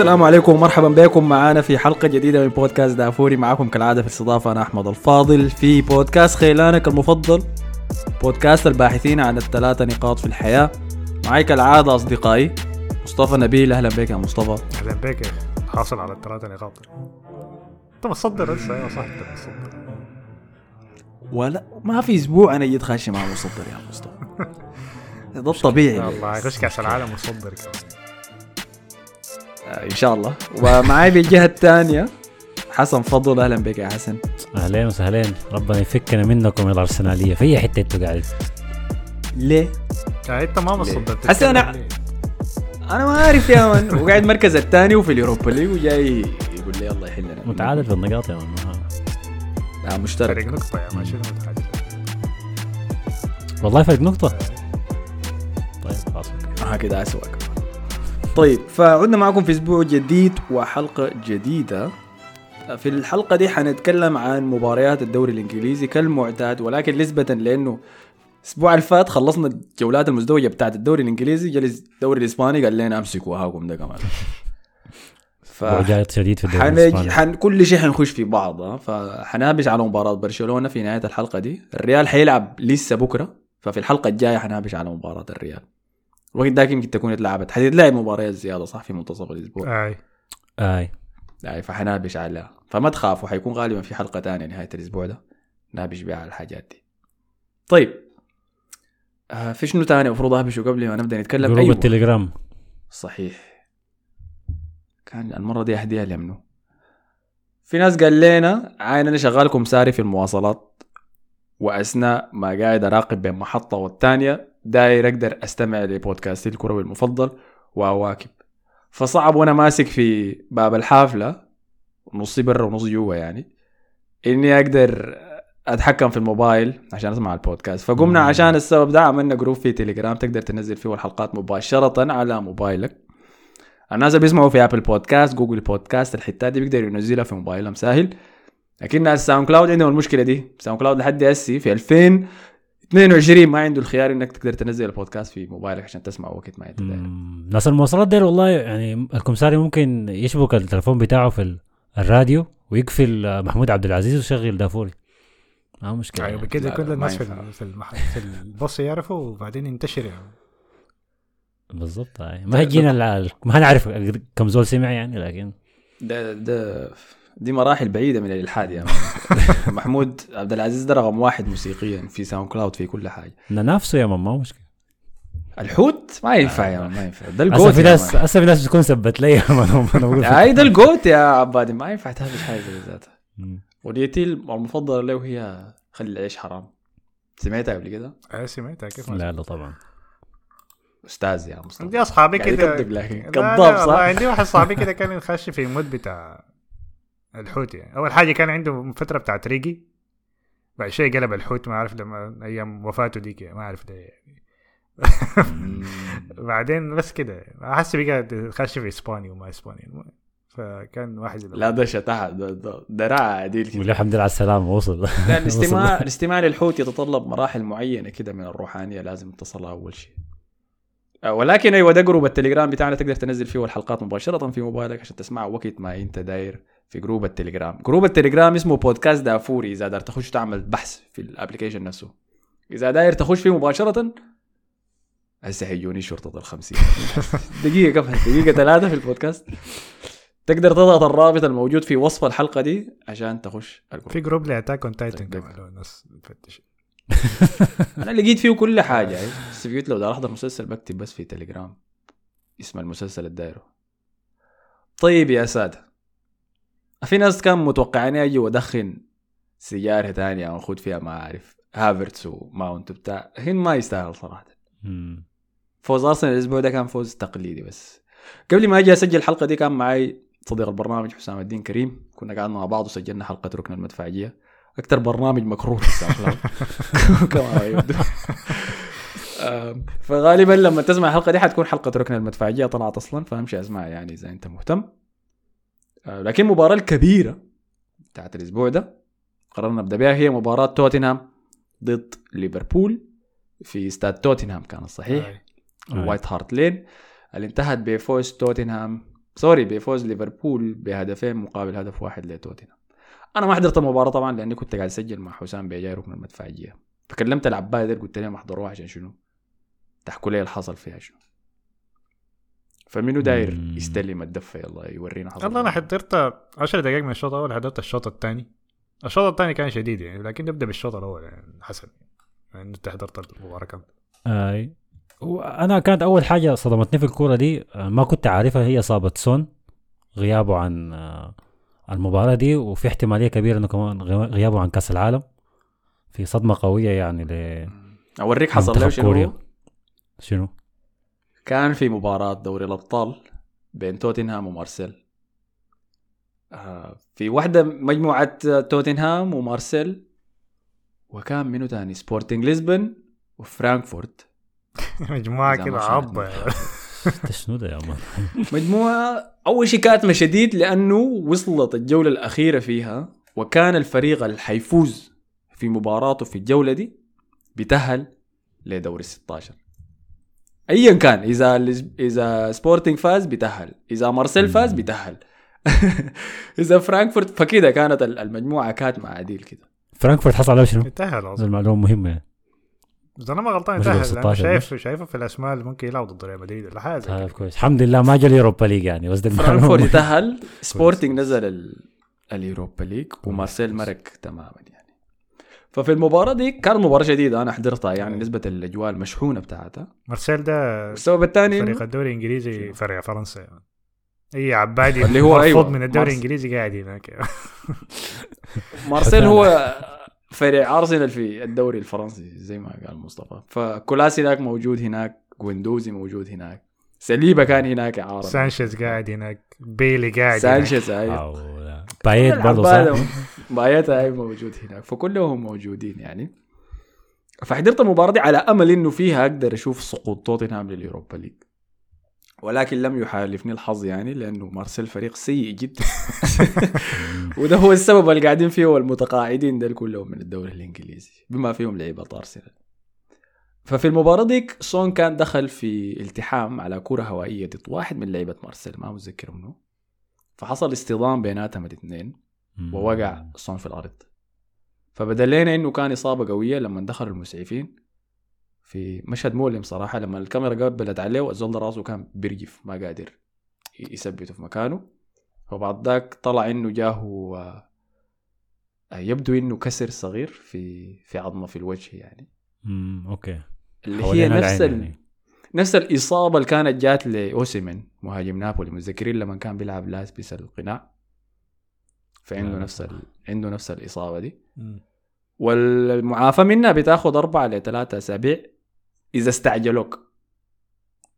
السلام عليكم ومرحبا بكم. معانا في حلقة جديدة من بودكاست دافوري. معكم كالعادة في الاستضافة أنا أحمد الفاضل. في بودكاست خيلانك المفضل بودكاست الباحثين عن الثلاثة نقاط في الحياة. معي كالعادة أصدقائي مصطفى نبيل. أهلا بك يا مصطفى. أهلا بك يا أخي. حاصل على الثلاثة نقاط. أنت متصدر لسه أيوه صح أنت متصدر. ولا ما في أسبوع أنا جيت خاشي مع مصدر يا مصطفى. ده الطبيعي. الله غش كأس العالم متصدر كمان آه، إن شاء الله. ومعي بالجهة الثانية حسن فضل. أهلا بك يا حسن. اهلين وسهلين ربنا يفكنا منكم يا الارسناليه في أي حتة أنتوا قاعدين؟ ليه؟ أنت ما متصدر حسن ليه؟ أنا ما عارف يا مان وقاعد مركز الثاني وفي اليوروبا ليج وجاي يقول لي يلا يحلنا. متعادل في النقاط يا مان آه. مشترك. فرق نقطة يا ما شنو متحدث والله فرق نقطة. طيب خلاص okay. ها كده اسوء كمان طيب. فعدنا معكم في أسبوع جديد وحلقة جديدة. في الحلقة دي حنتكلم عن مباريات الدوري الإنجليزي كالمعتاد ولكن نسبة لأنه الأسبوع اللي فات خلصنا الجولات المزدوجة بتاعت الدوري الإنجليزي جلس الدوري الإسباني قال لنا امسكوا هاكم ده كمان. ف شديد في الدوري. الإسباني. حن... كل شيء حنخش في بعض؟ فحنابش على مباراة برشلونة في نهاية الحلقة دي. الريال حيلعب لسه بكرة ففي الحلقة الجاية حنابش على مباراة الريال. الوقت ذاك يمكن تكون اتلعبت. حتتلعب مباريات زيادة صح في منتصف الأسبوع؟ أي. أي. يعني فحنابش عليها فما تخافوا حيكون غالبا في حلقة تانية نهاية الأسبوع ده. نابش بها على الحاجات دي. طيب. آه في شنو تاني المفروض اهبشه قبل ما نبدأ نتكلم جروب أيوة. التليجرام. صحيح. كان المرة دي أهديها لمنو في ناس قال لنا عاين أنا شغالكم ساري في المواصلات. وأثناء ما قاعد أراقب بين محطة والتانية داير أقدر أستمع لبودكاستي الكروي المفضل وأواكب فصعب وأنا ماسك في باب الحافلة نصي برا ونص جوا يعني إني أقدر أتحكم في الموبايل عشان أسمع البودكاست. فقمنا مم. عشان السبب ده عملنا group في تليجرام تقدر تنزل فيه الحلقات مباشرة على موبايلك. الناس اللي بيسمعوا في Apple Podcast Google Podcast الحتات دي بيقدروا ينزلها في موبايلهم سهل. لكن ناس SoundCloud عندهم المشكلة دي. SoundCloud لحد هسي في 2022 ما عنده الخيار إنك تقدر تنزل البودكاست في موبايلك عشان تسمع وقت ما انت داير ناس المواصلات ديل والله يعني الكمساري ممكن يشبك التلفون بتاعه في ال- الراديو ويقفل آه، محمود عبد العزيز ويشغل دافوري. ما مشكلة أيوه يعني. بكده لا، كل الناس في في البص يعرفوا وبعدين ينتشر يعني. بالضبط أي. ما هيجينا الع- ما هنعرف كم زول سمع يعني لكن ده ده دي مراحل بعيدة من الإلحاد يا. محمود عبد العزيز ده رقم واحد موسيقيا في ساوند كلاود في كل حاجة. نفسه يا مان ما مشكلة. الحوت؟ ما ينفع يا مان ما ينفع. ده هسه الجوت في يا ناس. هسه في ناس بتكون سبت لي يا مان أنا بقول هاي ده الجوت يا عبادي. ما ينفع تهبش حاجة زي ذاتها. وديتي المفضلة له هي خلي العيش حرام. سمعتها قبل كده؟ أي سمعتها. كيف ما لا لا طبعا. أستاذ يا مصطفى. عندي أصحابي كده. كذاب صح؟ عندي واحد صاحبي كده كان يخش في مود بتاع الحوت يعني. أول حاجة كان عنده فترة بتاعت ريجي. بعد شوي قلب الحوت ما اعرف لما أيام وفاته ديك يعني، ما اعرف ده يعني. بعدين بس كده أحس بقى خش في اسباني وما اسباني فكان واحد لا ده شتاح ده رعى عديل كده. الحمد لله على السلامة وصل. لا الاستماع الاستماع للحوت يتطلب مراحل معينة كده من الروحانية لازم تصلها أول شيء. آه، ولكن أيوه ده جروب التليجرام بتاعنا تقدر تنزل فيه الحلقات مباشرة في موبايلك عشان تسمعها وقت ما أنت داير. في جروب التليجرام. جروب التليجرام اسمه بودكاست دافوري. إذا داير تخش تعمل بحث في الابلكيشن نفسه. إذا داير تخش فيه مباشرة هسه هيجوني شرطة الخمسين. دقيقة كم دقيقة ثلاثة في البودكاست. تقدر تضغط الرابط الموجود في وصف الحلقة دي عشان تخش الجروب. في جروب لأتاك اون تايتن طيب. كمان لو الناس بتفتش. أنا لقيت فيه كل حاجة. يعني بس قلت لو بدي احضر مسلسل بكتب بس في تليجرام اسم المسلسل الدايره طيب يا سادة. في ناس كان متوقعين أجي وادخن سيارة ثانية أو فيها ما أعرف. هافرتس وماونت بتاع لكن ما يستاهل صراحة. فوز أرسنال الأسبوع ده كان فوز تقليدي بس. قبل ما أجي أسجل الحلقة دي كان معي صديق البرنامج حسام الدين كريم. كنا قعدنا مع بعض وسجلنا حلقة ركن المدفعية. أكثر برنامج مكروه في كما يبدو. فغالبا لما تسمع الحلقة دي حتكون حلقة ركن المدفعية طلعت أصلا. فامشي اسمعها يعني إذا أنت مهتم. لكن المباراه الكبيرة بتاعت الأسبوع ده قررنا نبدأ بها هي مباراة توتنهام ضد ليفربول في استاد توتنهام كان صحيح. آه. الوايت هارت لين. اللي انتهت بفوز توتنهام sorry بفوز ليفربول بهدفين مقابل هدف واحد لتوتنهام. أنا ما حضرت المباراة طبعا لأني كنت قاعد أسجل مع حسام بيجاي ركن المدفعية. فكلمت العباية قلت لهم احضروها عشان شنو؟ تحكوا لي اللي حصل فيها شنو. فمنو داير. يستلم الدفة؟ يلا يورينا حصل والله أنا. حضرت 10 دقائق من الشوط الأول حضرت الشوط الثاني. الشوط الثاني كان شديد يعني لكن نبدأ بالشوط الأول يعني حسن. يعني أنت حضرت المباراة كاملة. أي. وأنا كانت أول حاجة صدمتني في الكورة دي ما كنت عارفها هي إصابة سون. غيابه عن آه، المباراة دي وفي احتمالية كبيرة إنه كمان غي- غيابه عن كأس العالم. في صدمة قوية يعني ل أوريك حصل له. شنو؟ شنو؟ كان في مباراة دوري الأبطال بين توتنهام ومارسيل. آه، في واحدة مجموعة توتنهام ومارسيل وكان منو تاني؟ سبورتنج لشبن وفرانكفورت. مجموعة إذا كده ده شنو ده يا man؟ مجموعة أول شيء كاتمة شديد لأنه وصلت الجولة الأخيرة فيها وكان الفريق اللي حيفوز في مباراته في الجولة دي بيتأهل لدوري 16 أيا كان إذا إذا سبورتنج فاز بيتأهل إذا مارسيل فاز بيتأهل إذا فرانكفورت فكده كانت المجموعة كاتمة عديل كده. فرانكفورت حصل عليه شنو؟ هذه أصلا المعلومة مهمة يعني. إذا أنا ما غلطان 16 شايف شايفه في الاسماء اللي ممكن يلعبوا ضد ريال مدريد ولا حاجة طيب كده. كويس الحمد لله ما جا اليوروبا ليج يعني قصدي فرانكفورت. يتأهل سبورتنج نزل ال... اليوروبا ليج ومارسيل مرق تماما يعني. ففي المباراة دي كانت مباراة شديدة أنا حضرتها يعني نسبة الأجواء المشحونة بتاعتها. مارسيل ده السبب الثاني فريق الدوري الإنجليزي فرع فرنسا يعني. إي عبادي اللي هو أيوة، من الدوري مارس- الإنجليزي قاعد هناك. مارسيل هو فريق أرسنال في الدوري الفرنسي زي ما قال مصطفى. فكولاسيناك موجود هناك جويندوزي موجود هناك ساليبا كان هناك إعارة سانشيز قاعد هناك. بيلي قاعد. سانشيز لا. بايت برضه صح؟ بايتا هاي موجود هناك. فكلهم موجودين يعني. فحضرت المباراة دي على أمل إنه فيها أقدر أشوف سقوط توتنهام لليوروبا ليج. ولكن لم يحالفني الحظ يعني لأنه مارسيل فريق سيء جدا. وده هو السبب اللي قاعدين فيه والمتقاعدين دول كلهم من الدوري الإنجليزي بما فيهم لعيبة أرسنال ففي المباراة ديك سون كان دخل في التحام على كرة هوائية ضد واحد من لعيبة مارسيل ما متذكر منه. فحصل اصطدام بيناتهم الاثنين ووقع سون في الأرض. فبدل لنا إنه كان إصابة قوية لما دخلوا المسعفين. في مشهد مؤلم صراحة لما الكاميرا قبلت عليه الزول ده راسه كان بيرجف ما قادر يثبته في مكانه. وبعد ذاك طلع إنه جاه آه، يبدو إنه كسر صغير في في عظمه في الوجه يعني. امم أوكي اللي هي نفس ال... يعني. نفس الإصابة اللي كانت جات لأوسيمن مهاجم نابولي متذكرين لما كان بيلعب لابس القناع فعنده نفس. ال... عنده نفس الإصابة دي مم. والمعافى منها بتاخذ أربعة لثلاثة أسابيع إذا استعجلوك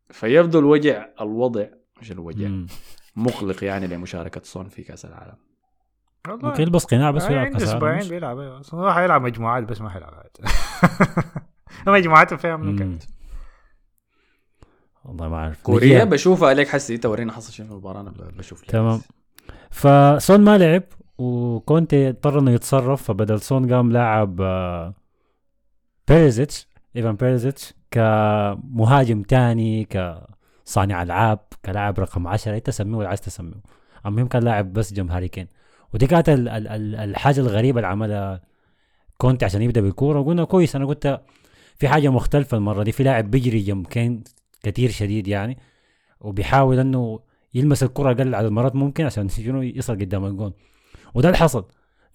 فيبدو الوجع الوضع مش الوجع. مقلق يعني لمشاركة صون في كأس العالم ممكن يلبس قناع بس آه، يلعب عنده كاس العالم أسبوعين؟ بيلعب أيوه هو حيلعب مجموعات بس ما حيلعب عاد. مجموعاته فيها مم. نكت والله ما أعرف كوريا بشوفها عليك حسي انت ورينا حصل شنو في المباراة أنا بشوف لك تمام. فسون ما لعب وكونتي اضطر إنه يتصرف فبدل سون قام لاعب آه، بيريزيتش إيفان بيريزيتش كمهاجم تاني كصانع ألعاب كلاعب رقم 10 انت سميه ولا عايز تسميه المهم كان لاعب بس جنب هاري كين ودي كانت ال- ال- ال- الحاجة الغريبة اللي عملها كونتي عشان يبدأ بالكورة. وقلنا كويس أنا قلت في حاجة مختلفة المرة دي. في لاعب بيجري جنب كين كتير شديد يعني وبيحاول إنه يلمس الكرة أقل عدد مرات ممكن عشان شنو يصل قدام الجون. وده اللي حصل.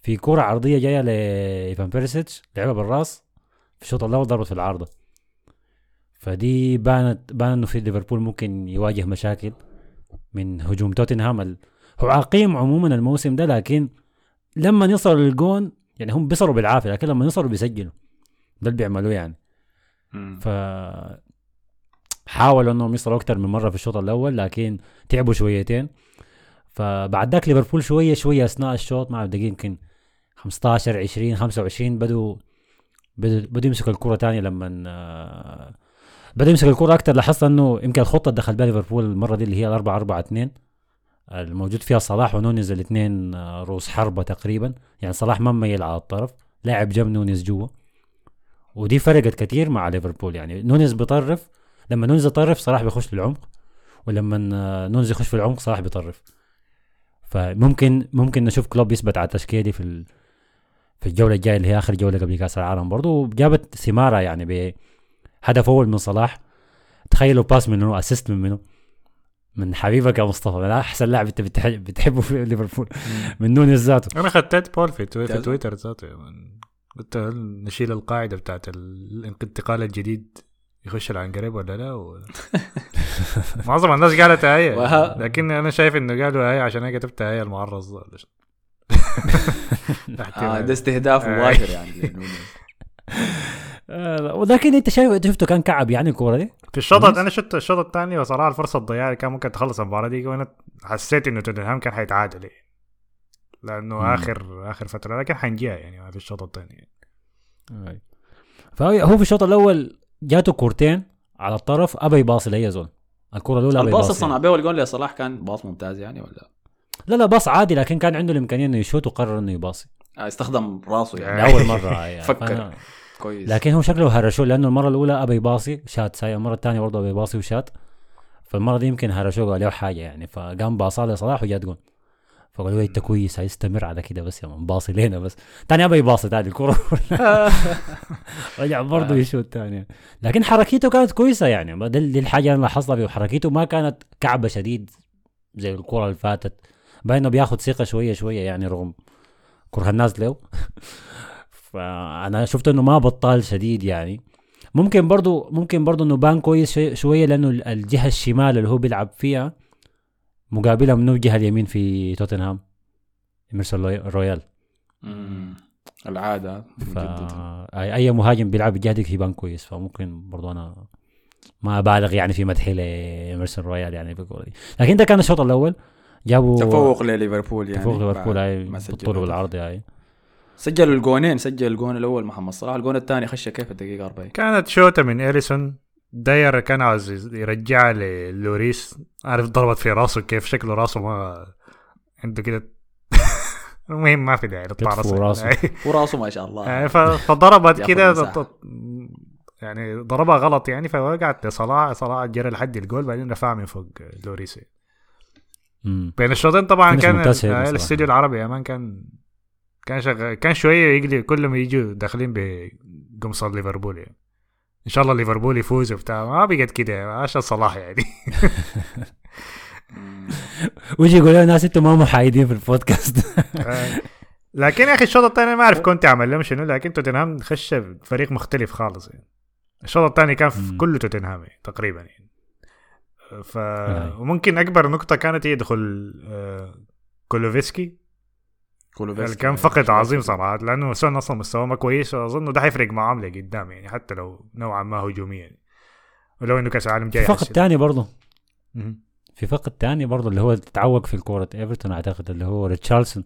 في كرة عرضية جاية لإيفان بيرسيتش لعبها بالراس في الشوط الأول ضربت في العارضة. فدي بانت بان إنه في ليفربول ممكن يواجه مشاكل من هجوم توتنهام هو عقيم عموما الموسم ده لكن لما يصلوا للجون يعني هم بيصلوا بالعافية لكن لما يصلوا بيسجلوا ده اللي بيعملوه يعني. ف حاولوا إنهم يصلوا أكثر من مرة في الشوط الأول لكن تعبوا شويتين. فبعد ذاك ليفربول شوية شوية أثناء الشوط مع دقيقه يمكن 15 20 25 بدوا بدوا يمسكوا الكرة تاني لما آه، بدوا يمسكوا الكرة أكثر لاحظت إنه يمكن الخطة اللي دخل بها ليفربول المرة دي اللي هي 4 4 2 الموجود فيها صلاح ونونيز الاثنين آه، رؤوس حربة تقريبا. يعني صلاح ما ميل على الطرف لاعب جنب نونيز جوا. ودي فرقت كثير مع ليفربول. يعني نونيز بيطرف لما نونيز يطرف صلاح بيخش للعمق ولما آه، نونيز يخش في العمق صلاح بيطرف. فممكن ممكن نشوف كلوب يثبت على التشكيلة دي في. في الجولة الجاية اللي هي آخر جولة قبل كأس العالم برضه وجابت ثمارها يعني بهدف أول من صلاح. تخيلوا باس منه assist من منه. من حبيبك يا مصطفى من أحسن لاعب أنت بتحب بتحبه في ليفربول من نونيز ذاته أنا خدت poll في. تويتر ذاته. قلت نشيل القاعدة بتاعت الانتقال الجديد يخش العنقريب ولا لا و... معظم الناس قالت هي وها- لكن أنا شايف إنه قالوا هي عشان أنا كتبت هي المعرض ده. آه. ده استهداف. مباشر يعني ولكن انت شايف انت شفته كان كعب يعني الكورة دي في الشوط. أنا شفت الشوط الثاني وصراحة الفرصة الضياع اللي كان ممكن تخلص المباراة دي وأنا حسيت إنه توتنهام كان حيتعادل يعني. لأنه مم. اخر آخر فترة لكن حنجيها يعني في الشوط الثاني فهو في الشوط الأول جاته كورتين على الطرف ابى يباصي لأي زول الكورة الأولى الباص يباصي. الصنع به والجول لصلاح كان باص ممتاز يعني ولا لا لا باص عادي لكن كان عنده الإمكانية إنه يشوت وقرر إنه يباصي آه استخدم راسه يعني لأول مرة يعني فكر. كويس. لكن هو شكله هرشوه لأنه المرة الأولى ابى يباصي شات ساي المرة الثانية برضه ابى يباصي وشات. فالمرة دي يمكن هرشوه قال له حاجة يعني فقام باصا لصلاح وجات جول فقالوا له أنت كويس هيستمر على كده بس يا مان باصي لينا بس. تاني ابى يباصي تاني الكورة. رجع برضه يشوت تاني. لكن حركته كانت كويسة يعني دي الحاجة اللي لاحظتها فيه. حركته ما كانت كعبة شديد زي الكره اللي فاتت باين انه بياخد ثقة شوية شوية يعني رغم كره الناس له. فأنا شفت إنه ما بطال شديد يعني ممكن برضو ممكن برضو إنه بان كويس شوي- شوية لأنه ال- الجهة الشمال اللي هو بيلعب فيها مقابله منه الجهة اليمين في توتنهام ايمرسون لوي- رويال. العادة ف. اي مهاجم بيلعب الجهه دي يبان كويس فممكن برضو أنا ما أبالغ يعني في مدحي لايمرسون رويال يعني دي لكن ده كان الشوط الأول جابوا تفوق لليفربول يعني تفوق ليفربول هاي بالطول. والعرض هاي سجلوا الجونين سجل الجون الأول محمد صلاح الجون الثاني خش كيف الدقيقة 40 كانت شوطه من اريسون داير كان عاوز يرجعها للوريس. عارف ضربت في راسه كيف؟ شكله راسه ما عنده كده. المهم ما في داعي كتفه راسه. وراسه. وراسه ما شاء الله. يعني فضربت كده يعني ضربها غلط يعني فوقعت لصلاح. صلاح جرى لحد الجول بعدين رفعها من فوق لوريس. بين الشوطين طبعا كان آه، بصراحة. الاستوديو العربي يا man كان كان شغال كان شوية يقلي كل ما يجوا داخلين بقمصان ليفربول يعني. إن شاء الله ليفربول يفوز وبتاع ما بقت كده عشان صلاح يعني. ويجي يقول ناس أنتم ما محايدين في البودكاست لكن يا أخي الشوط الثاني ما أعرف كنت عمل لهم شنو لكن توتنهام خش فريق مختلف خالص يعني الشوط الثاني كان في. كله توتنهام يعني تقريبا يعني ف. وممكن أكبر نقطة كانت هي دخول آه، كولوفسكي كولوفسكي. كان فقد عظيم صراحة لأنه سون أصلا مستواه ما كويس واظن ده حيفرق معاه لقدام يعني حتى لو نوعا ما هجوميا يعني. ولو إنه كأس العالم جاي في فقد. تاني برضه. في فقد تاني برضه اللي هو تعوق في الكورة إيفرتون أعتقد اللي هو ريتشارلسون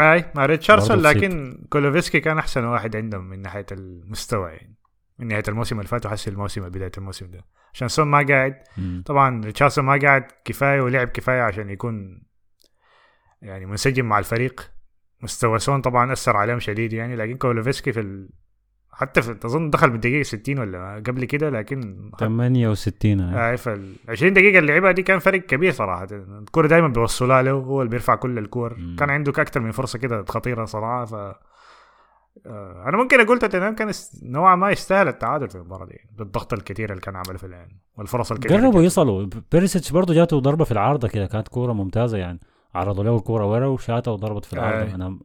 أي مع ريتشاردسون برضه لكن كولوسيفسكي كان أحسن واحد عندهم من ناحية المستوى يعني من ناحية الموسم اللي فات وحس الموسم بداية الموسم ده عشان سون ما قاعد مم. طبعا ريتشاردسون ما قاعد كفاية ولعب كفاية عشان يكون يعني منسجم مع الفريق مستوى سون طبعا أثر عليهم شديد يعني لكن كولوفسكي في ال... حتى في أظن دخل بالدقيقة 60 ولا قبل كده لكن 68 هاي. آه فال 20 دقيقة اللي لعبها دي كان فرق كبير صراحة. الكورة دايما بيوصلها له هو اللي بيرفع كل الكور. مم. كان عنده أكثر من فرصة كده خطيرة صراحة ف آه، أنا ممكن أقول توتنهام كان نوعا ما يستاهل التعادل في المباراة دي بالضغط الكثير اللي كان عمله في الآن والفرص الكثيرة اللي جربوا يصلوا. بيريسيتش برضه جاته ضربة في العارضة كده كانت كورة ممتازة يعني. عرضوا له الكورة ورا وشاتها وضربت في العارضة آي. أنا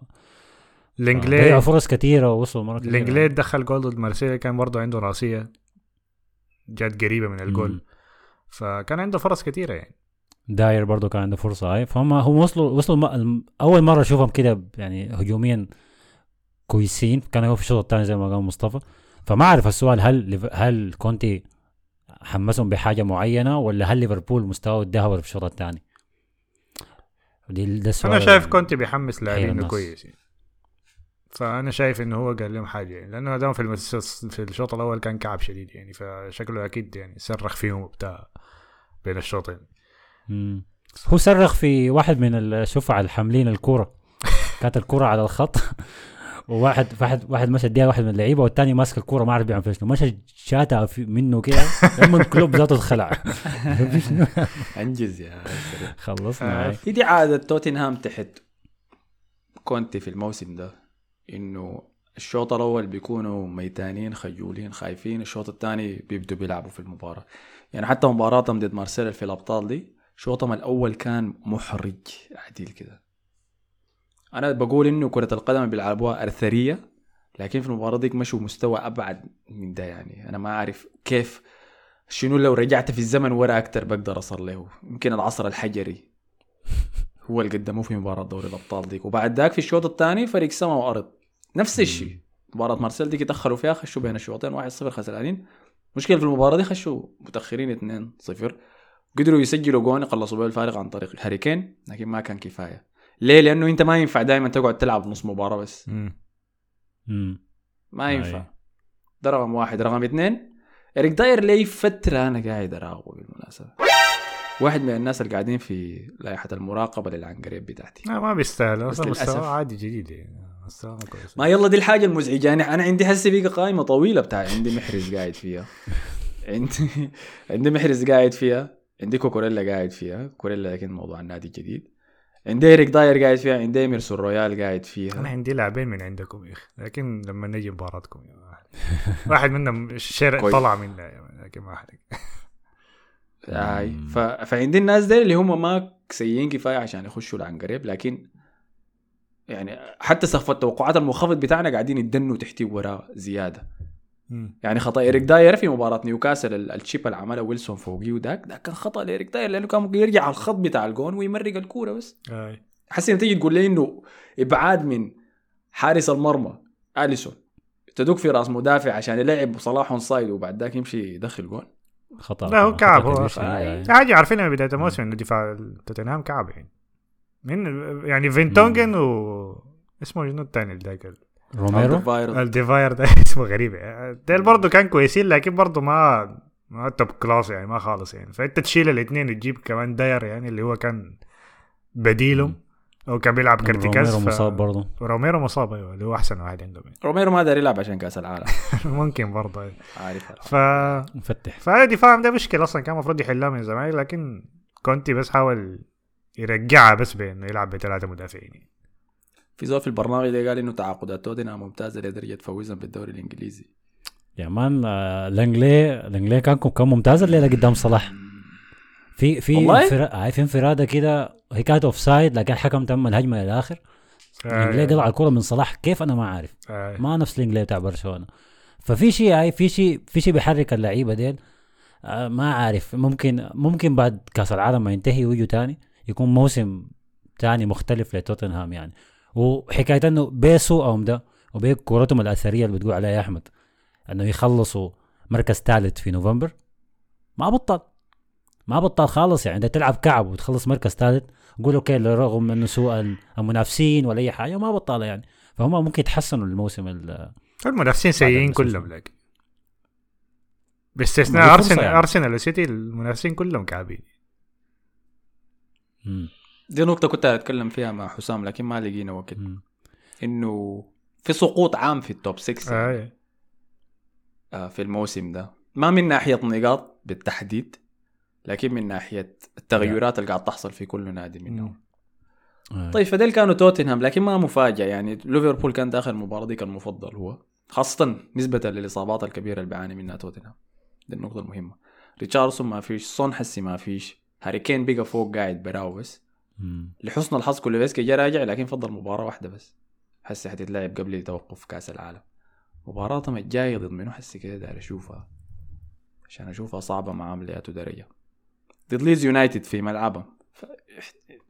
ضيعوا فرص كثيرة ووصلوا مرة كثيرة. لينجلي دخل جول ضد مارسيليا كان برضه عنده رأسية جات قريبة من الجول. فكان عنده فرص كثيرة يعني داير برضه كان عنده فرصة هاي فهم هم وصلوا وصلوا م- الم- أول مرة أشوفهم كده يعني هجوميا كويسين كان هو في الشوط الثاني زي ما قال مصطفى فما أعرف السؤال هل هل كونتي حمسهم بحاجة معينة ولا هل ليفربول مستواه اتدهور في الشوط الثاني؟ دي ده أنا شايف كونتي بيحمس لاعبينه الناس. كويس يعني. فأنا شايف إنه هو قال لهم حاجة يعني لأنه دام في المس... في الشوط الأول كان كعب شديد يعني فشكله أكيد يعني صرخ فيهم وبتاع بين الشوطين. هو صرخ في واحد من الشفع الحاملين الكورة كانت الكورة على الخط وواحد واحد واحد مشى اديها واحد من اللعيبة والثاني ماسك الكورة ما عارف بيعمل فيها شنو مشى شاتها في منه كده لما كلوب ذاته اتخلع انجز يا. خلصنا. هي دي عادة توتنهام تحت. كونتي في الموسم ده إنه الشوط الأول بيكونوا ميتانين خجولين خايفين. الشوط الثاني بيبدوا بيلعبوا في المباراة. يعني حتى مباراتهم ضد مارسيل في الأبطال دي شوطهم الأول كان محرج عديل كده. أنا بقول إنه كرة القدم بيلعبوها أرثرية لكن في المباراة ديك مشوا مستوى أبعد من ده يعني. أنا ما أعرف كيف شنو لو رجعت في الزمن ورا أكتر بقدر اصل له يمكن العصر الحجري هو اللي قدموه في مباراة دوري الأبطال ديك. وبعد ذاك في الشوط الثاني فريق سما وأرض. نفس الشيء. مباراة مارسيل ديك يتأخروا فيها خشوا بين الشوطين 1-0 خسرانين مشكلة في المباراة دي خشوا متأخرين 2-0 قدروا يسجلوا جون يخلصوا بيه الفارق عن طريق هاري كين لكن ما كان كفاية. ليه؟ لأنه أنت ما ينفع دائما تقعد تلعب نص مباراة بس. مم. مم. ما أي. ينفع. ده رقم واحد. رقم اثنين إريك داير لي فترة أنا قاعد أراقبه بالمناسبة. واحد من الناس اللي قاعدين في لائحة المراقبة للعنقريب بتاعتي. لا ما بيستاهل. أصلا. مستوى عادي جديد. يعني ما يلا دي الحاجة المزعجة. يعني أنا عندي هسه بيقى قائمة طويلة بتاع عندي محرز قاعد فيها. عندي عندي محرز قاعد فيها. عندي كوكوريلا قاعد فيها. كوريلا لكن موضوع النادي الجديد عندي إيريك داير قاعد فيها عندي ميرسون رويال قاعد أنا فيها عندي لاعبين من عندكم يا أخي لكن لما نجي مباراتكم يا واحد واحد منهم الشارع. طلع منا يا- لكن ما احرق هاي ف... فعندي الناس دي اللي هم ما سيئين كفاية عشان يخشوا العنقريب لكن يعني حتى سقف التوقعات المنخفض بتاعنا قاعدين يدنوا تحتي وراه زيادة. يعني خطأ إيريك داير في مباراة نيوكاسل ال- ال chip اللي عملها ويلسون فوقيه وذاك. ده كان خطأ لإيريك داير لأنه كان ممكن يرجع على الخط بتاع الجون ويمرق الكورة بس. حسي انت تيجي تقول لي إنه إبعاد من حارس المرمى أليسون. تدق في رأس مدافع عشان يلعب صلاح onside وبعد ذاك يمشي يدخل جون. خطأ. لا، هو كعب هو. يعني. في حاجة عارفينها من بداية الموسم إنه دفاع توتنهام كعب يعني من يعني فيرتونجن و اسمه شنو الثاني اللي ذاك روميرو. ألديرفايرلد ده اسمه غريب. يعني ديل برضه كان كويسين لكن برضه ما ما top class يعني ما خالص يعني. فأنت تشيل الاثنين وتجيب كمان داير يعني اللي هو كان بديلهم أو كان بيلعب كارتيكاز روميرو ف... مصاب برضه روميرو مصاب أيوه اللي هو أحسن واحد عندهم يعني. روميرو ما داري يلعب عشان كأس العالم. ممكن برضه أيوة. عارف. ف مفتح. فدفاعهم ده مشكلة أصلا. كان المفروض يحلها من زمان لكن كونتي بس حاول يرجعها بس بإنه يلعب بثلاثة مدافعين. في زول في البرنامج ده قال إنه تعاقدات توتنهام ممتازة لدرجه تفوزهم بالدوري الإنجليزي. يا man آه، لانجلي لانجلي كان كان ممتاز الليلة قدام صلاح. في في والله؟ انفرا- هاي في انفرادة كده هي كانت offside لكن الحكم تم الهجمة للاخر لانجلي قطع الكرة من صلاح كيف أنا ما عارف آه. ما نفس لانجلي بتاع برشلونة. ففي شيء هاي في شيء في شيء بيحرك اللعيبة ديل. آه، ما عارف ممكن ممكن بعد كأس العالم ما ينتهي ويجوا تاني يكون موسم تاني مختلف لتوتنهام يعني. وحكاية إنه بيسو أو ده وبيك كورتهم الاثريه اللي بتقول عليها يا أحمد إنه يخلصوا مركز ثالث في نوفمبر. ما بطل ما بطل خالص يعني. إنت تلعب كعب وتخلص مركز ثالث قول أوكي رغم إنه سوء المنافسين ولا أي حاجة ما بطل يعني. فهم ممكن يتحسنوا الموسم ال- المنافسين سيئين كلهم ما باستثناء أرسنال يعني. أرسنال وسيتي المنافسين كلهم كعبين. مم. دي نقطة كنت أتكلم فيها مع حسام لكن ما لقينا وقت. إنه في سقوط عام في التوب 6 آه. آه، في الموسم ده ما من ناحية نقاط بالتحديد لكن من ناحية التغيرات اللي قاعد تحصل في كل نادي منهم آه. طيب فديل كانوا توتنهام لكن ما مفاجأة يعني ليفربول كان داخل المباراه دي كان المفضل هو خاصة نسبة للإصابات الكبيرة اللي بيعاني منها توتنهام دي النقطة المهمة ريتشاردسون ما في سون حسي ما فيش هاري كين بقى فوق قاعد براو بس مم. لحسن الحظ كولوسيفسكي جا راجع لكن فضل مباراة واحدة بس. حسي حتتلعب قبل توقف كأس العالم. مباراتهم الجايه ضد منو؟ حسي كده داير أشوفها. عشان أشوفها صعبة مع مئات درجة. ضد ليدز يونايتد في ملعبهم. ف...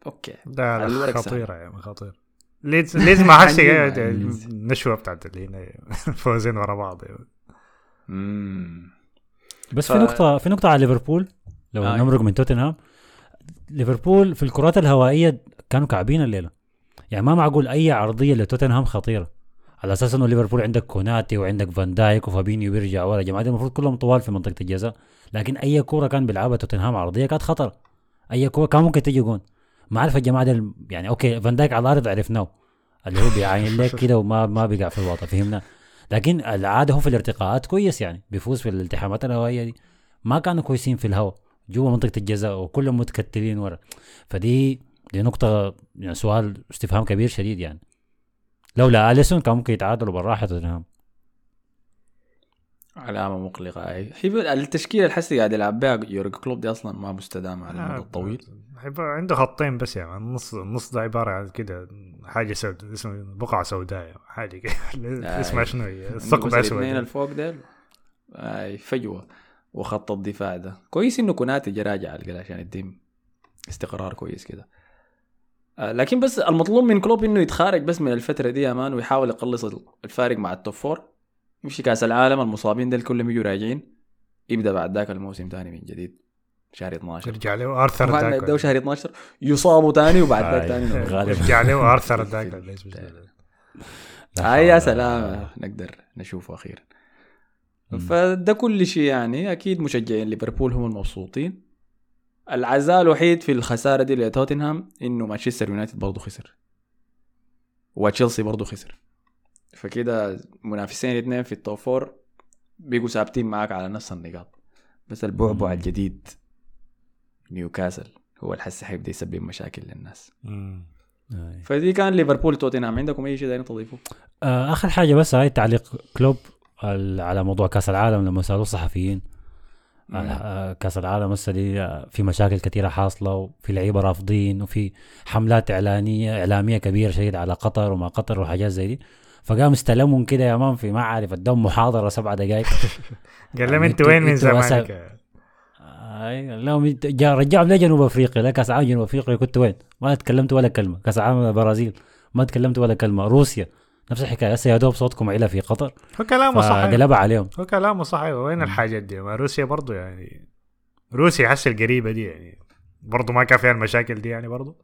أوكي. الورق سهل. خطيرة يعني خطير ليدز ليدز ما حسي. النشوه بتاعت اللي هنا. فوزين ورا بعض. امم بس ف- في نقطة في نقطة على ليفربول لو آه. نمرق من توتنهام. ليفربول في الكرات الهوائية كانوا كعبين الليلة. يعني ما معقول أي عرضية لتوتنهام خطيرة. على أساس إنه ليفربول عندك كوناتي وعندك فان دايك وفابينيو بيرجع ورا جماعة. دي المفروض كلهم طوال في منطقة الجزاء لكن أي كورة كان بيلعبها توتنهام عرضية كانت خطر. أي كورة كان ممكن تجي جون. ما عارف الجماعة دي يعني أوكي فان دايك على الأرض عرفناه. اللي هو بيعاين لك كده وما ما بيقع في الوطن فهمنا؟ لكن العادة هو في الارتقاءات كويس يعني. بيفوز في الالتحامات الهوائية دي. ما كانوا كويسين في الهواء جوا منطقة الجزاء وكلهم متكتلين ورا. فدي دي نقطة يعني سؤال استفهام كبير شديد يعني. لولا أليسون كان ممكن يتعادلوا بالراحة توتنهام. علامة مقلقة. أي. هي التشكيلة الحسي قاعد يلعب بها يورج كلوب دي أصلا ما مستدامة على المدى الطويل. عنده خطين بس يعني. النص النص ده عبارة عن كده حاجة سوداء اسمه بقعة سوداء حاجة كده. اسمها شنو هي؟ الثقب بس الاثنين اسود الفوق ديل؟ أي فجوة. وخط الدفاع ده. كويس إنه كوناتي جا راجع عشان يديم استقرار كويس كده. آه، لكن بس المطلوب من كلوب إنه يتخارج بس من الفترة دي يا man ويحاول يقلص الفارق مع ال top four يمشي كأس العالم المصابين ديل كلهم يجوا راجعين. يبدأ بعد ذاك الموسم تاني من جديد شهر 12 يرجع له ارثر وبعد ما يبدأوا شهر 12 يصابوا تاني وبعد ذاك آي، تاني. غالبا. يرجع له ارثر. لا آه يا سلام. نقدر نشوفه أخيرا. فده كل شيء يعني. أكيد مشجعين ليفربول هم المبسوطين. العزاء الوحيد في الخسارة دي لتوتنهام إنه مانشستر يونايتد برضه خسر. وتشيلسي برضه خسر. فكده منافسين الاثنين في ال top four بيجوا ثابتين معاك على نفس النقاط. بس البعبع. الجديد نيوكاسل هو الحس حيبدأ يسبب مشاكل للناس. مم. فدي كان ليفربول توتنهام. عندكم أي شيء ثاني تضيفوه؟ آه، آخر حاجة بس هاي تعليق كلوب. على موضوع كأس العالم لما سألوه الصحفيين. آه، آه، كأس العالم هسه دي آه، في مشاكل كثيرة حاصلة وفي لعيبة رافضين وفي حملات إعلانية إعلامية كبيرة شديد على قطر وما قطر وحاجات زي دي. فقام استلمهم كده يا مان في ما عارف ادهم محاضرة سبع دقائق قال لهم يعني انت وين من زمانك؟ لهم جا- رجعهم لجنوب أفريقيا. لا كأس العالم جنوب أفريقيا كنت وين؟ ما تكلمت ولا كلمة، كأس العالم البرازيل ما تكلمت ولا كلمة، روسيا. نفس الحكاية. هسه يا دوب صوتكم علا في قطر هو كلامه صح فقلبها عليهم. هو كلامه صح وين الحاجات دي؟ ما روسيا برضو يعني روسيا حس القريبة دي يعني برضو ما كان فيها المشاكل دي يعني برضو.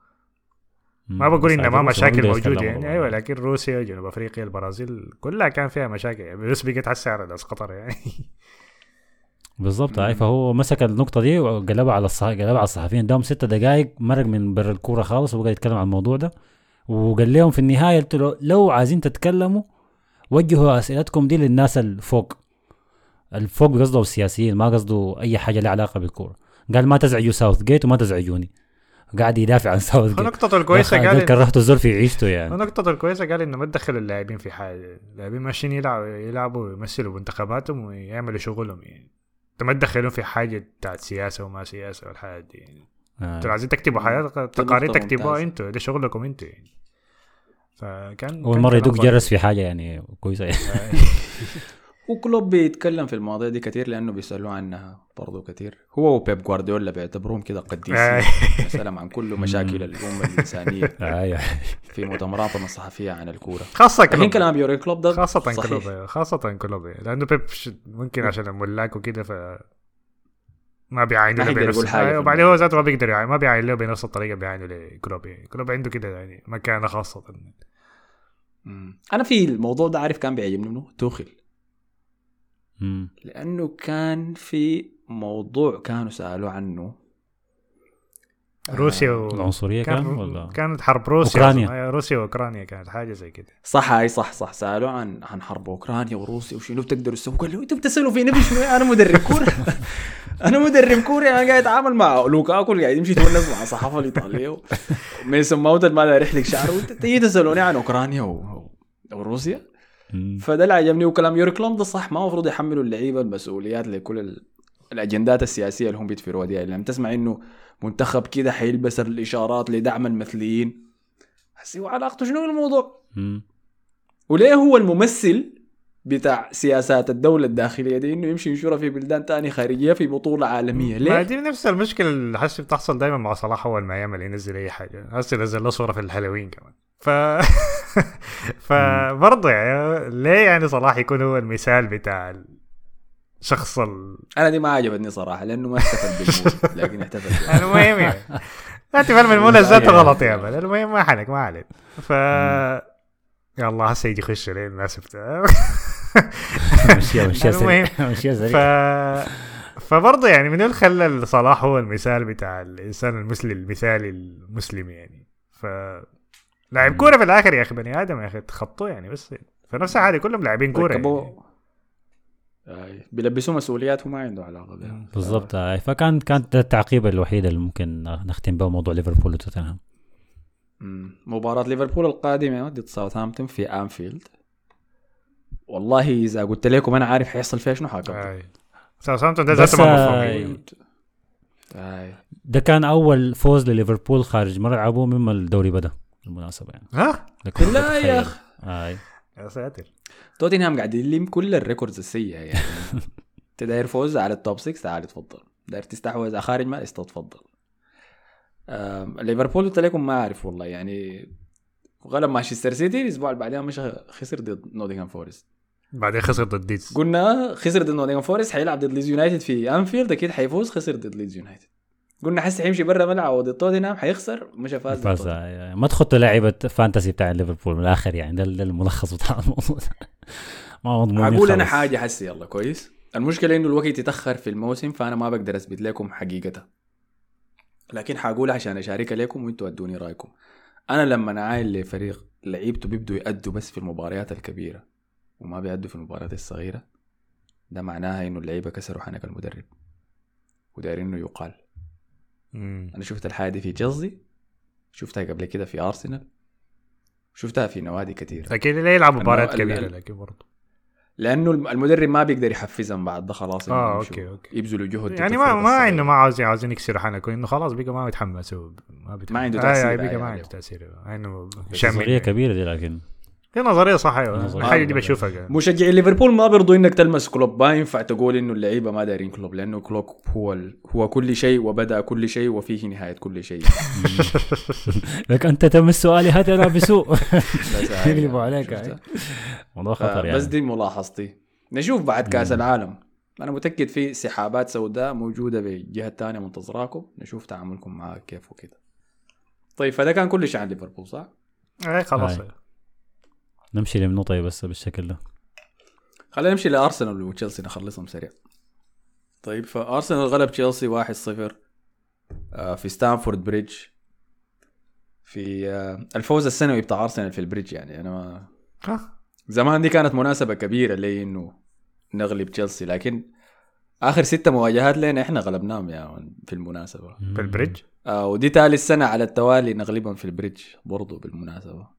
ما بقول ان ما مشاكل موجوده يعني. أيوه لكن روسيا جنوب أفريقيا البرازيل كلها كان فيها مشاكل. يعني بس بقت على ناس قطر يعني. بالضبط. هاي. فهو مسك النقطة دي وقلبها على الصح... قلبها على الصحفيين. دام ست دقائق مرق من بر الكورة خالص وبقى يتكلم عن الموضوع ده. وقال لهم في النهاية قلت له لو عايزين تتكلموا وجهوا أسئلتكم دي للناس الفوق. الفوق قصده السياسيين ما قصده أي حاجة لها علاقة بالكورة. قال ما تزعجوا ساوث جيت وما تزعجوني. قاعد يدافع عن ساوث جيت ونقطته الكويسة قال إن- كرهتوا الزول في عيشته يعني. ونقطته الكويسة قال إنه ما تدخلوا اللاعبين في حاجة اللاعبين ماشيين يلعبوا يلعبوا ويمثلوا منتخباتهم ويعملوا شغلهم يعني. انت ما تدخلهم في حاجة بتاعت سياسة وما سياسة والحاجات دي يعني. آه. أنتوا عايزين تكتبوا حاجات تقارير تكتبوها. أنتوا ده شغلكم أنتوا يعني. فكان مرة كلام يدوق كويس. جرس في حاجة يعني كويسة يعني. وكلوب بيتكلم في المواضيع دي كثير لأنه بيسألوه عنها برضه كثير هو وبيب جوارديولا بيعتبروهم كده. قديسين يسلم عن كل مشاكل الأمة الإنسانية في مؤتمراتهم الصحفية عن الكورة خاصة لكن كلوب كلام يوري كلوب ده خاصة صحيح. كلوب خاصة كلوب. لأنه بيب ممكن عشان الملاك وكده ف ما بيعاينوا له بنفس حاجة في أيوة، وبعدين هو. ذاته ما بيقدر يعني ما بيعاين له بنفس الطريقة بيعاينوا لكلوب يعني كلوب عنده كده يعني مكانة خاصة مم. أنا في الموضوع ده عارف كان بيعجبني منه توخل مم. لأنه كان في موضوع كانوا سألوه عنه. روسيا و... العنصرية كان, كان ولا؟ كانت حرب روسيا. أيوة، روسيا وأوكرانيا كانت حاجة زي كده. صح هاي صح صح. سألوه عن عن حرب أوكرانيا وروسيا وشنو بتقدروا تسووا؟ قال له أنتوا بتسألوا في نبي شنو أنا مدرب. كوره أنا مدرب كوره أنا قاعد أتعامل مع لوكاكو قاعد يمشي يتونس مع الصحافه الإيطالية ميسون ماونت ما داير يحلق شعره تيجي تسألوني عن أوكرانيا. وروسيا. فده اللي عجبني وكلام يوري كلوب ده صح ما المفروض يحملوا اللعيبة المسؤوليات لكل ال... الأجندات السياسية اللي هم بيتفروا دي يعني لما تسمع إنه منتخب كده حيلبس الإشارات لدعم المثليين هسي وعلاقته شنو بالموضوع مم. وليه هو الممثل بتاع سياسات الدولة الداخلية دي إنه يمشي ينشرها في بلدان تانية خارجية في بطولة عالمية. ما ليه؟ دي نفس المشكلة اللي حاسس بتحصل دايما مع صلاح أول ما يعمل ينزل أي حاجة. هسه نزل له صورة في الهالوين كمان. ف فبرضه يعني ليه يعني صلاح يكون هو المثال بتاع الشخص ال... أنا دي ما عجبتني صراحة لأنه ما احتفل بالمولد لكن احتفل. المهم يعني. من المولد ذاته غلط يا مان المهم ما حنك ما عليك ف يا الله هسه يجي يخش لي الناس مشيها مشيها. سريع مشيها ف سريع فبرضه يعني من خلى صلاح هو المثال بتاع الإنسان المثلي المثالي المسلم يعني ف لاعب كورة في الآخر يا أخي بني آدم يا أخي تخطوه يعني بس فنفس الحاله كلهم لاعبين كورة يعني. آي. بيلبسوه مسؤوليات وما عنده علاقة بها بالضبط آه. فكان كانت ده التعقيب الوحيد اللي ممكن نختم به موضوع ليفربول وتوتنهام. مباراة ليفربول القادمة ضد ساوثهامبتون في أنفيلد والله إذا قلت لكم أنا عارف حيحصل فيها شنو آي. ساوثهامبتون ده ذاته ما آه، آي. ده كان أول فوز لليفربول خارج ملعبه مما الدوري بدأ بالمناسبة يعني. ها؟ لا يا. أخي. يا ساتر. توتنهام قاعد يلم كل ال records السيئة يعني. أنت داير فوز على ال top 6 تعال تفضل داير تستحوذ على خارج ما تفضل ليفربول قلت لكم ما أعرف والله يعني. غلب مانشستر سيتي الأسبوع اللي بعدها مش خسر ضد نوتنغهام فورست بعدين خسر ضد ليدز قلنا خسر ضد نوتنغهام فورست حيلعب ضد ليدز يونايتد في انفيلد أكيد حيفوز خسر ضد ليدز يونايتد قلنا حس حيمشي برا ملعبه ضد توتنهام حيخسر مش فاز فاز. آي. ما تخطوا لعيبة fantasy بتاع ليفربول من الآخر يعني ده, ده الملخص بتاع الموضوع ما مضمون هقول أنا حاجة حسي يلا كويس. المشكلة إنه الوقت يتأخر في الموسم فأنا ما بقدر أثبت لكم حقيقتها. لكن حقولها عشان أشاركها لكم وأنتوا ادوني رأيكم. أنا لما عايل لفريق لعيبته بيبدوا يأدوا بس في المباريات الكبيرة وما بيأدوا في المباريات الصغيرة ده معناها إنه اللعيبة كسروا حنك المدرب ودايرين إنه يقال. أنا شفت الحاجة دي في تشيلسي شفتها قبل كده في أرسنال شفتها في نوادي كثير أكيد ليه يلعب مباريات كبيرة لكن برضه. لأنه الم- المدرب ما بيقدر يحفزهم بعد ده خلاص آه، okay، يمشوا okay. يبذلوا جهد يعني ما ما. إنه ما عاوزين عاوزين يكسروا حنكه إنه خلاص بقى ما يتحمسوا ما بيتحمس. ما عنده آه، تأثير آه، بقى عليه. ما عنده تأثير إنه نظريه كبيرة دي لكن هي نظرية صح أيوه. الحاجة دي بشوفها كده. مشجعي ليفربول ما بيرضوا إنك تلمس كلوب ما ينفع تقول إنه اللعيبة ما دايرين كلوب لأنه كلوب هو ال... هو كل شيء وبدأ كل شيء وفيه نهاية كل شيء لك أنت تمس سؤالي هذا أنا بسوء يقلبوا عليك شفتها؟ هاي. موضوع خطر آه، يعني بس دي ملاحظتي نشوف بعد كأس العالم أنا متأكد في سحابات سوداء موجودة بالجهه الثانية منتظراكم نشوف تعاملكم معها كيف وكده طيب فده كان كل شيء عن ليفربول صح؟ اي خلاص. نمشي لمنو طيب بس بالشكل ده؟ خلينا نمشي لأرسنال وتشيلسي نخلصهم سريع. طيب فأرسنال غلب تشيلسي 1-0 آه، في ستانفورد بريدج. في آه، الفوز السنوي بتاع أرسنال في البريدج يعني أنا ما زمان دي كانت مناسبة كبيرة لي إنه نغلب تشيلسي لكن آخر ستة مواجهات لنا إحنا غلبناهم يا man في المناسبة. في البريدج؟ آه ودي ثالث سنه على التوالي نغلبهم في البريدج برضو بالمناسبة.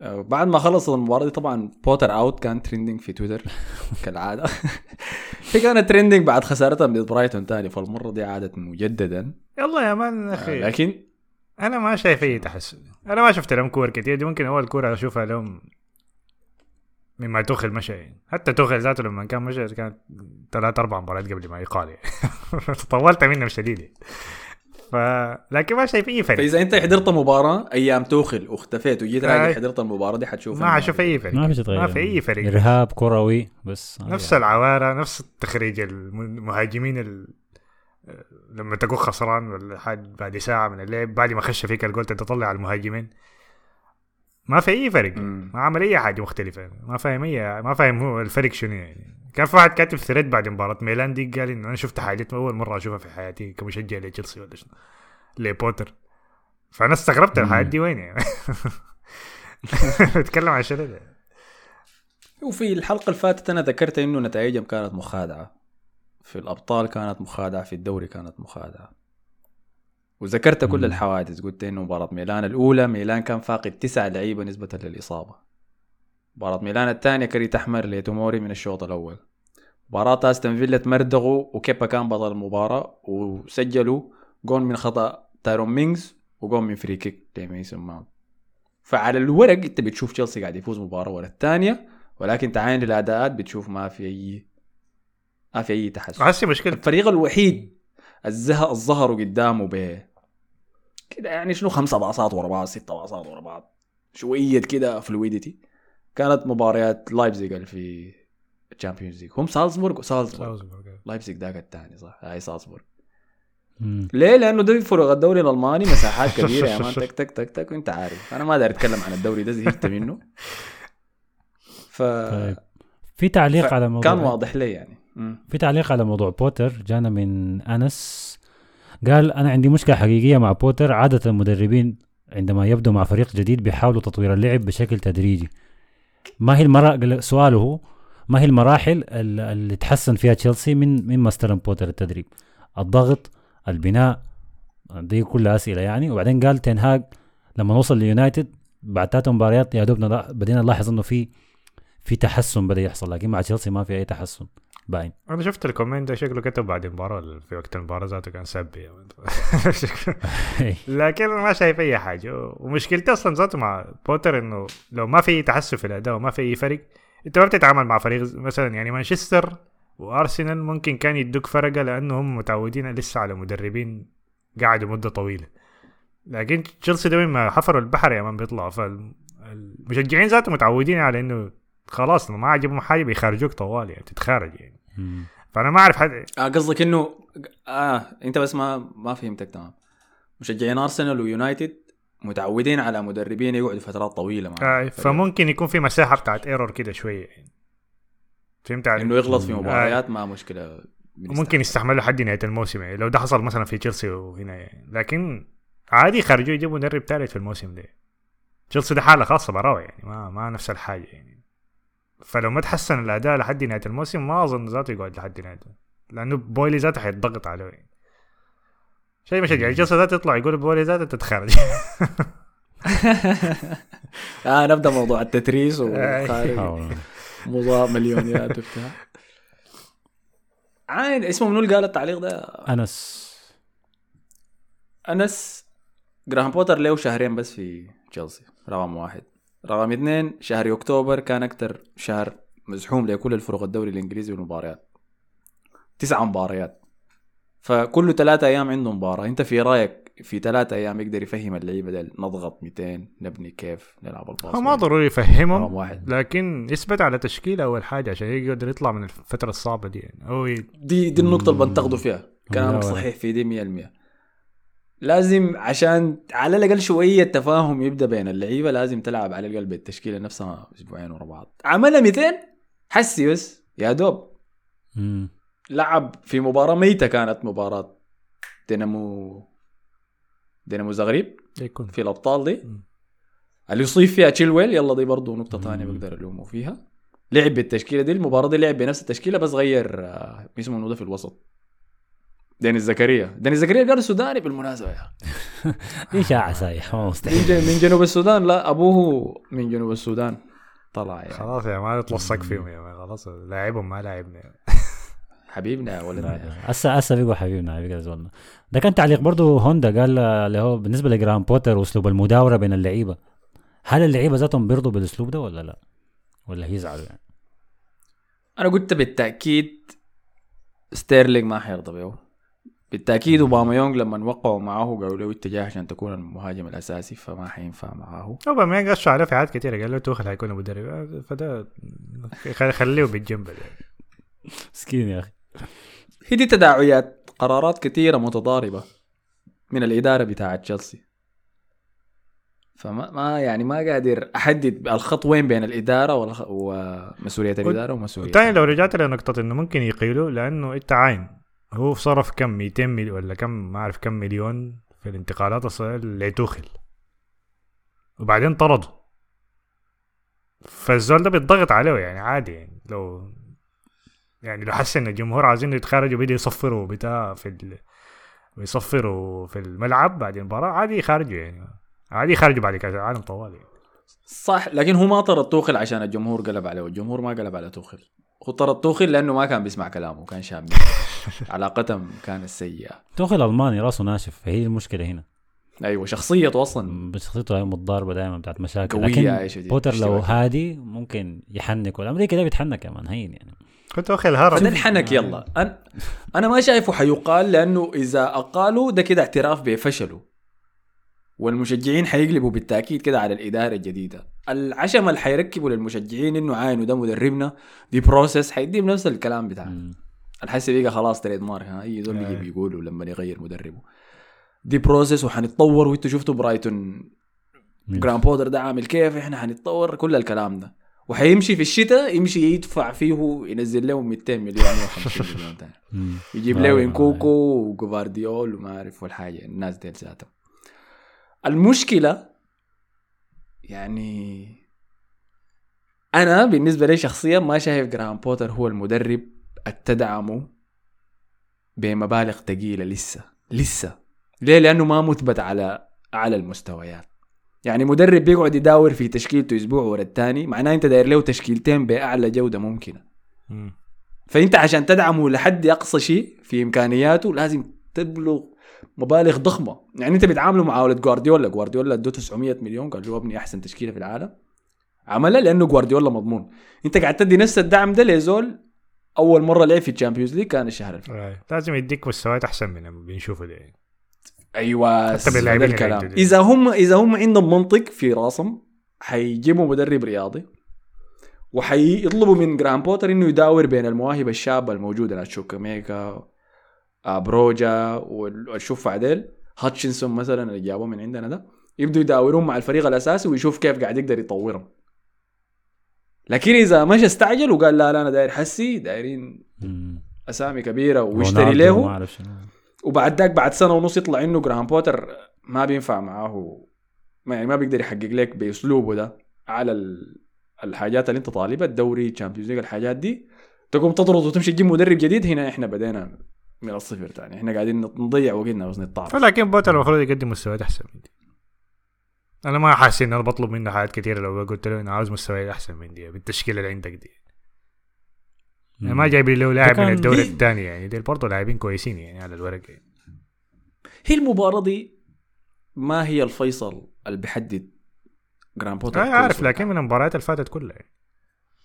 بعد ما خلصت المباراة دي طبعا بوتر out كان trending في تويتر كالعادة هي كانت trending بعد خسارتهم ضد برايتون تاني فالمرة دي عادت مجددا يلا يا man آه أخي لكن أنا ما شايف أي تحسن أنا ما شفت لهم كور كتير دي ممكن أول كوره أشوفها لهم مما توخل مشى يعني. حتى توخل ذاته لما كان مشى كانت ثلاث أربع مباريات قبل ما يقال يعني. طولت منهم شديد يعني. ف لكن ما شايف أي فرق فإذا أنت حضرت مباراة أيام توخل واختفيت وجيت راجع. حضرت المباراة دي حتشوف ما أشوف أي فرق ما في تغير ما في أي فرق إرهاب كروي بس نفس العوارة نفس التخريج المهاجمين ال... لما تكون خسران بعد ساعة من اللعب بعد ما خش فيك الجول تطلع المهاجمين. ما في أي فرق. مم. ما عمل أي حاجة مختلفة. ما فاهم اي ما فاهم هو الفرق شنو يعني. كان في واحد كاتب thread بعد مباراة ميلان دي قال إنه أنا شفت حاجات أول مرة أشوفها في حياتي كمشجع لتشيلسي ولا شنو. لبوتر. فأنا استغربت. الحاجات دي وين يعني. بتكلم عن شنو وفي الحلقة اللي فاتت أنا ذكرت إنه نتائجهم كانت مخادعة. في الأبطال كانت مخادعة في الدوري كانت مخادعة. وذكرت كل. الحوادث قلت إنه مباراة ميلان الأولى ميلان كان فاقد تسع لعيبة نسبة للإصابة. مباراة ميلان الثانية كرت أحمر لتوموري من الشوط الأول. مباراة أستون فيلا تمردغوا وكيبا كان بطل المباراة وسجلوا جون من خطأ تايرون مينجز وجون من free kick لميسون ماونت. فعلى الورق أنت بتشوف تشيلسي قاعد يفوز مباراة ورا الثانية ولكن تعاين للاداءات بتشوف ما في أي ما في أي تحسن. مشكلة الفريق الوحيد الزهق الظهروا قدامه كده يعني شنو خمسة باصات ورا بعض ستة باصات ورا بعض. شوية كده فلويدتي كانت مباريات لايبزيج في الشامبيونز ليج هم سالزبورغ وسالزبورغ لايبزيج ذاك الثاني صح؟ هاي سالزبورغ مم. ليه؟ لأنه ده فرق الدوري الألماني مساحات كبيرة يا مان. تك تك تك تك وانت عارف. أنا ما داير أتكلم عن الدوري ده زهقت منه. ف طيب. في تعليق ف- على موضوع كان واضح لي يعني. في تعليق على موضوع بوتر جانا من أنس. قال أنا عندي مشكلة حقيقية مع بوتر. عادة المدربين عندما يبدو مع فريق جديد بيحاولوا تطوير اللعب بشكل تدريجي. ما هي المرا... سؤاله هو ما هي المراحل ال- اللي تحسن فيها تشيلسي من مما استلم بوتر التدريب؟ الضغط البناء دي كلها أسئلة يعني. وبعدين قال تنهاج لما وصل ليونايتد بعد ثلاث مباريات يا دوب نلا- بدينا نلاحظ انه في في تحسن بدأ يحصل. لكن مع تشيلسي ما في أي تحسن. باين. أنا شفت ال comment ده شكله كتب بعد المباراة في وقت المباراة ذاته كان سبي. لكن ما شايف أي حاجة. ومشكلتي أصلا ذاته مع بوتر إنه لو ما في تحسن في الأداء وما في أي فرق أنت ما بتتعامل مع فريق مثلا يعني مانشستر وأرسنال ممكن كان يدوك فرقة لأنه هم متعودين لسه على مدربين قعدوا مده طويلة. لكن تشيلسي ده ما حفروا البحر يا مان بيطلعوا فالمشجعين ذاته متعودين على إنه خلاص ما عجبهم حاجة بيخرجوك طوال يعني تتخارج يعني. مم. فأنا ما أعرف حد آه قصدك إنه آه أنت بس ما ما فهمتك تمام. مشجعين أرسنال ويونايتد متعودين على مدربين يقعدوا فترات طويلة مع آه فممكن يكون في مساحة بتاعت ايرور كده شوية يعني. فهمت علي؟ إنه يغلط في آه. مباريات ما مشكلة ممكن يستحملوا لحد نهاية الموسم يعني لو ده حصل مثلا في تشيلسي وهنا يعني. لكن عادي يخرجوا يجيبوا مدرب ثالث في الموسم ده. تشيلسي ده حالة خاصة براوة يعني ما ما نفس الحاجة يعني. فلو ما تحسن الأداء لحد نهاية الموسم ما أظن ذاته يقعد لحد نهايته لأنه بويلي ذاته حيتضغط عليه. يعني شيء مشجع. تشيلسي ذاته يطلع يقول بويلي ذاته تتخرج. آه نبدأ موضوع التتريس آه. وخارج. آه. مضاء مليونيات وبتاع. عين اسمه منو اللي قال التعليق ده؟ أنس. أنس. جراهام بوتر له شهرين بس في تشيلسي؟ رقم واحد. رقم اثنين شهر أكتوبر كان أكثر شهر مزحوم لكل الفرق الدوري الإنجليزي والمباريات. تسع مباريات. فكل ثلاثة أيام عنده مباراة. أنت في رأيك في ثلاثة أيام يقدر يفهم اللعيبة ده نضغط 200 نبني كيف نلعب الباص هو ما ضروري يفهمهم واحد. لكن يثبت على تشكيله أول حاجة عشان يقدر يطلع من الفترة الصعبة دي. يعني هو ي- دي دي النقطة اللي بنتقدوا فيها. كلامك لا، صحيح في دي 100% لازم عشان على الأقل شوية تفاهم يبدأ بين اللعيبة لازم تلعب على الأقل بالتشكيلة نفسها أسبوعين ورا بعض. عملها 200 حسي بس يا دوب. مم. لعب في مباراة ميتة كانت مباراة دينامو دينامو زغريب يكون. في الأبطال دي. مم. اللي يصيب فيها تشيلويل يلا دي برضه نقطة ثانية مم. بقدر ألومه فيها. لعب بالتشكيلة دي المباراة دي لعب بنفس التشكيلة بس غير آه، اسمه ده في الوسط. داني زكريا. داني زكريا قال سوداني بالمناسبة يا شاعة سايح ما من, مستحيل من جنوب السودان؟ لا أبوه من جنوب السودان طلع يعني. خلاص يا ما تلصق فيهم يا خلاص لاعبهم ما لاعبنا حبيبنا يا ولدنا. هسه هسه بيقوا حبيبنا زولنا. ده كان تعليق برضه هوندا قال اللي هو بالنسبة لجرام بوتر وأسلوب المداورة بين اللعيبة. هل اللعيبة ذاتهم بيرضوا بالأسلوب ده ولا لا؟ ولا هيزعلوا يعني؟ أنا قلت بالتأكيد ستيرلينج ما حيرضى بيه بالتأكيد اوباميونج لما وقعوا معاه قالوا له اتجاه عشان تكون المهاجم الأساسي فما حينفع معاه هو ما قشوا عليه في حاجات كثيره قال له توخل حيكون مدرب فده خليه بالجنب يعني. مسكين يا أخي. هي دي تداعيات قرارات كثيرة متضاربة من الإدارة بتاعة تشيلسي. فما ما يعني ما قادر أحدد الخط وين بين الإدارة والخ... ومسؤولية الإدارة ومسؤولية والثاني لو رجعت لنقطة إنه ممكن يقيلوا لأنه أنت عاين. هو صرف كم؟ 200 مليون ولا كم؟ ما أعرف كم مليون في الانتقالات لتوخل وبعدين طرده فالزول ده بيتضغط عليه يعني عادي يعني لو يعني لو حس إن الجمهور عايزين يتخارجوا بدي يصفروا بتاع في ال... ويصفروا في الملعب بعد المباراة عادي يخرجوا يعني. عادي يخرجوا بعد كأس العالم طوال يعني. صح لكن هو ما طرد توخل عشان الجمهور قلب عليه والجمهور ما قلب على توخل هو طرد توخل لأنه ما كان بيسمع كلامه كان شاب علاقتهم كانت سيئة. توخل الماني راسه ناشف فهي المشكلة هنا. أيوة شخصيته أصلا. بشخصيته هي متضاربة دايما بتاعت مشاكل قوية لكن بوتر لو. هادي ممكن يحنك والأمريكي ده بيتحنك كمان هين يعني. كنت واخد هرب فده الحنك يلا. أنا, أنا ما شايفه حيقال لأنه إذا أقالوا ده كده اعتراف بفشله. والمشجعين حيقلبوا بالتأكيد كده على الإدارة الجديدة. العشم اللي حيركبوا للمشجعين إنه عاينوا ده مدربنا دي بروسيس حيديهم نفس الكلام بتاعه مم. الحس بقى خلاص تريد مارك ها أي زول بيجي آه. بيقولوا لما يغير مدربه دي process وحنتطور وإنتوا شفتوا برايتون. جراهام بوتر ده عامل كيف إحنا حنتطور كل الكلام ده وحيمشي في الشتاء يمشي يدفع فيه ينزل له 200 مليون 150 مليون تاني. يجيب آه، له آه. نكونكو وجوفارديول وما أعرف والحاجة الناس ديل ذاتهم المشكلة يعني أنا بالنسبة لي شخصيا ما شايف جراهام بوتر هو المدرب التدعمه بمبالغ ثقيله لسه لسه. ليه؟ لأنه ما مثبت على اعلى المستويات. يعني مدرب بيقعد يداور في تشكيلته أسبوع ورا الثاني معناه أنت داير له تشكيلتين بأعلى جودة ممكنة. مم. فأنت عشان تدعمه لحد أقصى شيء في إمكانياته لازم تبلغ مبالغ ضخمة يعني أنت بتعامله مع ولد جوارديولا جوارديولا ادوه 900 مليون قال له ابني أحسن تشكيلة في العالم عملها لأنه جوارديولا مضمون أنت قاعد تدي نفس الدعم ده لزول أول مرة لعب في ال Champions League كان الشهر اللي فات آه. لازم يديك مستويات أحسن من اللي بنشوفه ده. أيوه حتى الكلام. إذا هم إذا هم عندهم منطق في راسهم حيجيبوا مدير رياضي وحيطلبوا من جراهام بوتر إنه يداور بين المواهب الشابة الموجودة تشوكويميكا آه، بروجا والشوف عديل. هاتشنسون مثلا اللي جابوه من عندنا ده. يبدوا يداورون مع الفريق الأساسي ويشوف كيف قاعد يقدر يطورهم. لكن إذا مشى استعجل وقال لا لا أنا داير حسي دايرين. أسامي كبيرة ويشتري له. وبعد ذاك بعد سنة ونص يطلع إنه جراهام بوتر ما بينفع معاه ما يعني ما بيقدر يحقق لك بأسلوبه ده على ال- الحاجات اللي أنت طالبها. الدوري Champions League الحاجات دي. تقوم تطرد وتمشي تجيب مدرب جديد. هنا إحنا بدينا من الصفر تاني. إحنا قاعدين نضيع وقتنا بس نتطعم فلكن بوتر المفروض يقدم مستويات أحسن من دي أنا ما حاسس ان أنا بطلب منه حاجات كثيرة. لو قلت له أنا عاوز مستويات أحسن من دي بالتشكيلة اللي عندك دي. يعني ما جايب له لاعب من الدوري الثاني يعني. دي برضه لاعبين كويسين يعني على الورق يعني. هي المباراة دي ما هي الفيصل اللي بيحدد جراهام بوتر كويس عارف لكن من المباريات اللي فاتت كلها يعني.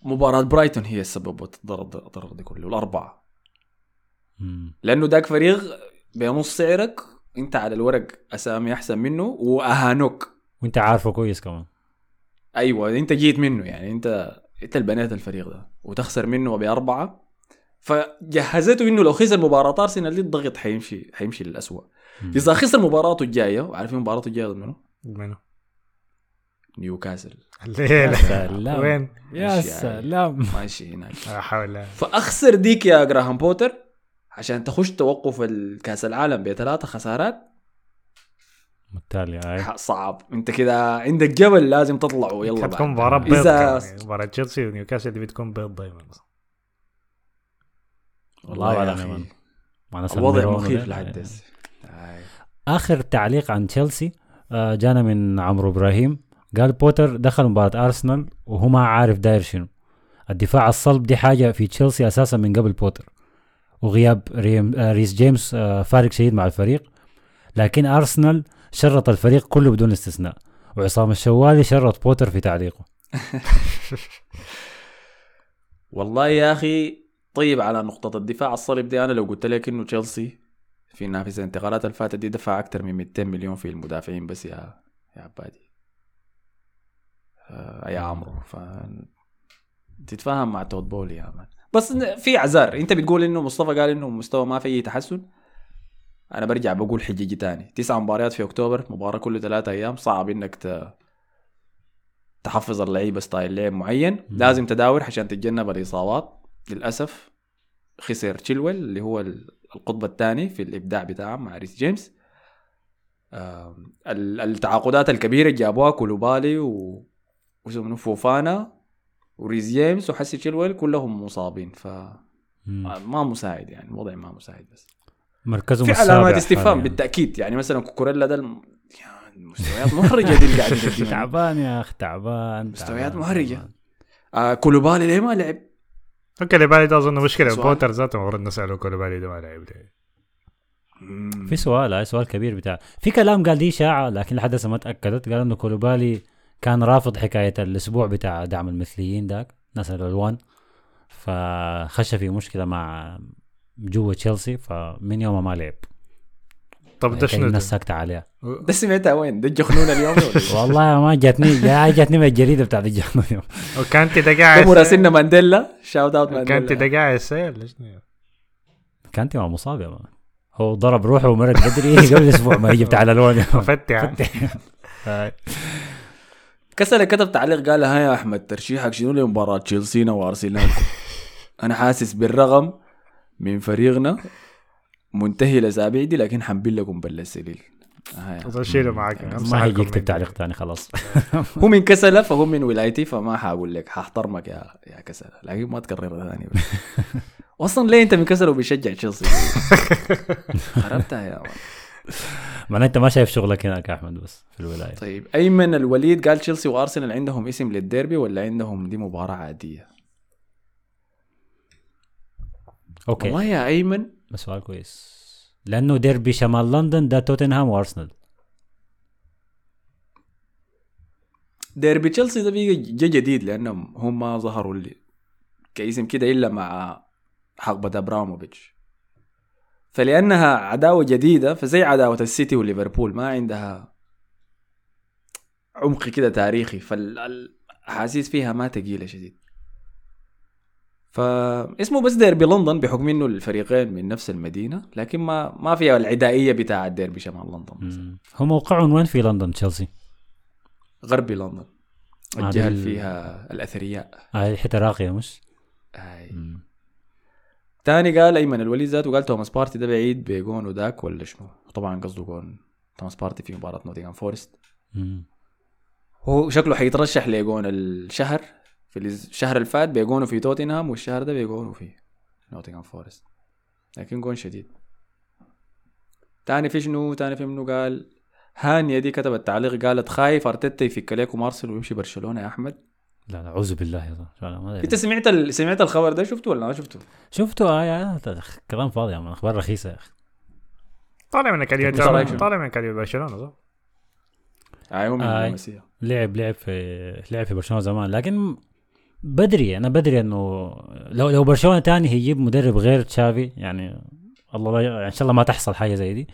مباراة برايتون هي السبب الضرر الضرر دي كله. الأربعة. مم. لأنه داك فريق بنص سعرك أنت على الورق أسامي أحسن منه وأهانوك وانت عارفه كويس كمان أيوه انت جيت منه يعني انت انت اللي بنيت الفريق ده وتخسر منه بأربعة فجهزته إنه لو خسر مباراة أرسنال دي الضغط حيمشي حيمشي للأسوأ مم. إذا خسر مباراته الجاية وعارفين مباراته الجاية ضد منو؟ منو؟ نيوكاسل الليلة سلام. وين؟ يا يعني. سلام ماشي هناك لا حول فأخسر ديك يا جراهام بوتر عشان تخش توقف الكاس العالم بثلاثة خسارات بالتالي هاي ح- صعب انت كده عندك جبل لازم تطلعه يلا حتكون بعد. مباراة بيض يعني. مباراة تشيلسي ونيوكاسل دي بتكون بيض دايما والله man. مع الوضع مخيف. لحد هسه. آخر تعليق عن تشيلسي آه، جانا من عمرو إبراهيم قال بوتر دخل مباراة أرسنال وهو ما عارف داير شنو الدفاع الصلب دي حاجة في تشيلسي أساسا من قبل بوتر وغياب آه، ريس جيمس آه، فارق شديد مع الفريق. لكن أرسنال شرط الفريق كله بدون استثناء. وعصام الشوالي شرط بوتر في تعليقه. والله يا أخي طيب على نقطة الدفاع. الصلب دي أنا لو قلت لك إنه تشيلسي في نافذة الانتقالات اللي فاتت دي دفع أكثر من 200 مليون في المدافعين بس يا يا عبادي آه يا عمرو. ف تتفاهم مع تود بولي يا man. بس في اعذار انت بتقول إنه مصطفى قال إنه مستوى ما في أي تحسن؟ أنا برجع بقول حجيجي تاني. تسع مباريات في أكتوبر مباراة كل ثلاثة أيام صعب إنك ت... تحفظ اللعيبة style لعب معين. لازم تداور عشان تتجنب الإصابات. للأسف خسر تشيلويل اللي هو ال- القطب الثاني في الإبداع بتاعهم مع ريس جيمس. التعاقدات الكبيرة اللي جابوها كوليبالي و واسمه وريس جيمس وحسي تشيلويل كلهم مصابين ف. ما مساعد يعني الوضع ما مساعد بس مركزهم في علامات استفهام حالياً. بالتأكيد يعني مثلا كوكوريلا ده الم... يعني مستويات محرجه دي اللي قاعد. تعبان يا أخي تعبان مستويات. تعبان. آه كوليبالي ليه ما لعب؟ كوليبالي ده أظن مشكلة سؤال. بوتر ذاته المفروض نسأله كوليبالي ده ما لعب ده في سؤال هاي سؤال كبير بتاع في كلام قال دي إشاعة لكن لحد هسه ما تأكدت قال إنه كوليبالي كان رافض حكاية الأسبوع بتاع دعم المثليين ذاك ناس الألوان. فخش في مشكلة مع جوا تشيلسي فمن يومها ما لعب. طب ده كان شنو؟ الناس ساكته عليها ده سمعتها وين؟ ده الجخنون اليوم؟ والله ما جاتني جا- جاتني من الجريدة بتاعت الجنوب اليوم. وكانتي ده قاعد مراسلنا مانديلا. shout out كانتي مانديلا ده قاعد؟ كانتي ما مصاب يا مان. هو ضرب روحه ومرق بدري. قبل أسبوع ما يجي بتاع الألوان فتح كسر كتب تعليق قال ها يا أحمد ترشيحك شنو لمباراة تشيلسينا وارسنال أنا حاسس بالرغم من فريقنا منتهي الاسابيع دي لكن حنبين لكم بل السليل. آه. شيله معك ما هيجي يكتب تعليق ثاني خلاص. هو من كسلة فهو من ولايتي فما حاقول لك حاحترمك يا يا كسلة. لكن ما تكررها ثاني. أصلا ليه أنت من كسلة وبيشجع تشيلسي؟ خربتها يا man. معناه انت ما شايف شغلك هناك أحمد بس في الولاية. طيب أيمن الوليد قال تشيلسي وارسنال عندهم اسم للديربي ولا عندهم دي مباراة عادية؟ okay. والله يا أيمن. سؤال كويس. لأنه ديربي شمال لندن ده توتنهام وارسنال ديربي تشيلسي ده بيجي جديد لأنهم هم ما ظهروا اللي كاسم كده إلا مع حقبة ابراموفيتش فلأنها عداوة جديدة فزي عداوة السيتي وليفربول ما عندها عمق كده تاريخي فالأحاسيس فيها ما تقيلة شديد فاسمه بس ديربي لندن بحكم إنه الفريقين من نفس المدينة لكن ما ما فيها العدائية بتاع ديربي شمال لندن. هو موقعهم وين في لندن تشيلسي؟ غربي لندن الجهه اللي فيها الأثرياء هاي الحتة راقية مش؟ مم. تاني قال أيمن الوليد ذاته قال توماس بارتي ده بعيد بجون وداك ولا شنو؟ طبعا قصده جون توماس بارتي في مباراة نوتنغهام فورست. هو شكله حيترشح لجون الشهر في الشهر اللي فات بيجونه في توتنهام والشهر ده بيجونه في نوتنغهام فورست. لكن جون شديد. تاني في شنو؟ تاني في منه قال؟ هانيا دي كتبت تعليق قالت خايف أرتيتا يفك عليكم أرسنال ويمشي برشلونة يا أحمد. لا لا أعوذ بالله يا زلمه. أنت سمعت ال... سمعت الخبر ده شفته ولا ما شفته؟ شفته آه يا كلام فاضي يا أخبار رخيصة يا أخي طالع من أكاديمية؟ طالع من أكاديمية برشلونة صح؟ أيوه من آي. اللمسيه لعب لعب في لعب في برشلونة زمان لكن بدري أنا بدري إنه لو لو برشلونة تاني هيجيب مدرب غير تشافي يعني الله لا يعني إن شاء الله ما تحصل حاجة زي دي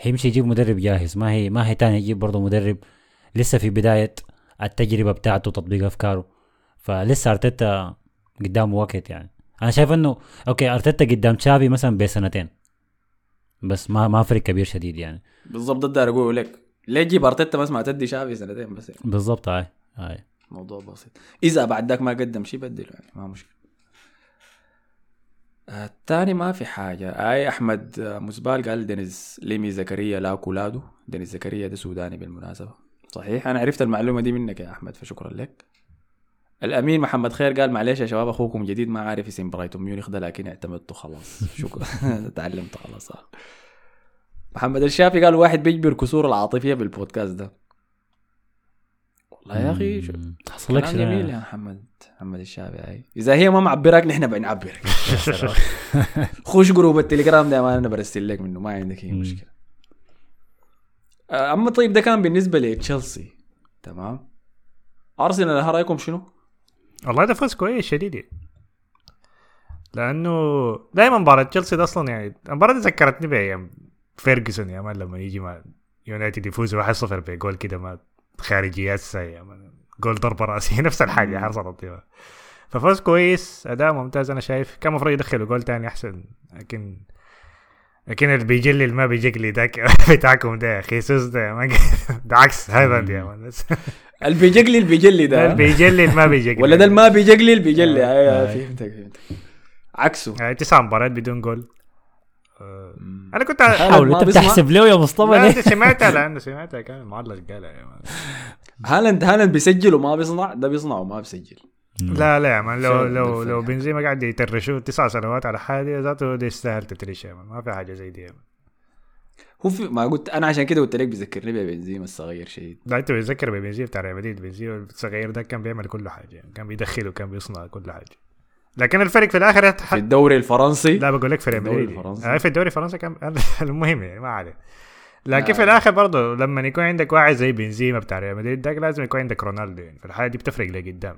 هيمشي يجيب مدرب جاهز ما هي ما هي تاني يجيب برضه مدرب لسه في بداية التجربة بتاعته تطبيق أفكاره. فلسه أرتيتا قدامه وقت يعني. أنا شايف إنه أوكي أرتيتا قدام تشافي مثلا بسنتين بس ما ما فرق كبير شديد يعني. بالضبط ده أقول لك. ليه تجيب أرتيتا بس ما تدي شافي سنتين بس يعني. بالضبط هاي هاي. موضوع بسيط. إذا بعد ذاك ما قدم شيء بدله يعني ما مشكلة. الثاني ما في حاجة. أي أحمد آه، مسبال قال دينيز ليمي زكريا لا كولادو دينيز زكريا ده سوداني بالمناسبة. صحيح. أنا عرفت المعلومة دي منك يا أحمد فشكرا لك. الأمين محمد خير قال معلش يا شباب أخوكم جديد ما عارف اسم برايتون ميونخ ده لكن اعتمدته خلاص. شكرا. تعلمت خلاص. آه. محمد الشافي قال واحد بيجبر كسور العاطفية بالبودكاست ده. والله يا أخي. حصل لك جميل يا محمد محمد الشافعي هاي إذا هي ما معبرك نحن بنعبرك. خش group التليجرام ده ما أنا برسل لك منه ما عندك أي. مشكلة. أما طيب ده كان بالنسبة لتشيلسي. تمام. أرسنال ها رأيكم شنو؟ والله ده فوز كويس شديد. يعني. لأنه دائما مباراة تشيلسي ده أصلا يعني المباراة دي ذكرتني بأيام فيرجسون يا مان لما يجي مع يونايتد يفوز 1-0 بجول كده ما خارجيات يا مان. جول ضربة رأسية نفس الحاجة حصلت دي ففوز كويس أداء ممتاز أنا شايف. كان المفروض يدخلوا جول تاني أحسن لكن لكن اللي بيجلي اللي ما بيجلي ذاك بتاعكم ده خيسوس ده ما ده عكس هذا يا مان بس اللي بيجلي اللي بيجلي ده. ده اللي بيجلي اللي ما بيجلي ولا ده اللي ما بيجلي اللي بيجلي آه، آه، آه. فهمتك فهمتك. عكسه. يعني تسع مباريات بدون جول. آه،. أنا كنت حاول. أنت؟ بتحسب له يا مصطفى لا؟ أنت سمعتها لأنه سمعتها كان معلق قالها يا مان. هالاند هالاند بيسجل وما بيصنع. ده بيصنع وما بيسجل. لا لا يا مان لو لو. لو بنزيما قاعد يترشوه تسع سنوات على حاجة ذاته ده يستاهل تترش يا مان ما في حاجة زي دي يا مان. هو في ما قلت أنا عشان كده قلت لك بيذكرني ببنزيما الصغير شديد لا أنت بتذكر ببنزيما بتاع ريال مدريد بنزيما الصغير ده كان بيعمل كل حاجة يعني. كان بيدخل وكان بيصنع كل حاجة لكن الفرق في الآخر في الدوري الفرنسي لا بقول لك في ريال الدوري مدريد الفرنسي. آه، في الدوري الفرنسي كان المهم يعني ما عليه لكن آه. في الآخر برضه لما يكون عندك واحد زي بنزيما بتاع ريال مدريد ده لازم يكون عندك رونالدو يعني فالحاجه دي بتفرق لقدام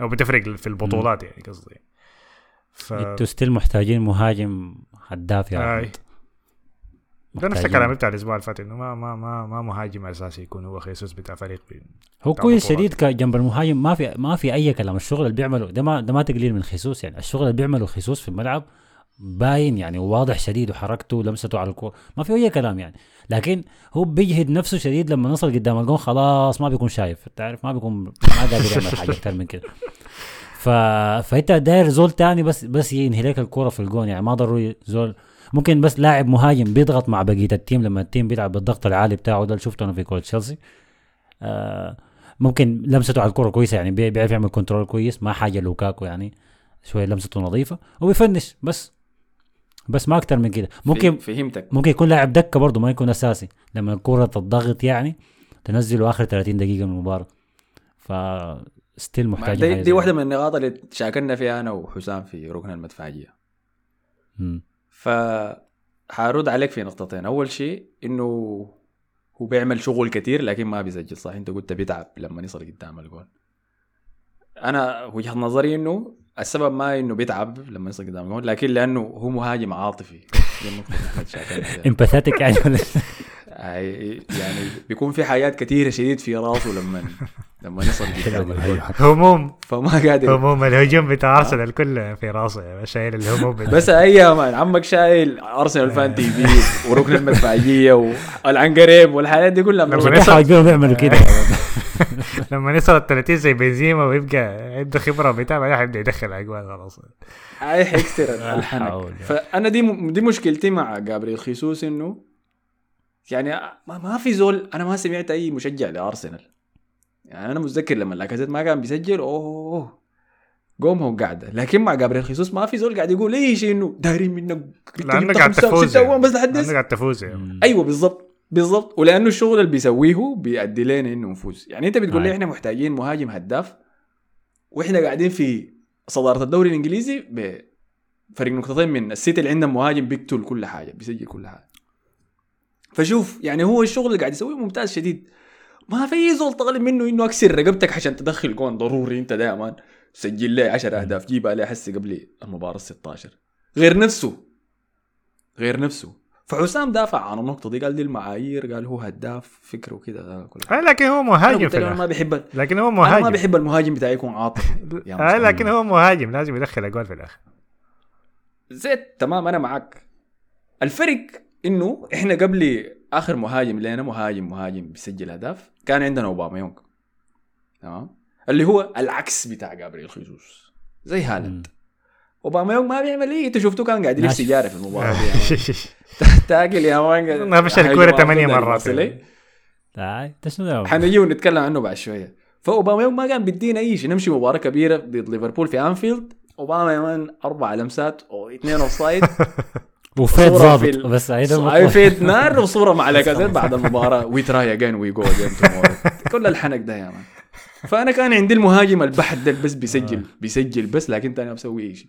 أو بتفرق في البطولات يعني قصدي ف أنتوا still محتاجين مهاجم هداف يا آي. ده نفس. الكلام بتاع الأسبوع اللي فات إنه ما ما ما ما مهاجم اساسي يكون هو خيسوس بتاع فريق بي. هو كويس. شديد جنب المهاجم ما في ما في أي كلام الشغل اللي بيعمله ده ما ده ما تقليل من خيسوس يعني الشغل اللي بيعمله خيسوس في الملعب باين يعني واضح شديد وحركته ولمسته على الكوره ما في أي كلام يعني. لكن هو بيجهد نفسه شديد لما نصل قدام الجون خلاص ما بيكون شايف. تعرف؟ ما بيكون ما قادر يعمل حاجة أكثر من كده. ف... فإنت داير زول تاني بس بس ينهي لك الكوره في الجون يعني. ما ضروري زول ممكن بس لاعب مهاجم بيضغط مع بقية ال team لما ال team بيلعب بالضغط العالي بتاعه ده اللي شفته أنا في كورة تشيلسي. آه ممكن لمسته على الكوره كويسة يعني بي- بيعرف يعمل control كويس ما حاجة لوكاكو يعني. شوية لمسته نظيفة. وبيفنش بس. بس ما أكتر من كده. ممكن فهمتك. ممكن يكون لاعب دكة برضه ما يكون أساسي. لما الكوره تضغط يعني تنزله آخر 30 دقيقة من المباراة. ف ستيل محتاج دي, دي واحدة من النقاط اللي شاكلنا فيها أنا وحسام في ركن المدفعية. ف حارد عليك في نقطتين. أول شيء إنه هو بيعمل شغل كتير لكن ما بيسجل صح؟ أنت قلت بيتعب لما يصل قدام الجول أنا وجهة نظري إنه السبب ما إنه بيتعب لما يصل قدام الجول لكن لأنه هو مهاجم عاطفي. empathetic يعني ولا يعني بيكون في حاجات كثيره شديد في راسه لما لما يصل الجول هموم. فما قادر. هموم الهجوم بتاع أرسنال كله في راسه شايل الهموم بس اي مان عمك شايل أرسنال فان تي في وركن المدفعية والعنقريب والحاجات دي كلها. لما حاجبهم يعملوا كده. لما يصل ال 30 زي بنزيما ويبقى عنده خبرة بتاع بعدين حيبدا يدخل اجوال خلاص. هاي حيكسر. فأنا دي دي مشكلتي مع جابريل خيسوس إنه يعني ما, ما في زول أنا ما سمعت أي مشجع لأرسنال. يعني أنا متذكر لما لاكازيت ما كان بيسجل أوه قوم هو قاعدة لكن مع جابريل خيسوس ما في زول قاعد يقول اي شيء إنه دايرين منك لأنه جبت قاعد تفوز بس. قاعد تفوز يعني. أيوه بالضبط. بالضبط. ولأنه الشغل اللي بيسويه بيؤدي لنا إنه نفوز. يعني أنت بتقول لي. إحنا محتاجين مهاجم هداف وإحنا قاعدين في صدارة الدوري الإنجليزي بفرق نقطتين من السيتي اللي عندهم مهاجم بيقتل كل حاجة بيسجل كل حاجة. فشوف يعني هو الشغل اللي قاعد يسويه ممتاز شديد. ما في زول طالب منه إنه أكسر رقبتك عشان تدخل جون ضروري أنت دائما. سجل لي 10 أهداف جيبها لي حسي قبل المباراة 16 غير نفسه. غير نفسه. فحسام دافع عن النقطة دي قال دي المعايير قال هو هداف فكره وكذا لكن هو مهاجم في ما بحب لكن هو أنا ما مهاجم. بحب المهاجم بتاعي يكون يا آه مصطفى. لكن هو مهاجم لازم يدخل أجوال في الآخر. زيت تمام أنا معك الفرق إنه إحنا قبل آخر مهاجم لنا مهاجم مهاجم بيسجل اهداف كان عندنا اوباما يونغ تمام؟ اللي هو العكس بتاع جابريل خيسوس. زي هالاند. اوباما يونغ ما بيعمل إيه؟ أنت شفته كان قاعد يلف. سيجارة في المباراة. دي يا مان. تاكل يا مان نفش الكورة ثمانية مرات. ده؟ حنجي ونتكلم عنه بعد شوية. فأوباما يونغ ما كان بيدينا أي شيء. نمشي مباراة كبيرة ضد ليفربول في أنفيلد. أوباما يا مان أربع لمسات واثنين اوف سايد وفيت ظابط بس هيدا صاير في نار وصورة مع لاكازيت بعد المباراة. وي تراي اجين وي جو اجين كل الحنك ده يا مان. فأنا كان عندي المهاجم البحت ده بس بيسجل. بيسجل بس لكن تاني ما بسوي أي شيء.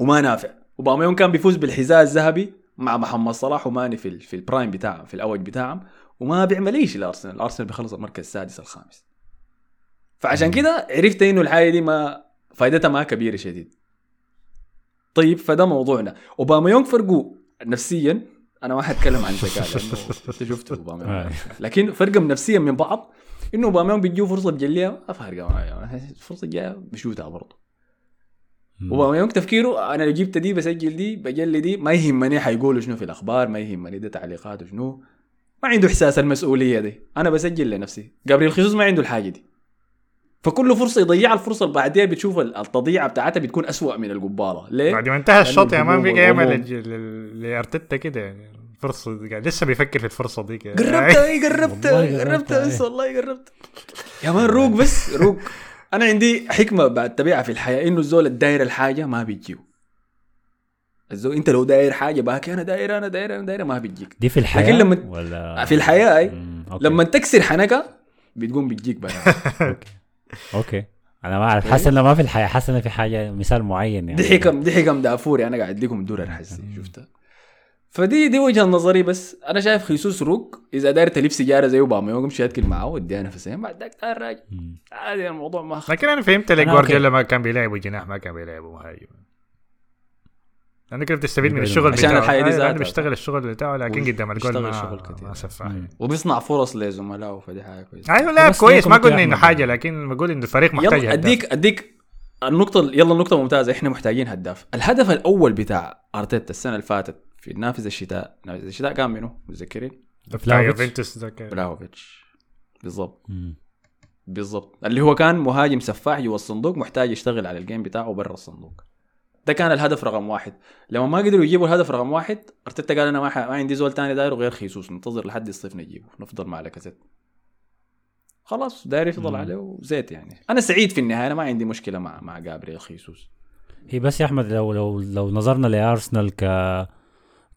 وما نافع. وأوباميانغ كان بيفوز بالحذاء الذهبي مع محمد صلاح وماني في في ال prime بتاعهم في الأوج بتاعهم وما بيعمل أي شيء لأرسنال. الارسنال بيخلص المركز السادس الخامس. فعشان كده عرفت إنه الحاجة دي ما فائدتها ما كبيرة شديد. طيب فده موضوعنا. أوباميانغ فرقه نفسيا أنا ما حتكلم عن ذكاء أنت شفت آه. لكن فرقهم نفسيا من بعض إنه أوباما يونغ بيجيه فرصة بجليها ما فارقة معايا. الفرصه الجايه بشوتها برضه. اوباما يونغ تفكيره أنا لو جبت دي بسجل دي بجلي دي ما يهمني حيقولوا شنو في الأخبار ما يهمني ده تعليقات وشنو ما عنده إحساس المسؤولية دي. أنا بسجل لنفسي. جابريل خيسوس ما عنده الحاجة دي. فكل فرصة يضيعها الفرصة اللي بعديها بتشوف التضييع بتاعتها بتكون أسوأ من القبالة. ليه؟ بعد ما انتهى الشوط يا مان بقى يعمل لأرتيتا كده يعني الفرصة لسه بيفكر في الفرصة دي كده. قربت إي قربت والله قربت قربت، بس. والله قربت. يا مان روق بس روق. أنا عندي حكمة بعد تبعها في الحياة إنه الزول الداير الحاجة ما بيجيو الزول أنت لو داير حاجة باكي أنا داير أنا داير أنا داير ما بيجيك. دي في الحياة لكن لما- ولا في الحياة أي. لما تكسر حنكة بتقوم بتجيك بقى أوكي. أوكي. أنا ما أعرف حاسس إنه ما في الحياة حاسس إنه في حاجة مثال معين يعني. دي حكم دي حكم دافوري أنا قاعد اديكم دور الحسي شفتها؟ فدي دي وجهة نظري بس أنا شايف خيسوس روك إذا داير تلف سيجارة زي أوباما يوم امشي اتكل معاه وديها نفسين بعد ذاك تعال راجع. عادي الموضوع ما خ... لكن أنا فهمت لك أنا جوارديولا ما كان بيلعبوا جناح ما كان بيلعبوا مهاجم لأنه كده بتستفيد من الشغل عشان بتاعه الحياة دي ذاتها. بيشتغل الشغل بتاعه لكن قدام الجول بيشتغل ما شغل كتير. ما. وبيصنع فرص لزملائه فدي حاجة كويسة أيوه لا بس كويس ما قلنا إنه. حاجة لكن بقول إنه الفريق محتاج يلا. اديك أديك النقطة يلا النقطة ممتازة إحنا محتاجين هداف، الهدف الأول بتاع أرتيتا السنة اللي فاتت في نافذة الشتاء، نافذة الشتاء كان منه؟ متذكرين؟ بتاع فلاهوفيتش. يوفنتوس فلاهوفيتش بالضبط. بالضبط. اللي هو كان مهاجم سفاح جوا الصندوق محتاج يشتغل على ال game بتاعه برا الصندوق. ده كان الهدف رقم واحد. لما ما قدروا يجيبوا الهدف رقم واحد أرتيتا قال أنا ما, ح... ما عندي زول تاني دايره غير خيسوس. ننتظر لحد الصيف نجيبه. نفضل مع لاكازيت. خلاص داير يفضل مم. عليه زيت يعني. أنا سعيد في النهاية. أنا ما عندي مشكلة مع مع جابرييل خيسوس. هي بس يا أحمد لو لو لو نظرنا لأرسنال ك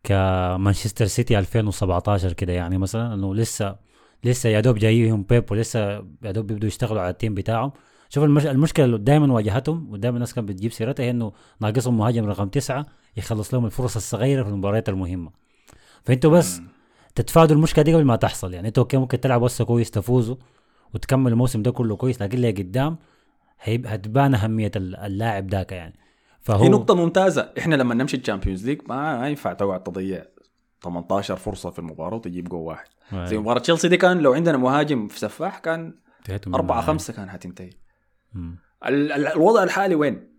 كمانشستر سيتي 2017 كده يعني مثلا إنه لسه لسه يا دوب جايهم بيب ولسه يا دوب بيبدوا يشتغلوا على التيم بتاعهم. شوف المش... المشكلة اللي دائما واجهتهم ودائما الناس كانت بتجيب سيرتها هي إنه ناقصهم مهاجم رقم تسعة يخلص لهم الفرص الصغيرة في المباريات المهمة. فإنتوا بس تتفادوا المشكلة دي قبل ما تحصل. يعني إنتوا okay ممكن تلعب وسط كويس تفوزوا وتكمل الموسم ده كله كويس لكن اللي قدام هتبان أهمية ال- اللاعب ذاك يعني. فهو هي نقطة ممتازة، إحنا لما نمشي ال Champions League ما, ما ينفع تقعد تضيع 18 فرصة في المباراة وتجيب جول واحد،. زي مباراة تشيلسي دي كان لو عندنا مهاجم في سفاح كان أربعة. خمسة كان حتنتهي. مم. ال- ال- الوضع الحالي وين؟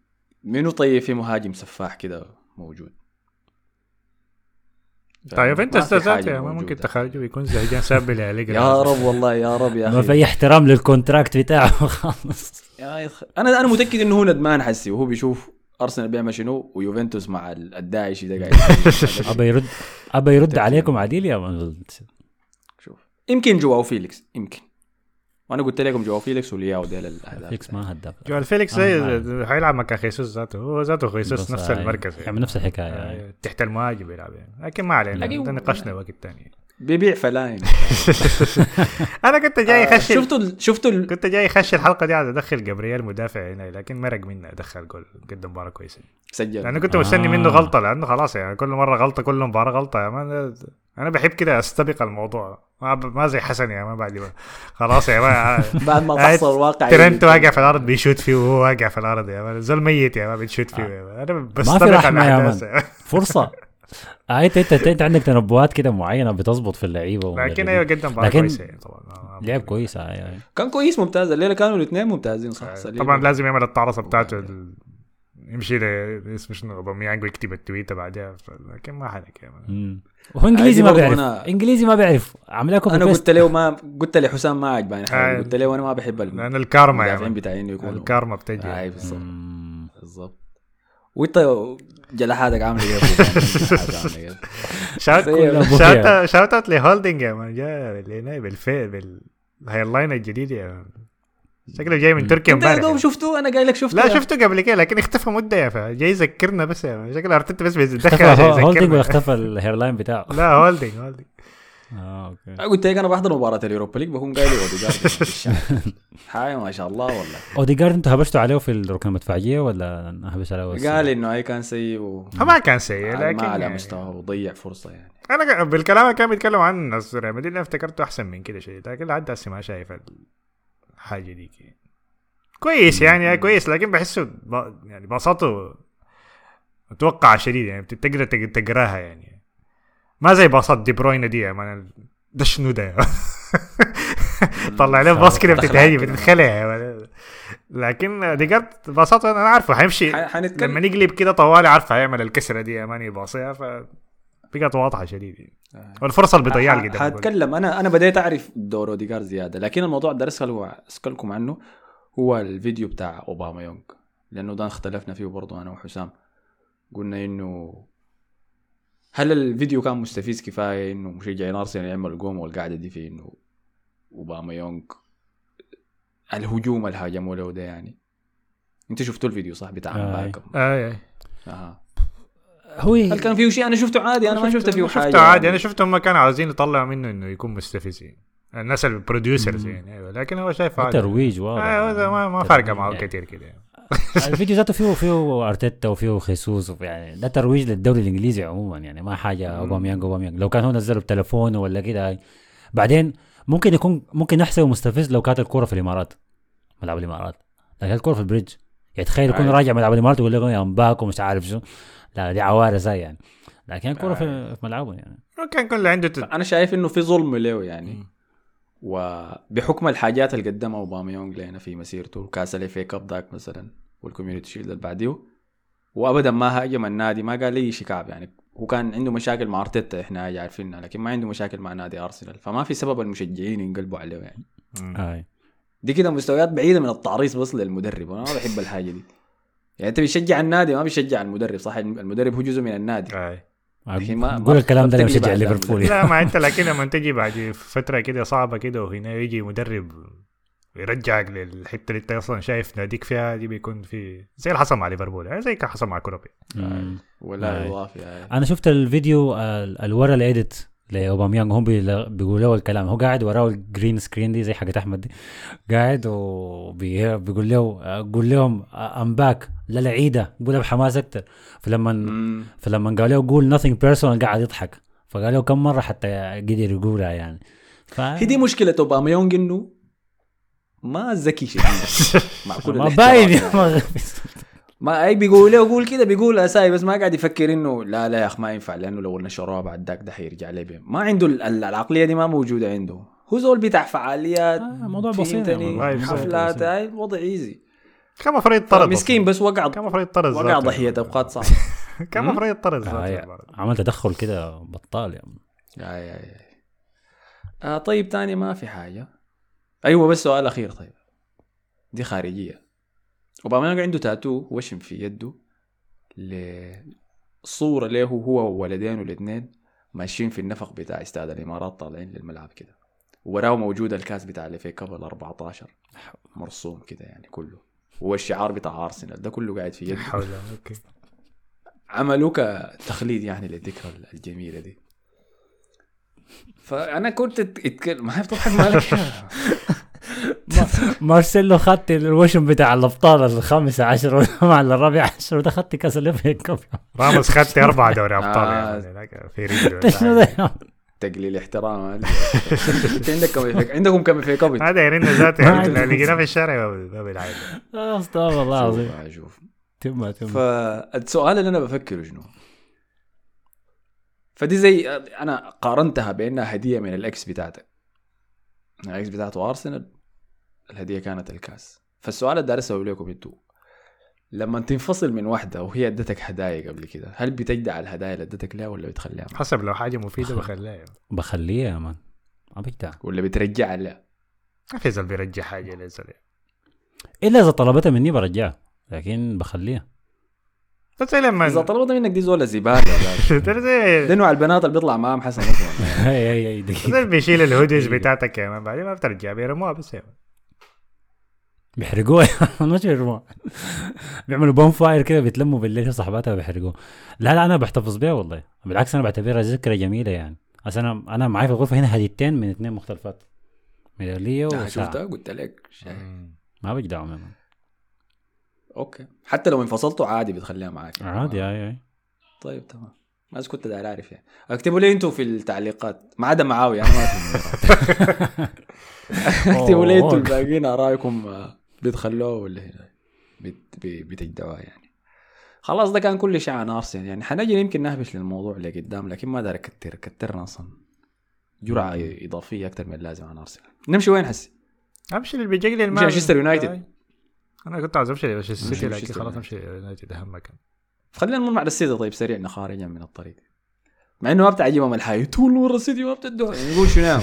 منو طيب في مهاجم سفاح كده موجود؟ طيب أنت ما في استاذات ما ممكن. تخرجه ويكون زهجان ساب لي عليك يا رب والله يا رب يا ما أخي في اي احترام لل contract بتاعه خالص يا. أنا أنا متأكد إنه هو ندمان حسي وهو بيشوف أرسنال بيعمل شنو؟ ويوفنتوس مع ال- الداعشي ده قاعد ابى يرد ابى يرد عليكم عديل يا شوف. يمكن جواو فيليكس يمكن. وأنا قلت لكم جواو فيليكس ولياو ديل الأهداف. فيليكس ما هداف. جواو فيليكس زي حيلعب مكان خيسوس ذاته. هو ذاته خيسوس نفس المركز يعمل نفس الحكاية. آه، يعني. تحت المهاجم يلعب يعني. لكن ما علينا ده نقاشنا وقت تاني. بيبيع فلاين أنا كنت جاي اخش شفتوا ال- شفتوا ال- كنت جاي اخش الحلقة دي عايز أدخل جبريل مدافع هنا لكن مرق مني أدخل جول قدم مباراة كويسة. سجل. لأنه كنت مستني منه آه. غلطة لأنه خلاص يعني كل مرة غلطة كل مباراة غلطة. يا man أنا بحب كده أستبق الموضوع. ما, ب... ما زي حسن يا ما بعد ما خلاص يا man بعد ما آه، تحصل الواقع ترنت واقع في الأرض بيشوت فيه وهو واقع في الأرض يا man زول ميت يا man بتشوت فيه يا man. أنا بستبق man. فرصة. آه انت انت انت عندك تنبؤات كده معينة بتظبط في اللعيبة لكن. أيوه قدم مباراه لكن كويسة يعني طبعا. ما- ما- لعب كويس آه يعني. كان كويس ممتاز. الليلة كانوا الاثنين ممتازين صح. طبعا لازم يعمل الطعرصه بتاعته ال... يمشي ل اسمه شنو أوباميانج ويكتب التويتة بعدها لكن ما حنك يا man مم. وهو إنجليزي ما بيعرف أنا- إنجليزي ما بيعرف. عامل لكم أنا قلت له ما قلت لحسام ما عجباني آه. قلت له أنا ما بحب لأن الكارما بتاعي انه يكونوا. الكارما بتجي. أي بالضبط. بالضبط. وإنت جلحاتك عامله إيه إيه؟ شاوت أبويا. شاوت شاوت اوت لهولدنج يا مان جاء هنا بالفي بالهايلاين الجديد يا مان شكله جاي من تركيا أنت يا امبارح دوب يعني. شفته أنا قايل لك شفته لا شفته قبل كده لكن اختفى مدة يا فا جاي يذكرنا بس يا شكله ارتيتا بس هو- هولدنج يذكرنا ولا اختفى ال hairline بتاعه لا هولدنج هولدنج آه okay. قلت لك أنا بحضر مباراة ال Europa League بكون قايل أوديجارد. حاجة ما شاء الله والله. أوديجارد أنتوا هبشتوا عليه في الركن المدفعيه ولا هبش عليه؟ قال إنه هاي كان سيء و... ما كان سيء ما لكن على يعني مستواه وضيع فرصة يعني. أنا بالكلام اللي كان بيتكلم عن ريال مدريد أنا افتكرته أحسن من كده شيء لكن لحد هسه ما شايف الحاجة دي كويس يعني كويس لكن بحسه ب- يعني باصاته متوقعة شديد يعني بتقدر تق- تقراها يعني. ما زي باصات دي بروين دي يا man ده شنو ده؟ طلع له باص كده كده. بتتخلع. لكن اوديجارد باصاته أنا عارفه حنتكلم لما نقلب كده طوالي عارف هيعمل الكسرة دي يا man يباصيها ف بقت واضحة شديد يعني. والفرصة اللي بيضيعها اللي ح- قدام الجول. حاتكلم أنا أنا بديت أعرف دور اوديجارد زيادة لكن الموضوع ده اسال اسالكم عنه هو الفيديو بتاع أوباما يونغ لأنه ده اختلفنا فيه برضه أنا وحسام قلنا إنه هل الفيديو كان مستفز كفاية إنه مشجعين ارسنال يعملوا القوم والقعده دي في إنه أوباما يونغ الهجوم اللي هاجموا له ده يعني أنت شفتوا الفيديو صح بتاع آه. امبارح آه آه. أها هو هل كان فيه شيء أنا شفته عادي أنا ما شفت فيه شفته حاجة عادي يعني. أنا شفته هم كانوا عاوزين يطلعوا منه إنه يكون مستفز يعني. الناس ال producers. يعني أيوه لكن هو شايف عادي ترويج واضح آه هذا ما ما فارقه معه كثير كده يعني. الفيديو ذاته فيه فيه أرتيتا وفيه خيسوس يعني ده ترويج للدوري الإنجليزي عموما يعني ما حاجة أوباميانج أوباميانج. لو كان هو نزله بتليفونه ولا كده بعدين ممكن يكون ممكن نحسبه مستفز لو كانت الكوره في الإمارات ملعب الإمارات. لكن الكوره في ال Bridge. يعني تخيل يكون أيوة. راجع ملعب الإمارات يقول لك يا I'm back ومش عارف شو. لا دي عوارض هاي يعني. لكن الكوره في في ملعبه يعني. كان كل عنده أنا شايف إنه في ظلم له يعني. وبحكم الحاجات اللي قدمها اوباميونج لنا في مسيرته كاس ال FA Cup ذاك مثلا وال Community Shield اللي بعديه وابدا ما هاجم النادي ما قال لي شيء كعب يعني. هو كان عنده مشاكل مع أرتيتا إحنا عارفينها لكن ما عنده مشاكل مع نادي أرسنال. فما في سبب المشجعين ينقلبوا عليه يعني. هاي. دي كده مستويات بعيدة من التعريص بس للمدرب. وأنا ما بحب الحاجة دي. يعني أنت بتشجع النادي ما بتشجع المدرب صح؟ المدرب هو جزء من النادي. آي. قول الكلام ده ما لما بتقلب شجع على ليفربول لا ما انت لكن لما تجي بعد فترة كده صعبة كده وهنا يجي مدرب يرجعك للحتة اللي انت أصلا شايف ناديك فيها دي بيكون في زي اللي حصل مع ليفربول يعني زي اللي حصل مع كلوب. ولا. أنا شفت الفيديو ال- الورا ال edit لاوباميانج هم بيقولوا له الكلام. هو قاعد وراه ال green screen دي زي حقت أحمد دي. قاعد وبيقول له قول لهم I'm back لا لا عيده قولها بحماس أكثر فلما. فلما قال له قول nothing personal قاعد يضحك. فقال له كم مرة حتى قدر يقولها يعني. ف... هي دي مشكلة اوباميونج إنه ما ذكي شديد مع كل باين ما- أي بيقول له قول كده؟ بيقول اساي بس ما قاعد يفكر إنه لا لا يا اخ ما ينفع لأنه لو نشروها بعد ذاك ده حيرجع لي بيه. ما عنده ال- ال- العقلية دي ما موجودة عنده. هو زول بتاع فعاليات آه، موضوع بسيط بسيط، حفلات. هاي الوضع ايزي كان المفروض يطرد مسكين بس وقع كان المفروض يطرد وقع. ضحية أوقات صعبة. كان المفروض يطرد آه،. عمل تدخل كده بطال يعني اي اي أي. آه طيب تاني ما في حاجة. أيوه بس سؤال أخير طيب. دي خارجية. اوباما عنده تاتو وشم في يده لصورة له هو وولدينه الاثنين ماشيين في النفق بتاع استاد الإمارات طالعين للملعب كده. وراه موجود الكاس بتاع ال FA Cup 14 مرسوم كده يعني كله. والشعار بتاع أرسنال. ده كله قاعد في يده. حول okay عملوا كتخليد يعني للذكرى الجميلة دي. فأنا كنت اتكلم ما بتضحك مالك. مارسيلو خدت الوشم بتاع الأبطال الخامسة عشر ولا مع الرابع عشر وده خدت كأس ال FA Cup راموس خدت أربع دوري أبطال آه. يعني هناك في رجله؟ تقليل احترام هذا. انت عندك كم إفك- عندكم كم FA Cup هذا ذاته ما يعني. لو لقيناه في الشارع ما بيلعب. آه، أستغفر الله العظيم. شوف شوف. تم تم. فالسؤال اللي أنا بفكره شنو؟ فدي زي أنا قارنتها بأنها هدية من ال ex بتاعتك. ال ex بتاعته أرسنال الهدية كانت الكاس فالسؤال اللي أسوي لكم أنتوا لما تنفصل من واحدة وهي أدتك هدايا قبل كده هل بتجدع الهدايا اللي أدتك لها ولا بتخليها معك؟ حسب لو حاجة مفيدة بخليها يعني. بخليه يا مان ما بيقطع ولا بترجعها لها ما في زول بيرجع حاجة لزول. إلا إذا طلبتها مني برجعها لكن بخليها بس لما إذا طلبت منك دي زول زبالة ده نوع البنات اللي بيطلع معاهم حسن أصلا هي دقيقة. زي بيشيل ال hoodies بتاعتك يا man بعدين ما بترجع بيرموها بس يا man. بيحرقوها مش بيرموها بيعملوا bonfire كده بيتلموا بالليل هي وصحباتها وبيحرقوها لا لا أنا بحتفظ بيها والله. بالعكس أنا بعتبرها ذكرى جميلة يعني. أصل أنا أنا معي في الغرفة هنا هديتين من اثنين مختلفات. ميداليه وساعه شفتها؟ قلت لك. ما يا man. okay. حتى لو انفصلتوا عادي بتخليها معاك عادي أي أي. طيب تمام. بس كنت داير أعرف يعني. اكتبوا لي أنتوا في التعليقات. ما عدا معاوي أنا ما في اكتبوا لي أنتوا الباقيين رايكم بتخلوه ولا هنا؟ يعني. خلاص ده كان كل شيء عن أرسنال يعني. حنجي يمكن نهبش للموضوع لقدام لكن ما دار أكتر كترنا أصلا. جرعة إضافية أكثر من اللازم عن أرسنال. نمشي وين هسي؟ أمشي اللي بيجي لي مش مانشستر يونايتد. أنا كنت عايز أمشي لمانشستر سيتي لكن خلاص. أمشي يونايتد أهم مكان. خلينا نمر على السيتي. طيب سريعنا خارجا من الطريق. مع إنه ما بتعجبهم الحياة طول ورا السيتي ما بتدوا نقول شنو؟ يا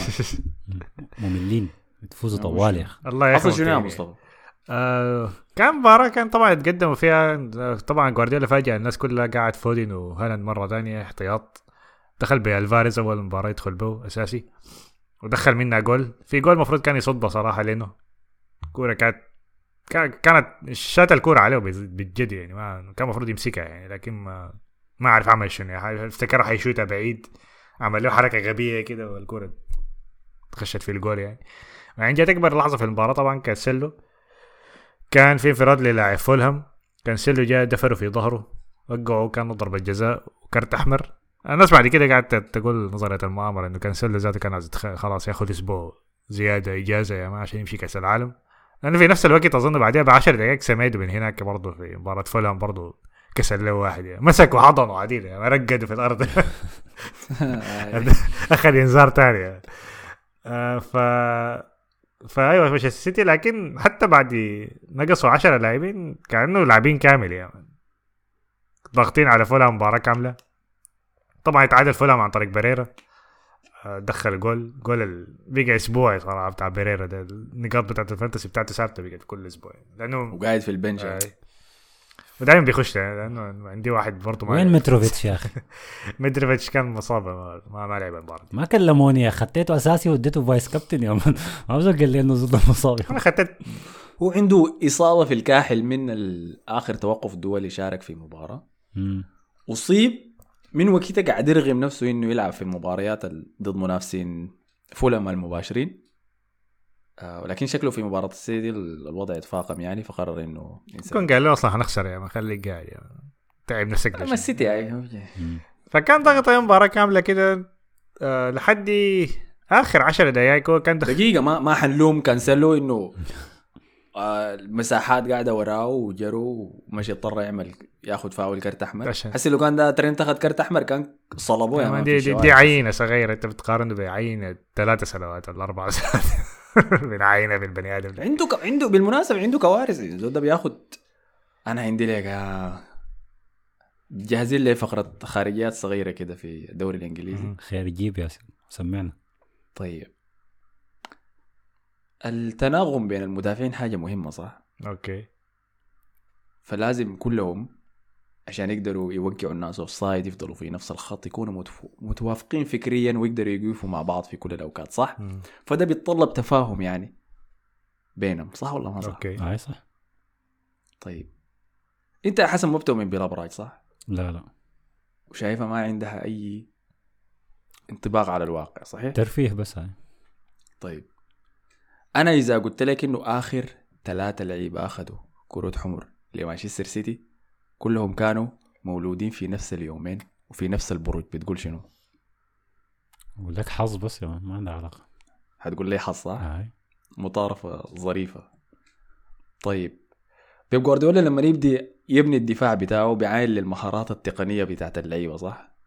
مان؟ مملين. بتفوزوا طوال يا أخي. الله أصلا يرحمه شنو يعني. مصطفى؟ آه كان مباراة كان طبعا يتقدموا فيها. طبعا جوارديولا فاجأ الناس كلها قاعد فودين وهالاند مرة ثانية احتياط. دخل بألفاريز أول مباراة يدخل به أساسي. ودخل منها جول. في جول المفروض كان يصدها صراحة لأنه كورة كانت كان- كانت شات الكورة عليه بالجد يعني ما كان المفروض يمسكها يعني لكن ما ما عارف عمل شنو يعني. افتكر حيشوتها بعيد. عمل له حركة غبية كده والكورة خشت في الجول يعني. بعدين جات أكبر لحظة في المباراة طبعا كانسيلو كان في انفراد للاعب فولهام. كانسيلو جاء دفره في ظهره. وقعه كان ضربة جزاء وكرت أحمر. الناس بعد كده قاعدة تقول نظرية المؤامرة إنه كانسيلو ذاته كان عايز خلاص ياخذ أسبوع زيادة إجازة يا ما عشان يمشي كأس العالم. لأنه في نفس الوقت أظن بعدها ب 10 دقائق سميدو من هناك برضه في مباراة فولهام برضه كسر له واحد يعني. مسك وحضنه عديل يعني رقده في الأرض. أخذ إنذار ثاني يعني. آه ف فأيوة مانشستر سيتي لكن حتى بعد نقصوا 10 لاعبين كأنه لاعبين كامل يعني. ضاغطين على فولهام مباراة كاملة. طبعا يتعادل فولهام عن طريق بريرا آه، دخل جول. جول ال... بقى أسبوعي صراحة بتاع بريرا ده. النقاط بتاعت ال fantasy بتاعته ثابتة بقت كل أسبوع يعني. لأنه وقاعد في البنش آه. ودائما بيخش لأنه عندي واحد برضه ما وين. متروفيتش يا أخي؟ مدريفيتش كان مصاب ما, ما, لعب المباراه ما كلموني يا خديته أساسي وديته فايس كابتن يا مان ما بزق قال لي إنه ضد المصاب أنا خدت هو عنده إصابة في الكاحل من آخر توقف دولي شارك في مباراة. أصيب من وقتها قاعد يرغم نفسه إنه يلعب في المباريات ال- ضد منافسين فولم المباشرين. ولكن شكله في مباراة السيتي ال- الوضع يتفاقم يعني فقرر إنه. كون قال له أصلا حنخسر يا ما خليك قاعد. تعب نفسك ليش؟ السيتي يعني. فكان ضغط مباراة كاملة كده آه لحد آخر 10 دقائق هو كان دخل دقيقة ما ما حنلوم كانسلو إنه آه، المساحات قاعدة وراه وجروا ومشي اضطر يعمل ياخذ فاول كرت أحمر حسي لو كان ده ترينت أخذ كرت أحمر كان صلبوه في دي, دي, دي. عينة صغيرة أنت بتقارنه بعينه ثلاث سنوات ولا أربع سنوات من عينة بالبني آدم ده. عنده ك... عنده بالمناسبة عنده كوارث الزول ده بياخد أنا عندي لك آه، جاهزين لي فقرة خارجيات صغيرة كده في الدوري الإنجليزي. خير جيب يا سيدي. سمعنا طيب التناغم بين المدافعين حاجة مهمة صح أوكي فلازم كلهم عشان يقدروا يوقعوا الناس offside يفضلوا في نفس الخط يكونوا متوافقين فكريا ويقدروا يقفوا مع بعض في كل الأوقات صح؟ مم. فده بيتطلب تفاهم يعني بينهم صح ولا ما صح؟ أوكي أي صح طيب أنت حسن ما بتؤمن بالأبراج صح؟ لا لا وشايفها ما عندها أي انطباق على الواقع صحيح؟ ترفيه بس هاي طيب أنا إذا قلت لك إنه آخر ثلاثة لعيبه أخذوا كروت حمر لمانشستر سيتي كلهم كانوا مولودين في نفس اليومين وفي نفس البرج. بتقول شنو؟ أقول لك حظ بس يا ما عندها علاقة. حتقول لي حظ صح؟ هاي. مطارفة ظريفة. طيب بيب جوارديولا لما يبدي يبني الدفاع بتاعه بيعاين للمهارات التقنية بتاعت اللعيبة صح؟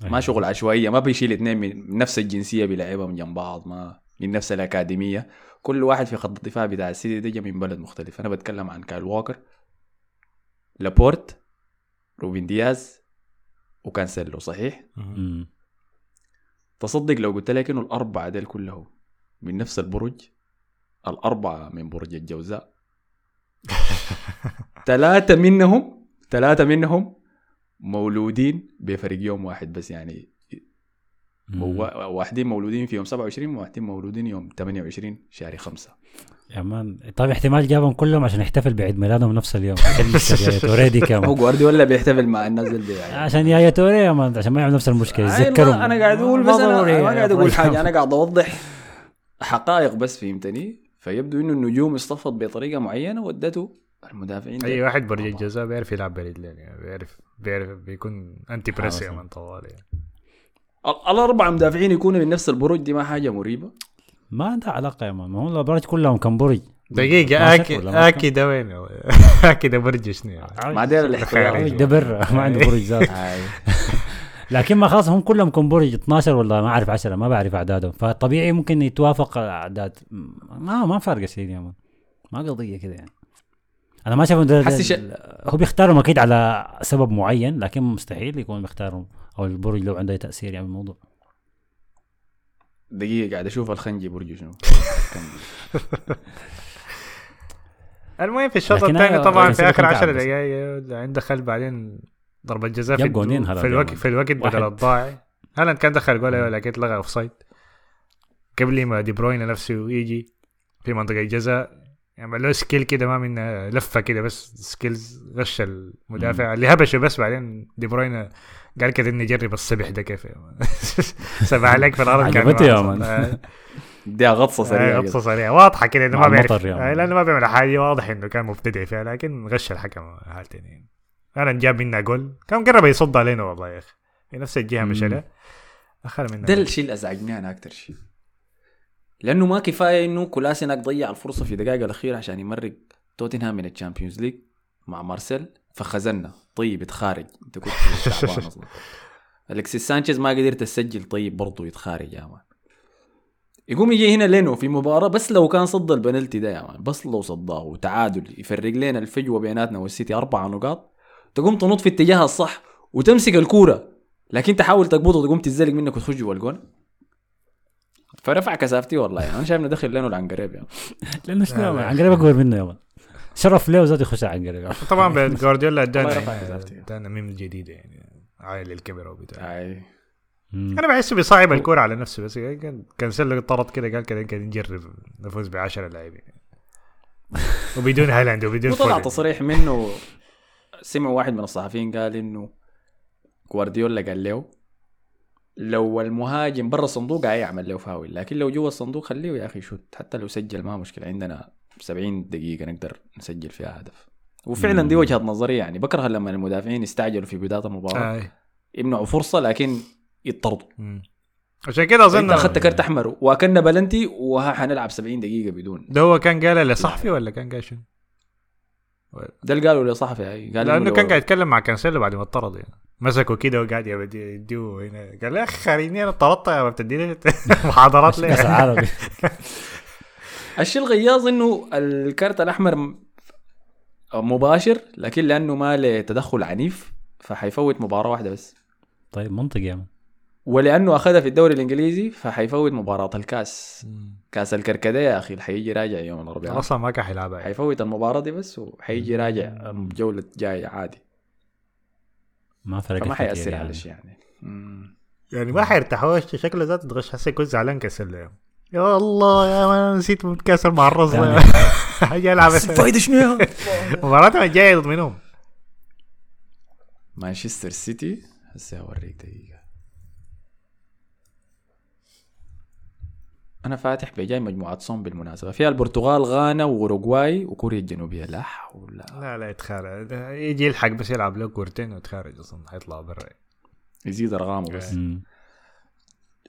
ما شغل عشوائية ما بيشيل اثنين من نفس الجنسية بيلعبها من جنب بعض ما من نفس الأكاديمية. كل واحد في خط الدفاع بتاع السيتي ده جا من بلد مختلف. أنا بتكلم عن كايل ووكر. لابورت روبن دياز وكانسيلو صحيح؟ مم. تصدق لو قلت لك إنه الأربعة ديل كلهم من نفس البرج الأربعة من برج الجوزاء ثلاثة منهم ثلاثة منهم مولودين بفرق يوم واحد بس يعني مم. وا- واحدين مولودين في يوم 27 وواحدين مولودين يوم 28 شهر خمسة يا مان طيب احتمال جابهم كلهم عشان يحتفل بعيد ميلادهم نفس اليوم عشان يشتري يا توري دي هو كمان جوارديولا بيحتفل مع الناس اللي يعني عشان يا يا توري يا مان عشان ما يعمل نفس المشكلة يتذكروا أنا قاعد أقول بس أنا ما قاعد أقول. حاجة أنا قاعد أوضح حقائق بس فهمتني فيبدو إنه النجوم اصطفت بطريقة معينة ودته المدافعين أي. واحد برج الجزاء بيعرف يلعب برجلين يعني بيعرف بيعرف بيكون انتي بريس. من طوال يعني. ال- الاربع مدافعين يكونوا من نفس البرج دي ما حاجة مريبة. ما عندها علاقة يا مان. ما هو الأبراج كلهم كان برج دقيقة 12 اكي اكي ده وين؟ اكي ده برج شنو يعني؟ ما برج الاحتياط ده برا ما عنده برج ذات هاي. لكن ما خلاص هم كلهم كم برج 12 ولا ما أعرف 10 ما بعرف أعدادهم. فطبيعي ممكن يتوافق أعداد. ما ما فارقه سيدي يا مان. ما قضية كده يعني. أنا ما شايف ده, ده هو بيختارهم أكيد على سبب معين لكن مستحيل يكون بيختارهم. أو البرج لو عنده أي تأثير يعني الموضوع دقيقة قاعد أشوف الخنجي برجه شنو. المهم في الشوط الثاني طبعا في آخر سيبك 10 نتعب بس. دقائق عند دخل بعدين ضربة جزاء في هالاند في الوقت. في الوقت بدل. الضايع. هالاند كان دخل جول لكن لغى اوف سايد قبل ما دي بروين نفسه يجي في منطقة الجزاء يعمل له سكيل كده ما من لفة كده بس سكيلز غش المدافع. اللي هبشه بس بعدين دي بروين قال كده إني جرب السبح ده كيف سبح عليك في الأرض كان عجبته يا ما- مان. آه. دي غطسة سريعة غطسة. سريعة واضحة كده إنه ما بيعرف آه،. لأنه ما بيعمل حاجة واضح إنه كان مبتدئ فيها لكن غش الحكم حالتين يعني أنا جاب منا جول كان قرب يصد علينا والله يا أخي في نفس الجهة. مشى اخر منا ده. الشيء اللي أزعجني أنا أكثر شيء لأنه ما كفاية إنه كولاسيناك ضيع الفرصة في الدقائق الأخيرة عشان يمرق توتنهام من الشامبيونز ليج مع مارسيل فخزنا طيب يتخارج. انت كنت تعبان أصلا. الكسيس سانشيز ما قدرت تسجل طيب برضه يتخارج يا مان. يقوم يجي هنا لينو في مباراة بس لو كان صد البنالتي ده يا مان. بس لو صداه وتعادل يفرق لنا الفجوة بيناتنا والسيتي أربعة نقاط. تقوم تنط في اتجاهها الصح وتمسك الكورة. لكن تحاول تقبضه وتقوم تزلق منك وتخش جوا الجون. فرفع كثافتي والله. يعني أنا شايف إنه دخل لينو العنقريب يعني لأنه شنو يا لا، مان لا. عن قريب أكبر منه يا مان. شرف له ذاته يخش على طبعا بيت جوارديولا ادانا حسابتي. ادانا ميم جديده يعني عاين للكاميرا وبتاع أي. أنا بحسه بيصعب الكوره على نفسه بس كان كانسيلو طرد كده قال كده يمكن نجرب نفوز ب 10 لاعبين وبدون هالاند وبدون وطلع. تصريح منه سمع واحد من الصحفيين قال إنه جوارديولا قال له لو المهاجم برا الصندوق هيعمل له فاول لكن لو جوا الصندوق خليه يا أخي شوت حتى لو سجل ما مشكلة عندنا 70 دقيقة نقدر نسجل فيها هدف. وفعلا دي وجهة نظري يعني. بكره لما المدافعين يستعجلوا في بداية المباراة آي. يمنعوا فرصة لكن يطردوا. مم. عشان كده أظن أنت أخذت كرت أحمر وأكلنا بلنتي وحنلعب 70 دقيقة بدون. ده هو كان قال لصحفي ولا كان قال شنو؟ ده اللي قالوا لصحفي هاي قال لأنه كان قاعد يتكلم مع كانسيلو بعد ما اتطرد يعني. مسكوا كده وقاعد يديه هنا. قال يا أخي خارجني أنا طردت ما بتديني محاضرات ليه؟ الشيء الغياظ إنه الكارت الأحمر مباشر لكن لأنه ما له تدخل عنيف فحيفوت مباراة واحدة بس طيب منطقي يا مان ولأنه أخذها في الدوري الإنجليزي فحيفوت مباراة الكاس كاس الكركديه يا أخي حيجي راجع يوم الأربعاء أصلا ما كان حيلعبها يعني. حيفوت المباراة دي بس وحيجي راجع الجوله الجايه عادي ما فما كتير حيأثر يعني. على شيء يعني مم. يعني ما حيرتاحوش شكله ذاته تغش حسي يكون زعلان كانسيلو يعني. يا الله يا مان نسيت متكاسر مع الرص تاني. حاجي ألعب فايدة شنو يا؟ مباراتهم الجايه ضد منهم مانشستر سيتي. هسه اوريك دقيقة. أنا فاتح بجاي مجموعة sum بالمناسبة. فيها البرتغال غانا وأوروغواي وكوريا الجنوبية. لا حول. لا لا يتخارج. يجي يلحق بس يلعب له كورتين ويتخارج أصلا حيطلع برا. يزيد أرقامه بس.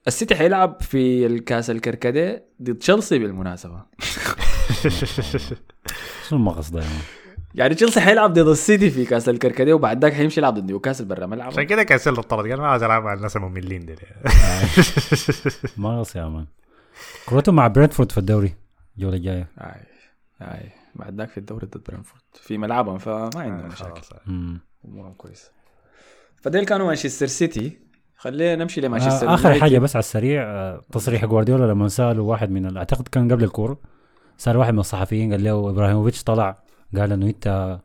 السيتي حيلعب في الكاس الكركديه ضد تشيلسي بالمناسبة. شنو المقص ده يا مان يعني تشيلسي حيلعب ضد السيتي في كاس الكركديه وبعد ذاك حيمشي يلعب ضد نيوكاسل برا عشان ملعبه كده كانسيلو طرد قال ما عاوز ألعب مع الناس المملين دي. مقص يا مان. كروته مع برينتفورد في الدوري الجوله الجايه آي آي. بعد ذاك في الدوري ضد برنفورد في ملعبهم فما عندنا مشاكل خلاص. مم. أمورهم كويسة. فديل كانوا مانشستر سيتي. خلينا نمشي لمانشستر آه، آخر. حاجة بس على السريع آه، تصريح جوارديولا لما سألوا واحد من أعتقد كان قبل الكورة سأل واحد من الصحفيين قال له إبراهيموفيتش طلع قال إنه أنت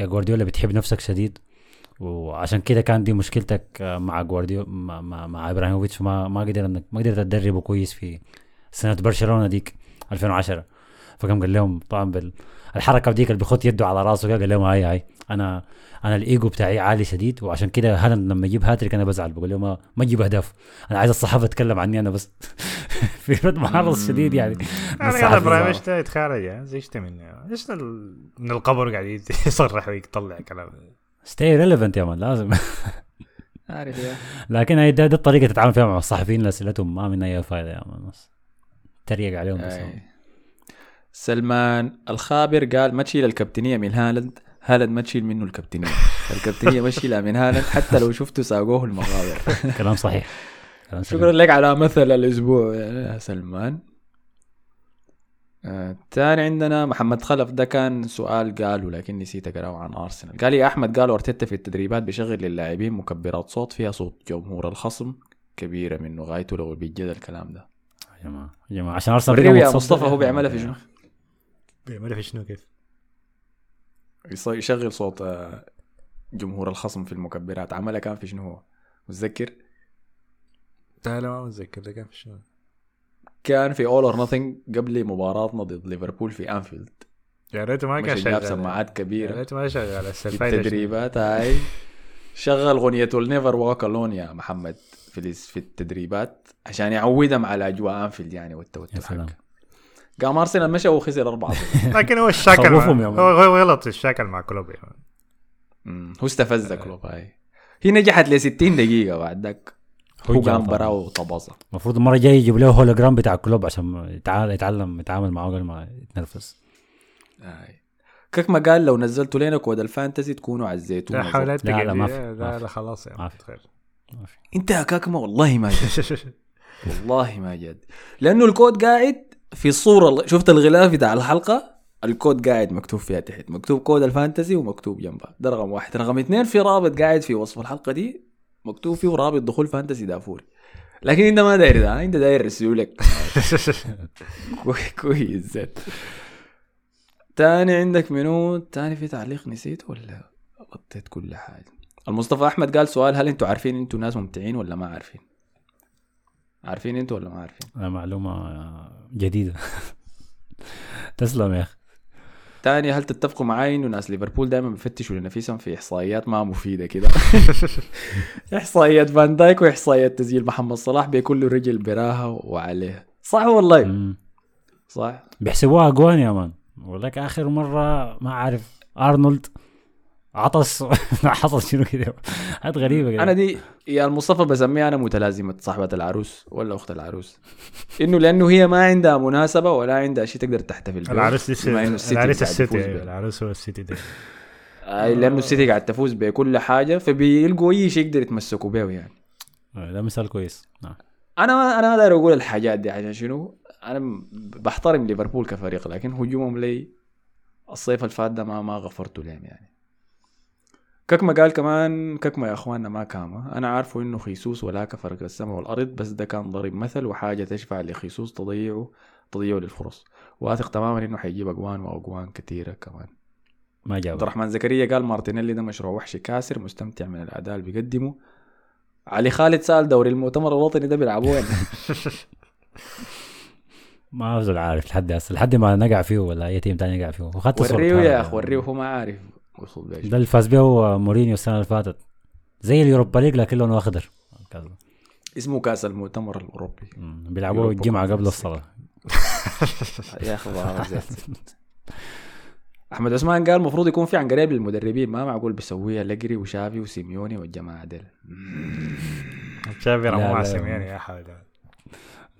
يا جوارديولا بتحب نفسك شديد وعشان كده كان دي مشكلتك آه، مع جوارديولا مع, مع, مع إبراهيموفيتش. ما ما قدر انك ما قدرت تدربه كويس في سنة برشلونة ديك 2010 فقام قال لهم طبعا بال الحركة ديك اللي بيخط يده على راسه قال لهم هاي هاي. أنا أنا الإيجو بتاعي عالي شديد وعشان كده هالاند لما يجيب هاتريك أنا بزعل بقول له ما ما تجيب أهداف. أنا عايز الصحافة تتكلم عني أنا بس. في رد محرص شديد يعني. أنا عارف إبراهيم إيش يتخارج يعني زيشت من إيش من القبر قاعد يصرح ويطلع كلام. Stay relevant يا مان لازم. عارف يا. لكن هي ده, ده الطريقة تتعامل فيها مع الصحفيين اسئلتهم ما منها أي فائده يا مان بس. تريق عليهم بس. سلمان الخابر قال ما تشيل الكابتنيه من هالاند. هالاند ما تشيل منه الكابتنية الكابتنية ما تشيلها من هالاند حتى لو شفته ساقوه المغابر كلام صحيح كلام. شكرا لك على مثل الأسبوع يا سلمان آه، تاني عندنا محمد خلف ده كان سؤال قاله لكن نسيت أقرأه عن أرسنال قال يا أحمد قالوا أرتيتا في التدريبات بيشغل للاعبين مكبرات صوت فيها صوت جمهور الخصم كبيرة منه غايته لو بيجد الكلام ده يا جماعة يا جماعة عشان أرسنال يا. مصطفى هو بيعملها في شنو؟ بيعملها في شنو كيف؟ يشغل صوت آه، جمهور الخصم في المكبرات. عملها كان في شنو هو؟ متذكر؟ لا لا ما متذكر. ده كان في شنو؟ كان في All or Nothing قبل مباراتنا ضد ليفربول في انفيلد يا ريته ما كان شغال. سماعات يا كبيره ريته ما شغال؟ التدريبات هاي. شغل أغنية Never Walk Alone يا محمد في في التدريبات عشان يعودهم على أجواء انفيلد يعني يا والتوتر قام ارسنال مشى وخسر أربعة لكن هو الشاكل. هو غلط الشاكل مع كلوب. مم. هو استفز كلوب هاي. هي نجحت ل 60 دقيقة بعد ذاك. هو قام طبعاً. براه وطبظها المفروض المرة الجاية يجيب له هولوجرام بتاع كلوب عشان يتعال يتعلم يتعامل معه قبل ما يتنرفز. كيك ما قال لو نزلتوا لنا code ال fantasy تكونوا على الزيتون لا حول لا، لا، ما في، لا خلاص يا ما في. خير. انت يا كاكما والله ما جد. والله ما جد. لأنه الكود قاعد في الصورة شفت الغلاف بتاع الحلقة؟ الكود قاعد مكتوب فيها تحت. مكتوب code ال fantasy ومكتوب جنبها ده رقم واحد. رقم اثنين في رابط قاعد في وصف الحلقة دي مكتوب فيه رابط دخول fantasy دافوري لكن انت ما داير ده انت داير رسولك كوي- كويس زين. تاني عندك منو؟ تاني في تعليق نسيت ولا غطيت كل حاجة؟ المصطفى أحمد قال سؤال هل أنتوا عارفين أنتوا ناس ممتعين ولا ما عارفين؟ عارفين أنتوا ولا ما عارفين؟ آه، معلومة جديدة. تسلم يا أخي. تاني هل تتفقوا معاي إنه ناس ليفربول دائما بيفتشوا لنفسهم في إحصائيات ما مفيدة كده. إحصائيات فان دايك وإحصائيات تسجيل محمد صلاح له رجل براها وعليها صح والله؟ مم. صح. بيحسبوها أجوان يا مان. ولك آخر مرة ما عارف أرنولد. عطس. حصل شنو كده؟ حاجات غريبة كده. أنا دي يا المصطفى بسميها أنا متلازمة صاحبة العروس ولا أخت العروس. إنه لأنه هي ما عندها مناسبة ولا عندها شيء تقدر تحتفل به إنه السيتي قاعد السيتي. العرس هو السيتي ده. آه لأنه السيتي قاعد تفوز بكل حاجة فبيلقوا أي شيء يقدر يتمسكوا به يعني. آه، ده مثال كويس. نعم. أنا ما أنا ما داير أقول الحاجات دي عشان شنو؟ أنا بحترم ليفربول كفريق لكن هجومهم لي الصيف الفات ده ما ما غفرته لهم يعني. ككما قال كمان ككما يا أخواننا ما كاما. أنا عارفه إنه خيسوس ولا كفرق السماء والأرض بس ده كان ضرب مثل وحاجة تشفع لخيسوس تضيعه تضيعه للفرص. واثق تماما إنه حيجيب أجوان وأجوان كثيرة كمان. ما عبد جاب الرحمن زكريا قال مارتينيلي ده مشروع وحشي كاسر مستمتع من الاداء اللي بيقدمه علي خالد سأل دوري المؤتمر الوطني ده بيلعبوه وين؟ ما افضل عارف لحد هسه لحد ما نقع فيه ولا أي team تاني يقع فيه. وخدت وريه. يا اخ وريه هو ما عارف. وصل بيش ده اللي فاز به مورينيو السنة اللي فاتت زي اليوروبا ليج لكن لونه أخضر. اسمه كأس المؤتمر الأوروبي. بيلعبوه الجمعة قبل. الصلاة يا أخي. أحمد عثمان قال المفروض يكون في عن قريب للمدربين ما معقول بيسويها ألجري وشافي وسيميوني والجماعة ديل شافي رموه. على سيميوني يا حول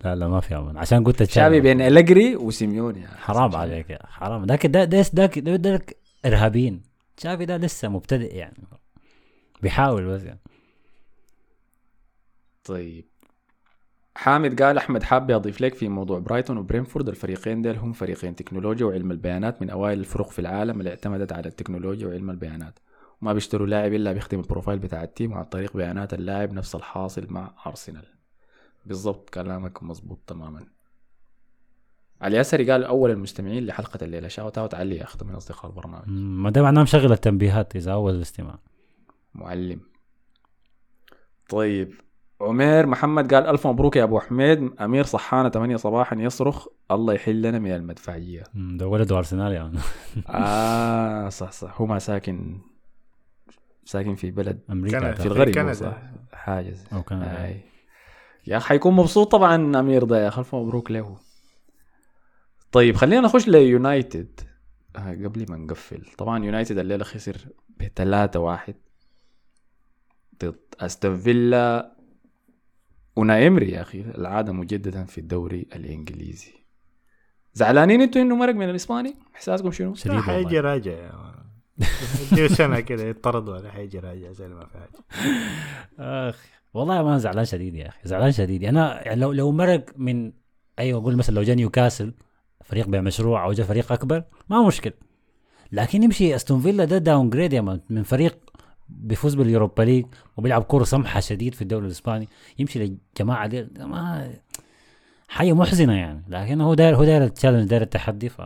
لا لا ما في أمل عشان قلت شافي تشافي بين أليجري وسيميوني. حرام عليك يا حرام ده ده ده ده, ده, ارهابيين تشافي ده لسه مبتدئ يعني. بيحاول بس يعني. طيب. حامد قال أحمد حاب يضيف لك في موضوع برايتون وبرينتفورد الفريقين ديل هم فريقين تكنولوجيا وعلم البيانات من أوائل الفرق في العالم اللي اعتمدت على التكنولوجيا وعلم البيانات. وما بيشتروا لاعب إلا بيخدم ال profile بتاع ال team عن طريق بيانات اللاعب نفس الحاصل مع أرسنال. بالضبط كلامك مزبوط تماما. علي ياسري قال أول المستمعين لحلقة الليلة. shout out علي يا اخت من أصدقاء البرنامج. ما ده معناه مشغل التنبيهات إذا اول الاستماع. معلم. طيب عمير محمد قال ألف مبروك يا أبو حميد. أمير صحانة 8 صباحا يصرخ. الله يحلنا من المدفعية. مم، ده ولده أرسنال يعني. آه صح صح. هو ما ساكن ساكن في بلد أمريكا كندا. في. الغرب كندا. صح. حاجة زي أو كندا. آي. يا حيكون مبسوط طبعا أمير ده يا ألف مبروك له. طيب خلينا نخش ليونايتد آه قبل ما نقفل. طبعا يونايتد الليلة خسر بثلاثة واحد ضد أستون فيلا ونايمري يا أخي العادة مجددا في الدوري الإنجليزي. زعلانين أنتوا إنه مرق من الإسباني؟ إحساسكم شنو؟ شديد. حيجي راجع يا سنة كده يطرد ولا حيجي راجع زي ما في حاجة آخ والله ما زعلان شديد يا أخي زعلان شديد. أنا يعني لو لو مرق من أيوه أقول مثلا لو جا نيوكاسل فريق بمشروع أو جا فريق أكبر ما مشكل لكن يمشي أستون فيلا ده downgrade يا مان فريق بيفوز باليوروبا ليج وبيلعب كورة سمحه شديد في الدوري الإسباني يمشي للجماعه دي ما حاجة محزنة يعني. لكن هو داير هو داير ال challenge داير التحدي ف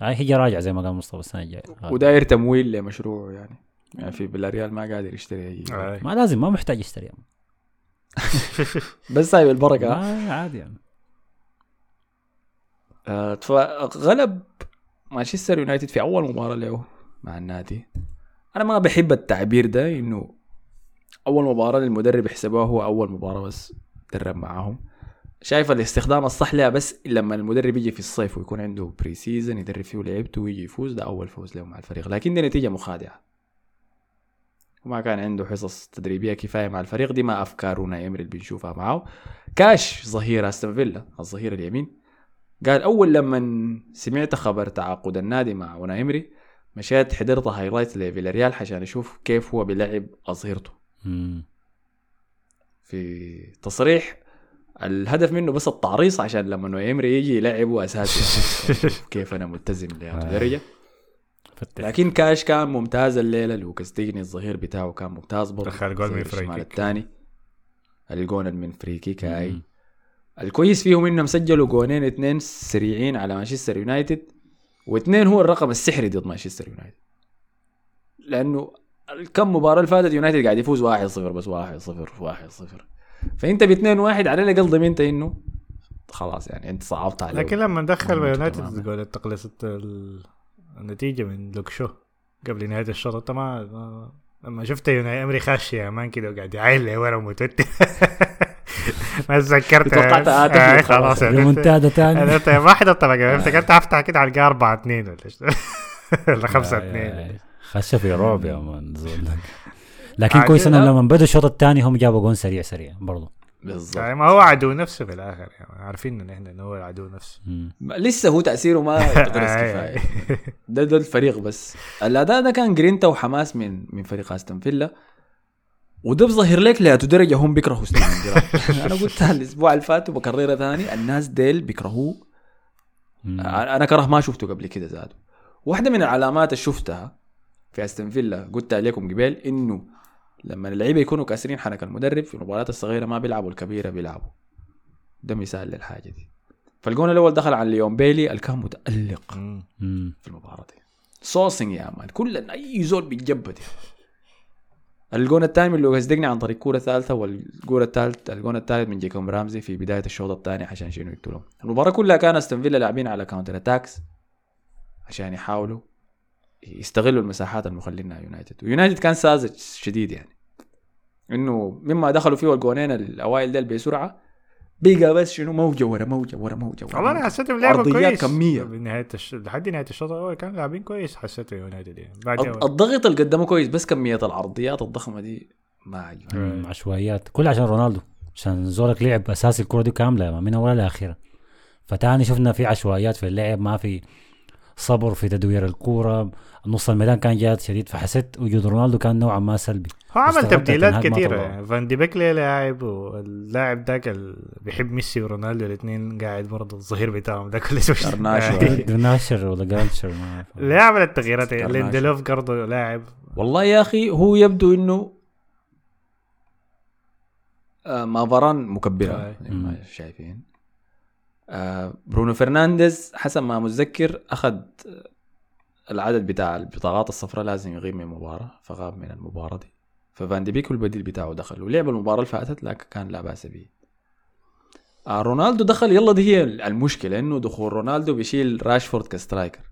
هاي هيجي راجع زي ما قال مصطفى السنة الجاية. وداير تمويل لمشروعه يعني. يعني في بلاريال ما قادر يشتري أي. ما لازم ما محتاج يشتري. بس سايب البركه عادي يعني. فغلب مانشستر يونايتد في أول مباراة له مع النادي. أنا ما بحب التعبير ده إنه أول مباراة للمدرب يحسبوها هو أول مباراة بس درب معاهم. شايف الاستخدام الصح لها بس لما المدرب يجي في الصيف ويكون عنده pre-season يدرب فيه لعيبته ويجي يفوز ده أول فوز له مع الفريق. لكن دي نتيجة مخادعة. وما كان عنده حصص تدريبية كفاية مع الفريق دي ما افكار أوناي إيمري اللي بنشوفها معاه كاش ظهير أستون فيلا الظهير اليمين. قال أول لما سمعت خبر تعاقد النادي مع أوناي إيمري مشيت حضرت highlight لفيلاريال عشان أشوف كيف هو بيلعب أظهرته. في تصريح الهدف منه بس التعريص عشان لما نويمري يجي يلعبه أساسي كيف أنا ملتزم لهذه آه. الدرجة. لكن كاش كان ممتاز الليلة لوكاس ديجني الظهير بتاعه كان ممتاز برضه دخل جول من الظهير الشمال free kick. الثاني الجون من free kick هاي مم. الكويس فيهم إنهم سجلوا جونين اثنين سريعين على مانشستر يونايتد واثنين هو الرقم السحري ضد مانشستر يونايتد. لأنه كم مباراة اللي فاتت يونايتد قاعد يفوز 1-0 بس 1-0 1-0 فإنت ب 2-1 على الأقل ضمنت إنه خلاص يعني أنت صعبت عليه لكن لما دخل. يونايتد تقول تقلص ال- النتيجة من لوك شو قبل نهاية الشوط. انت ما ما- لما شفت أوناي إيمري خاش يا man كده وقاعد يعاين لي ورا متوتر. ما تذكرت. توقعت آه، آه، خلاص. يعني ريمونتادا تاني. ما حدا طبعا افتكرت أفتح كده على 4 2 ولا إيش. ولا 5 يا- يا- 2 يا- خش في رعب يا مان. لكن عادي، كويس انهم لا. لما بدوا الشوط الثاني هم جابوا جون سريع سريع برضه بالضبط. يعني ما هو عدو نفسه في الآخر يعني. عارفين إن إحنا انه هو العدو نفسه. لسه هو تأثيره ما كفايه آي. ده ده الفريق بس. الأداء ده كان جرينتا وحماس من من فريق أستون فيلا. وده بظهر لك لأتو درجه هم بيكرهوا ستيفن جيرارد أنا قلتها الأسبوع اللي فات وبكررها ثاني الناس ديل بيكرهوه. أنا كره ما شفته قبل كده زاد. واحدة من العلامات اللي شفتها في أستون فيلا قلتها لكم قبل إنه لما اللعيبة يكونوا كاسرين حنك المدرب في المباريات الصغيرة ما بيلعبوا الكبيرة بيلعبوا. ده مثال للحاجة دي. فالجون الأول دخل على ليون بيلي اللي كان متألق. في المباراة دي. صوصنج يا مان كل أي زول بيتجبد. الجون الثاني من لوكاس ديجني عن طريق كورة ثالثة والجون الثالث الجون الثالث من جيكوب رامزي في بداية الشوط الثاني عشان شنو يقتلهم. المباراة كلها كان استون فيلا لاعبين على counter attacks عشان يحاولوا يستغلوا المساحات المخلينها يونايتد. ويونايتد كان ساذج شديد يعني. إنه مما دخلوا فيه الجونين الأوائل ديل بسرعة بقى بس شنو موجة ورا موجة ورا موجة ورا والله أنا. حسيتهم لعبوا عرضيات كويس كمية. بنهايه الش... لحد نهاية الشوط الأول كانوا لاعبين كويس حسيته يونايتد يعني بعد الض- الضغط اللي قدمه كويس بس كمية العرضيات الضخمة دي ما عجبني. عشوائيات كل عشان رونالدو عشان زولك لعب أساسي الكرة دي كاملة من أولها لاخرها فتاني شفنا في عشوائيات في اللعب ما في صبر في تدوير الكورة نص الميدان كان جاد شديد فحسيت وجود رونالدو كان نوعا ما سلبي هو عمل تبديلات كثيرة. يعني فان دي بيك ليه لاعب واللاعب ذاك اللي بيحب ميسي ورونالدو الاثنين قاعد برضه الظهير بتاعهم ده كل شوي قرناشو. جرناشر ولا جرانشر. ليه عمل التغييرات. ليندلوف برضه لاعب والله يا أخي هو يبدو إنه آه ما فران مكبرة آه. زي ما شايفين برونو فرنانديز حسب ما متذكر أخذ العدد بتاع البطاقات الصفراء لازم يغيب من المباراة فغاب من المباراة دي. ففان دي بيك البديل بتاعه دخل ولعب المباراة اللي فاتت لكن كان لا بأس به آه رونالدو دخل يلا دي هي المشكلة إنه دخول رونالدو بيشيل راشفورد ك striker.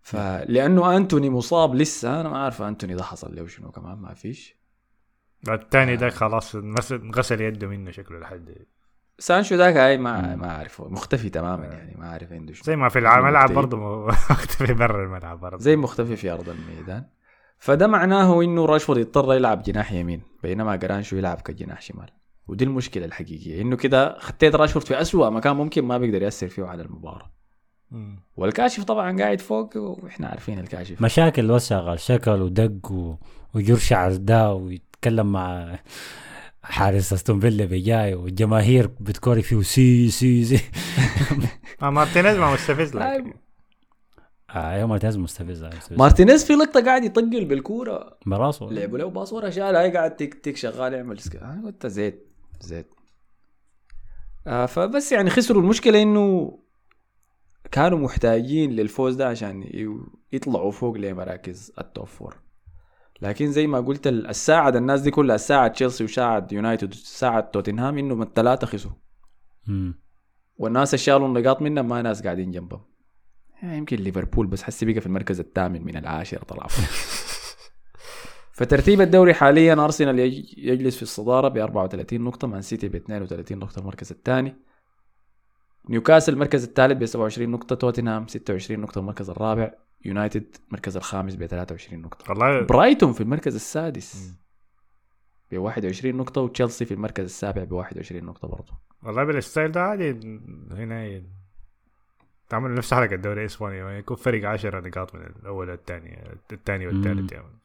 فلانه أنتوني مصاب لسه أنا ما عارف أنتوني ده حصل له شنو كمان ما فيش. الثاني ده خلاص غسل يده منه شكله لحد سانشو ذاك هاي ما ما أعرفه. مختفي تماما يعني ما أعرف عنده شنو. زي ما في الملعب. برضه مختفي برا الملعب برضه. زي مختفي في أرض الميدان. فده معناه إنه راشفورد يضطر يلعب جناح يمين بينما جرناتشو يلعب كجناح شمال. ودي المشكلة الحقيقية إنه كده خطيت راشفورد في أسوأ مكان ممكن ما بيقدر يأثر فيه على المباراة. مم. والكاشف طبعا قاعد فوق وإحنا عارفين الكاشف. مشاكل بس شغال شكل ودق و... ويجر شعر ده ويتكلم مع حارس استون فيلا بجاي والجماهير بتكوري فيه سي سي سي. آه مارتينيز ما مستفز آه، لك يا مارتينيز مستفز. مارتينيز في لقطة قاعد يطقل بالكورة. براسه. لعبوا له pass ورا شال هاي قاعد تك تك شغال يعمل قلت زيت زيت. آه فبس يعني خسروا. المشكلة إنه كانوا محتاجين للفوز ده عشان يطلعوا فوق لمراكز ال top four. لكن زي ما قلت ال- الساعد الناس دي كلها ساعد تشيلسي وساعد يونايتد وساعد توتنهام إنه من الثلاثة خسروا. والناس اللي شالوا النقاط منهم ما ناس قاعدين جنبهم. يعني يمكن ليفربول بس حسي بقى في المركز الثامن من العاشر طلع. فترتيب الدوري حاليا أرسنال يج- يجلس في الصدارة ب 34 نقطة مان سيتي ب 32 نقطة المركز الثاني. نيوكاسل المركز الثالث ب 27 نقطة توتنهام 26 نقطة المركز الرابع. يونايتد المركز الخامس ب 23 نقطة. والله برايتون في المركز السادس ب 21 نقطة وتشيلسي في المركز السابع ب 21 نقطة برضه. والله بال style ده عادي هنا تعمل نفس حلقة الدوري الإسباني يعني يكون فرق 10 نقاط من الأول والثاني الثاني والثالث يعني.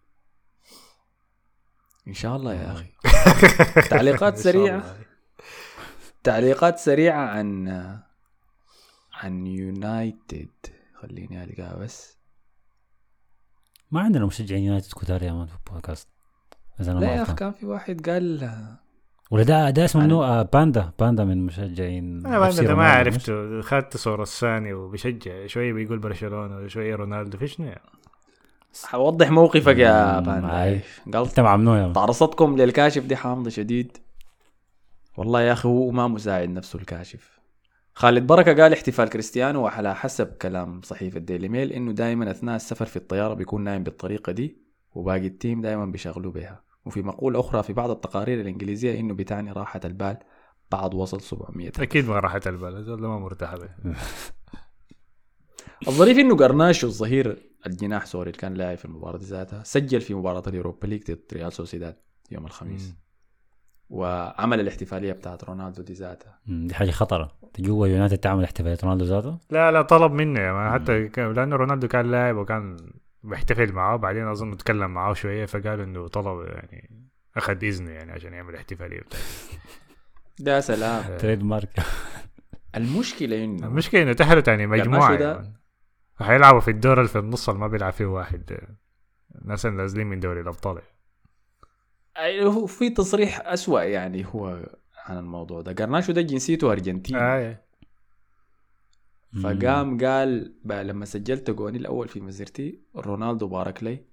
إن شاء الله يا أخي. تعليقات الله. تعليقات سريعة. عن عن يونايتد. خليني ألقاها بس. ما عندنا مشجعين يونايتد كتار يا مان في البودكاست. إذا أنا لا يا أخي غلطان. كان في واحد قال ولا ده ده اسمه منو آه باندا. باندا من مشجعين أنا ما؟ عرفته. خدت صورة ثاني وبيشجع. شوية بيقول برشلونة وشوية رونالدو. في شنو يعني حوضح موقفك يا باندا. قال أنت مع منو يا man؟ تعرصتكم للكاشف دي حامضة شديد. والله يا أخي هو ما مساعد نفسه الكاشف. خالد بركة قال احتفال كريستيانو وعلى حسب كلام صحيفة ديلي ميل إنه دائما أثناء السفر في الطيارة بيكون نايم بالطريقة دي وباقي ال team دائما بيشغلوا بها. وفي مقولة أخرى في بعض التقارير الإنجليزية إنه بتعني راحة البال بعد وصل 700 أكيد ما راحت البال ما مرتاح به. الظريف إنه قارناتشو الظهير الجناح sorry اللي كان لاعب في المباراة دي ذاتها سجل في مباراة اليوروبا ليج ضد ريال سوسيداد يوم الخميس. وعمل الاحتفالية بتاعت رونالدو دي ذاتها دي حاجة خطرة. جوا يونايتد تعمل احتفالية رونالدو ذاته لا لا طلب منه حتى لأنه رونالدو كان لاعب وكان بيحتفل معاه بعدين أظن تكلم معاه شوية فقال إنه طلب يعني أخذ إذنه يعني عشان يعمل احتفالية. ده سلام. تريد مارك. المشكلة انه المشكلة إنه تحروا تاني مجموعة يعني. حيلعبوا في الدور اللي في النص اللي ما بيلعب فيه واحد. الناس اللي نازلين من دوري الأبطال. أي- هو في تصريح أسوأ يعني هو عن الموضوع ده. قرناشو ده جنسيته أرجنتيني. آه. فقام قال بقى لما سجلت جوني الأول في مسيرتي رونالدو بارك لي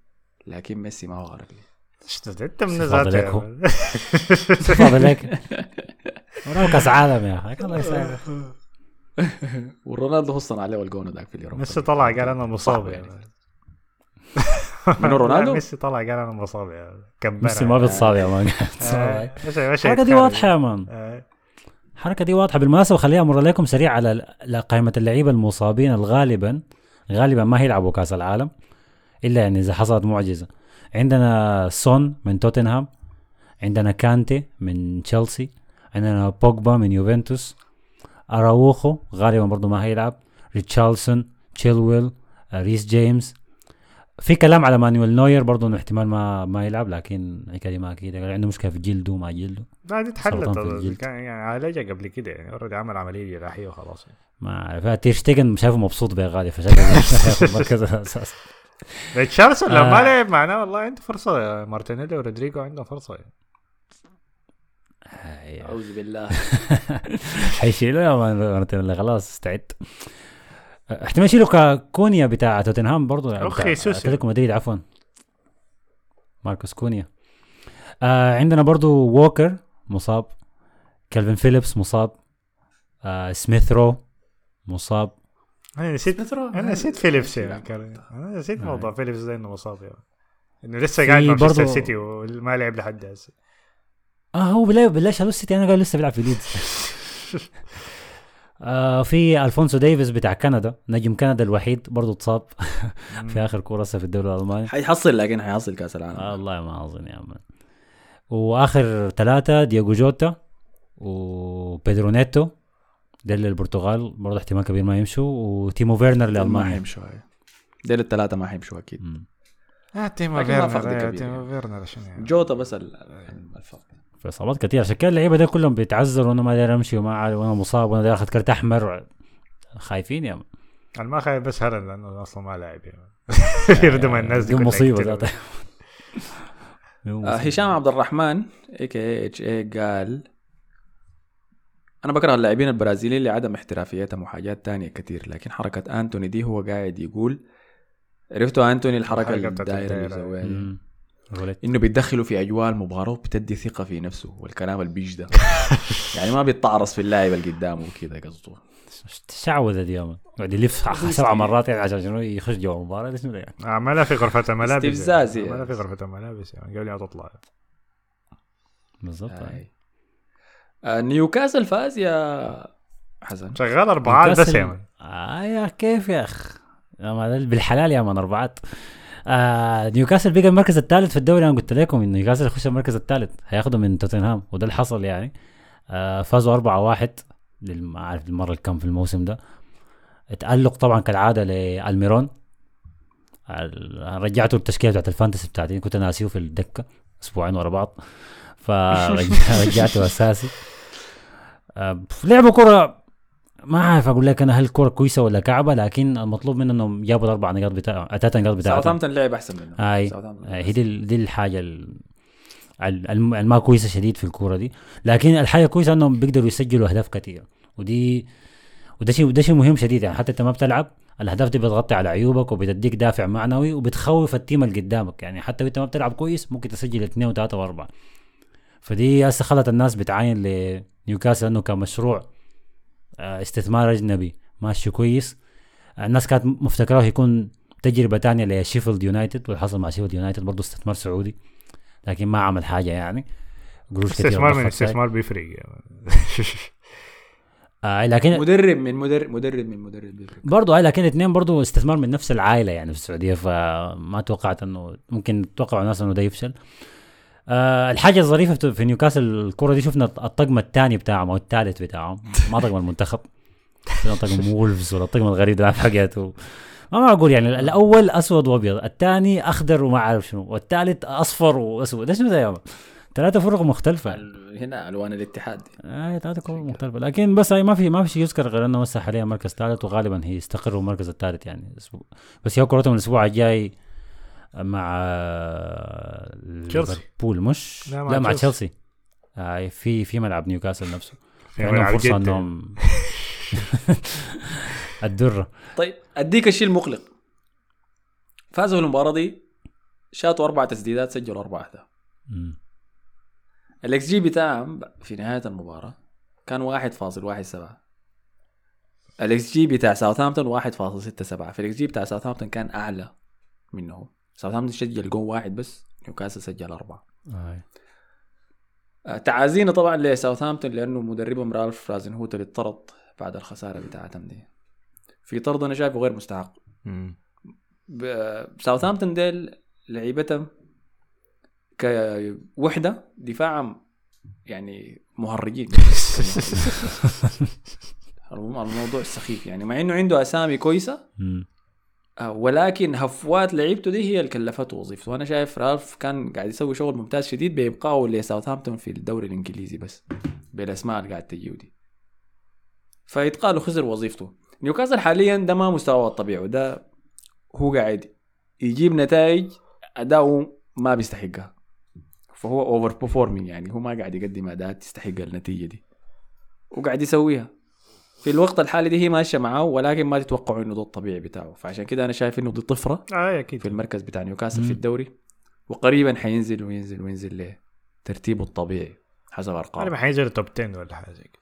لكن ميسي ما هو بارك لي. أنت من ذاته لك يا هو. man. فاضل لك وراه كأس عالم يا أخي. الله يسعدك. ورونالدو خصنا عليه والجون ذاك في اليوروبا. ميسي طلع قال أنا مصاب يا يعني. منو رونالدو؟ ميسي طلع قال أنا مصاب يا. كبرها. ميسي ما بيتصاب يا man آه. الحركه دي يتخرج. واضحة يا man آه. الحركه دي واضحة بالمناسبة خليني أمر عليكم سريع على ال- قائمة اللعيبة المصابين الغالبا غالبا ما هيلعبوا كأس العالم إلا يعني إذا حصلت معجزة عندنا سون من توتنهام عندنا كانتي من تشيلسي عندنا بوجبا من يوفنتوس أراوخو غالبا برضه ما هيلعب ريتشارلسون تشيلويل آه، ريس جيمس في كلام على مانويل نوير برضه إنه احتمال ما ما يلعب لكن الحكاية دي ما أكيد قال عنده مشكلة في جلده ما جلده. لا دي اتحلت. كان يعني عالجها قبل كده يعني already عمل عملية جراحية وخلاص. يعني. ما اعرف تيرشتيجن شايفه مبسوط بيه غالي فشكله هياخد مركز الاساس ريتشارلسون لو ما آه. لعب معنا والله عنده فرصة. مارتينيلي ورودريجو عندهم فرصة. يعني. أعوذ بالله. حيشيلوا يا مارتينيلي خلاص استعد. احتمال يشيلوا كونيا بتاع توتنهام برضه أخ بتاع يسوس. أتلتيكو مدريد عفوا. ماركوس كونيا. آه عندنا برضه ووكر مصاب كالفين فيليبس مصاب آه سميث رو مصاب. أنا نسيت أنا نسيت فيليبس يعني كان أنا نسيت آه. موضوع فيليبس ده إنه مصاب يعني. إنه لسه في قاعد مع مانشستر برضو- سيتي وما لعب لحد هسه. آه هو بالله شالوه السيتي أنا قال لسه بيلعب في ليدز. آه في ألفونسو ديفيس بتاع كندا نجم كندا الوحيد برضه اتصاب في آخر كورة في الدوري الألماني حيحصل لكن حيحصل كأس العالم آه والله ما أظن يا man وآخر ثلاثة دياجو جوتا وبيدرو نيتو ده للبرتغال برضه احتمال كبير ما يمشوا وتيمو فيرنر ما لالمانيا حيمشوا هاي. ديل الثلاثة ما حيمشوا أكيد مم. آه تيمو ما فيرنر آه، كبير تيمو. فيرنر عشان يعني. جوتا بس ال- الفرق في اصابات كثير عشان كده اللعيبة دي كلهم بيتعذروا وأنا ما داير أمشي وما عارف وأنا مصاب وأنا داير اخذ كرت أحمر. خايفين يا man أنا ما خايف بس هالاند لأنه أصلا ما لاعب يعني. يردم الناس دي مصيبة. ذاتها. آه مصيبة. هشام عبد الرحمن اي كي اتش اي قال أنا بكره اللاعبين البرازيليين لعدم احترافيتهم وحاجات تانية كتير لكن حركة أنتوني دي هو قاعد يقول عرفتوا أنتوني بتاعت الدائرة اللي الدايرة. روليت. إنه بيتدخلوا في اجواء المباراه وبتدي ثقة في نفسه والكلام البيج ده يعني ما بيتعرص في اللاعب اللي قدامه وكده قصده. شعوذة دي man. قاعد يلف سبع مرات يعني عشان شنو يخش جوا المباراة؟ ده يعني؟ عملها في غرفة الملابس استفزاز يعني. يعني. عملها في غرفة الملابس يعني. قبل ما تطلع. بالضبط. آه نيوكاسل فاز يا حسن. شغال اربعات بس يا man. آه يا كيف يا أخ. بالحلال يا man اربعات آه نيوكاسل بقى المركز الثالث في الدوري. أنا قلت لكم إن نيوكاسل يخش المركز الثالث هياخدوا من توتنهام وده اللي حصل يعني. آه فازوا 4 1 ما عارف المرة الكم في الموسم ده. تألق طبعا كالعادة لألميرون. ال- رجعته التشكيلة بتاعت الفانتسي بتاعتي كنت ناسيه في الدكة أسبوعين ورا بعض. فرجعته أساسي. آه، لعبوا كرة ما عارف أقول لك أنا هل الكره كويسة ولا كعبة لكن المطلوب منهم انهم جابوا الاربع نقاط بتاع ثلاث نقاط بتاعتهم ساوثهامبتون لعب أحسن منه. هاي. آه، هي دي دي الحاجة ال- ال- الم- الما كويسة شديد في الكورة دي. لكن الحاجة كويسه إنهم بيقدروا يسجلوا أهداف كثيره ودي وده شيء وده شيء مهم شديد. يعني حتى أنت ما بتلعب الأهداف دي بتغطي على عيوبك وبتديك دافع معنوي وبتخوف التيم اللي قدامك. يعني حتى وأنت ما بتلعب كويس ممكن تسجل اثنين وثلاثة وأربعة. فدي هسه خلت الناس بتعاين لنيوكاسل إنه كمشروع استثمار أجنبي. ماشي كويس. الناس كانت مفتكراه يكون تجربة تانية لشيفيلد يونايتد واللي حصل مع شيفيلد يونايتد برضه استثمار سعودي لكن ما عمل حاجة يعني. قروش كتير استثمار من. استثمار بيفرق آه لكن مدرب من مدرب مدرب من مدرب بيفرق. برضه هاي لكن اثنين برضه استثمار من نفس العائلة يعني في السعودية فما توقعت إنه ممكن توقعوا الناس إنه ده يفشل. آه الحاجة الظريفة في- نيوكاسل الكرة دي شفنا الطقم الثاني بتاعهم أو الثالث بتاعهم. ما طقم المنتخب. شفنا طقم وولفز ولا الطقم الغريب ده حقته ما معقول يعني الأول أسود وأبيض الثاني أخضر وما عارف شنو والثالث أصفر وأسود. ده شنو ده يا man؟ ثلاثة فرق مختلفة. ال- هنا ألوان الاتحاد. آه ثلاثة كور مختلفة. لكن بس ما في ما في شيء يذكر غير إنه هسه حاليا مركز ثالث وغالبا هيستقروا المركز الثالث يعني. الأسبوع بس هي كرتهم الأسبوع الجاي مع. ليفربول مش؟ لا، لا مع تشيلسي. آه في في ملعب نيوكاسل نفسه. في عندهم جدة. إنهم الدرة. طيب أديك الشيء المقلق. فازوا المباراه دي شاتوا أربع تسديدات سجلوا أربع أهداف. الاكس جي بتاعهم في نهاية المباراة كان 1.17 الاكس جي بتاع ساوثهامبتون 1.67 فالاكس جي بتاع ساوثهامبتون كان أعلى منهم. ساوثهامبتون سجل جول واحد بس نيوكاسل سجل أربعة. آه. آه، تعازينا طبعا لساوثهامبتون لأنه مدربهم رالف هازنهوتل اللي اتطرد بعد الخسارة بتاعتهم دي. في طرد أنا شايفه غير مستحق. ساوثهامبتون ديل لعيبتهم كوحده دفاعهم يعني مهرجين. الموضوع سخيف يعني مع إنه عنده أسامي كويسة. مم. ولكن هفوات لعيبته دي هي اللي كلفته وظيفته. وأنا شايف رالف كان قاعد يسوي شغل ممتاز شديد بيبقاه لساوثهامبتون في الدوري الإنجليزي بس بالأسماء اللي قاعد تجيه دي. فيتقال له خسر وظيفته. نيوكاسل حاليا ده ما مستواه الطبيعي وده هو قاعد يجيب نتائج اداؤه ما بيستحقها. فهو over performing يعني هو ما قاعد يقدم اداء تستحق النتيجة دي. وقاعد يسويها. في الوقت الحالي دي هي ماشية معاه ولكن ما تتوقعوا إنه ده الطبيعي بتاعه. فعشان كده أنا شايف إنه دي طفرة آه أكيد. في المركز بتاع نيوكاسل. في الدوري. وقريبا حينزل وينزل وينزل له ترتيبه الطبيعي حسب أرقامه. غالبا حينزل top 10 ولا حاجة زي كده.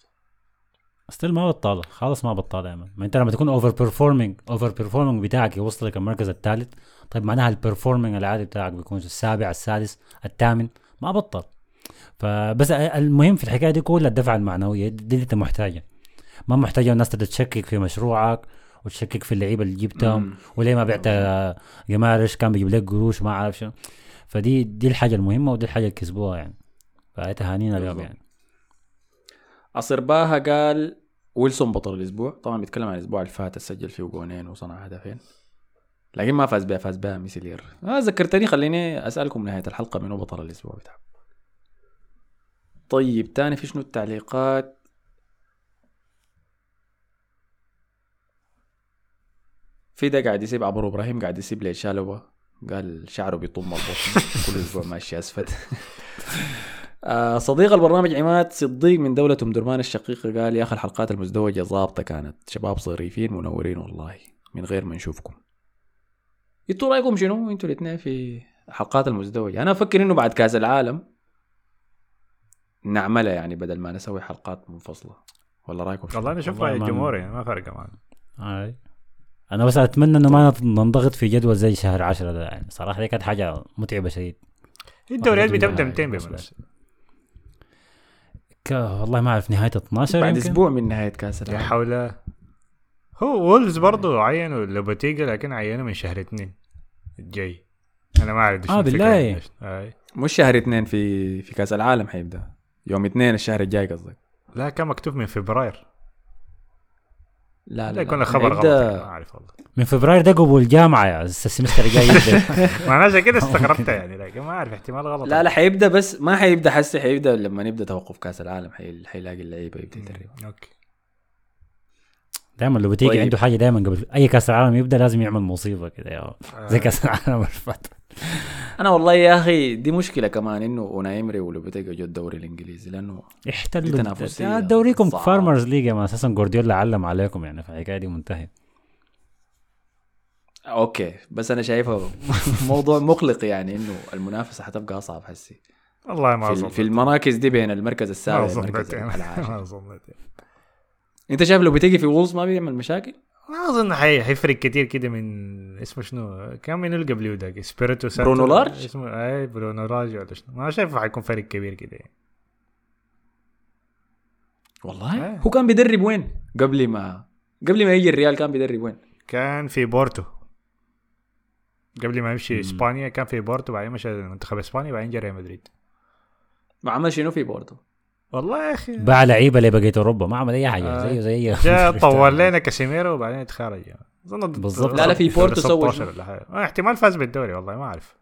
still ما بطالة. خالص ما بطالة يا man. ما أنت لما تكون over performing، over performing بتاعك يوصل لك المركز الثالث طيب معناها ال performing العادي بتاعك بيكون السابع السادس الثامن. ما بطل. فبس المهم في الحكاية دي كلها الدفعه المعنويه دي اللي أنت محتاجها. ما محتاج الناس تبدا تشكك في مشروعك وتشكك في اللعيبة اللي جبتهم. وليه ما بعت جيمارايش كان بيجيب لك قروش ما عارف شنو. فدي دي الحاجة المهمة ودي الحاجة اللي كسبوها يعني. فتهانينا اليوم. يعني. أصرباها قال ويلسون بطل الأسبوع. طبعا بيتكلم عن الأسبوع اللي فات سجل فيه قونين وصنع هدفين. لكن ما فاز بها فاز بها ميسيلير. آه ذكرتني خليني أسألكم نهاية الحلقة منو بطل الأسبوع بتاعه. طيب تاني في شنو التعليقات؟ في ده قاعد يسيب عبر إبراهيم قاعد يسيب لي شالوه قال شعره بيطم البطن كل أسبوع ماشي أسفل. آه، صديق البرنامج عماد صديق من دولة أم درمان الشقيقة قال يا أخي الحلقات المزدوجة ظابطة كانت. شباب ظريفين منورين والله من غير ما نشوفكم. أنتوا رأيكم شنو؟ أنتوا الاثنين في الحلقات المزدوجة. أنا أفكر إنه بعد كأس العالم نعملها يعني بدل ما نسوي حلقات منفصلة. ولا رأيكم شنو؟ والله أنا أشوف والله رأي ما- الجمهور يعني ما فرق معنا أنا بس أتمنى إنه ما ننضغط في جدول زي شهر عشرة ده يعني. صراحة دي كانت حاجة متعبة شديد. الدوريات بتبدأ يقول متى هاي بالمناسبه ك... والله ما أعرف نهاية 12 بعد يمكن؟ أسبوع من نهاية كأس يا العالم. حول. هو وولفز برضه عينوا لوباتيجا لكن عينوا من شهر اثنين الجاي. أنا ما أعرف آه، بالله. آه. مش شهر اثنين في في كأس العالم حيبدأ. يوم اثنين الشهر الجاي قصدك. لا كان مكتوب من فبراير. لا لا يكون الخبر غلط حيبدأ- يعني، ما أعرف والله. من فبراير ده قبول جامعة يا السمستر الجاي يبدأ. ما أنا عشان كده استغربت يعني لكن ما أعرف احتمال غلط. لا لا حيبدأ بس ما حيبدأ حسي حيبدأ لما نبدأ توقف كأس العالم حي... حيلاقي اللعيبة يبدأ يدرب. أوكي. دائما لو بتيجي طيب. عنده حاجة دائما قبل أي كأس العالم يبدأ لازم يعمل مصيبة كده يا زي كأس العالم اللي فات أنا والله يا أخي دي مشكلة كمان إنه اونايمري ولوبيتيجا جو الدوري الإنجليزي لأنه احتلوا تنافسية آه، دوريكم. فارمرز ليج يا أساسا جوارديولا علم عليكم يعني فالحكايه دي منتهية. أوكي بس أنا شايفه موضوع مقلق يعني إنه المنافسة حتبقى أصعب حسي. والله ما في, أظن. في المراكز دي بين المركز السابع والمركز العاشر. انت شايف لو بتيجي في وولفز ما بيعمل مشاكل؟ ما اظن حي... حيفرق كتير كده من اسمه شنو كان من اللي قبله ذاك اسبيريتو سانتو برونو لارج؟ اسمه اي برونو لارج ولا شنو ما شايفه حيكون فرق كبير كده يعني. والله آه. هو كان بيدرب وين؟ قبل ما قبل ما يجي الريال كان بيدرب وين؟ كان في بورتو قبل ما يمشي مم. إسبانيا كان في بورتو بعدين مشى منتخب اسبانيا بعدين جا ريال مدريد ما عمل شنو في بورتو؟ والله يا أخي. باع لعيبة لبقيه أوروبا ما عمل أي حاجة آه. زيه زي جا طول لنا كاسيميرو وبعدين تخرج أظن ضد- بالضبط. لا، لا، في بورتو سوى 16 ولا حاجة. آه، احتمال فاز بالدوري والله ما أعرف.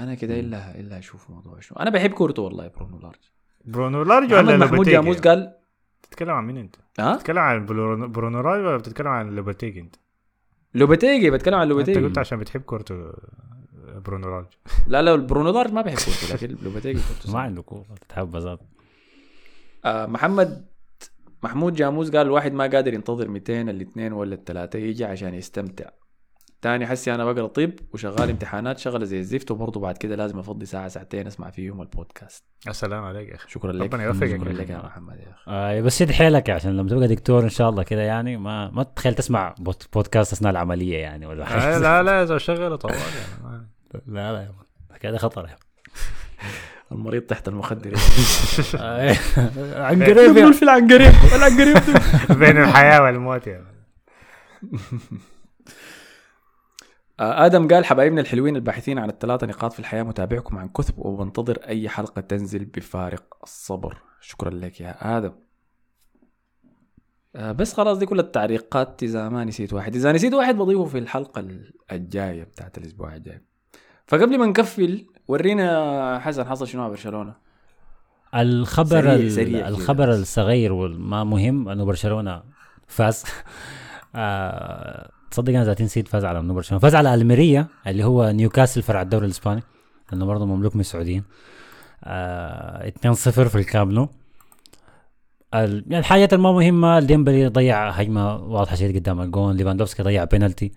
أنا كده إلا إلا أشوف موضوع شنو. أنا بحب كورتو والله برونو لارج. برونو لارج ولا محمود؟ جاموس قال بتتكلم عن مين أنت؟ ها؟ بتتكلم عن برونو برونو لارج ولا بتتكلم عن لوبيتيجي أنت؟ لوبيتيجي بتكلم عن أنت لوبيتيجي قلت عشان بتحب كورتو. برونو لارج لا لا برونو لارج ما بحب كورتو لكن لوبيتيجي كورتو ما. عنده كورة تتحب ذات آه محمد محمود جاموس قال الواحد ما قادر ينتظر 200 الاثنين ولا الثلاثة يجي عشان يستمتع. تاني حسي أنا بقرأ طب وشغال امتحانات شغله زي الزفت وبرضه بعد كده لازم أفضي ساعة ساعتين أسمع فيهم البودكاست. السلام عليك يا أخي. شكرا لك. ربنا يوفقك. شكرا لك يا محمد يا أخي. آه بس شد حيلك عشان لما تبقى دكتور إن شاء الله كده يعني ما ما تتخيل تسمع بوت- بودكاست أثناء العملية يعني ولا آه، لا لا إذا شغله طوال يعني لا لا يا مان. كده خطر يا المريض تحت المخدر آه، عن قريب يقول يا- في العنقريب. العنقريب بين الحياة والموت يعني آه، آدم قال حبايبنا الحلوين الباحثين عن الثلاثة نقاط في الحياة متابعكم عن كثب وبنتظر أي حلقة تنزل بفارق الصبر. شكرا لك يا آدم. آه، بس خلاص دي كل التعليقات. إذا ما نسيت واحد إذا نسيت واحد بضيفه في الحلقة الجاية بتاعت الأسبوع الجاي. فقبل ما نقفل ورينا حسن حصل شنو برشلونة. الخبر سريع- سريع الخبر. الصغير والما مهم إنه برشلونة فاز. آه، تصدق أنا ذاتي نسيت فاز على انه برشلونة. فاز على ألميريا اللي هو نيوكاسل فرع الدوري الإسباني لأنه برضه مملوك من السعوديين. آه 2-0 في الكامنو ال- يعني الحاجات الما مهمة. ديمبلي ضيع هجمة واضحة شديد قدام الجون. ليفاندوفسكي ضيع بينالتي.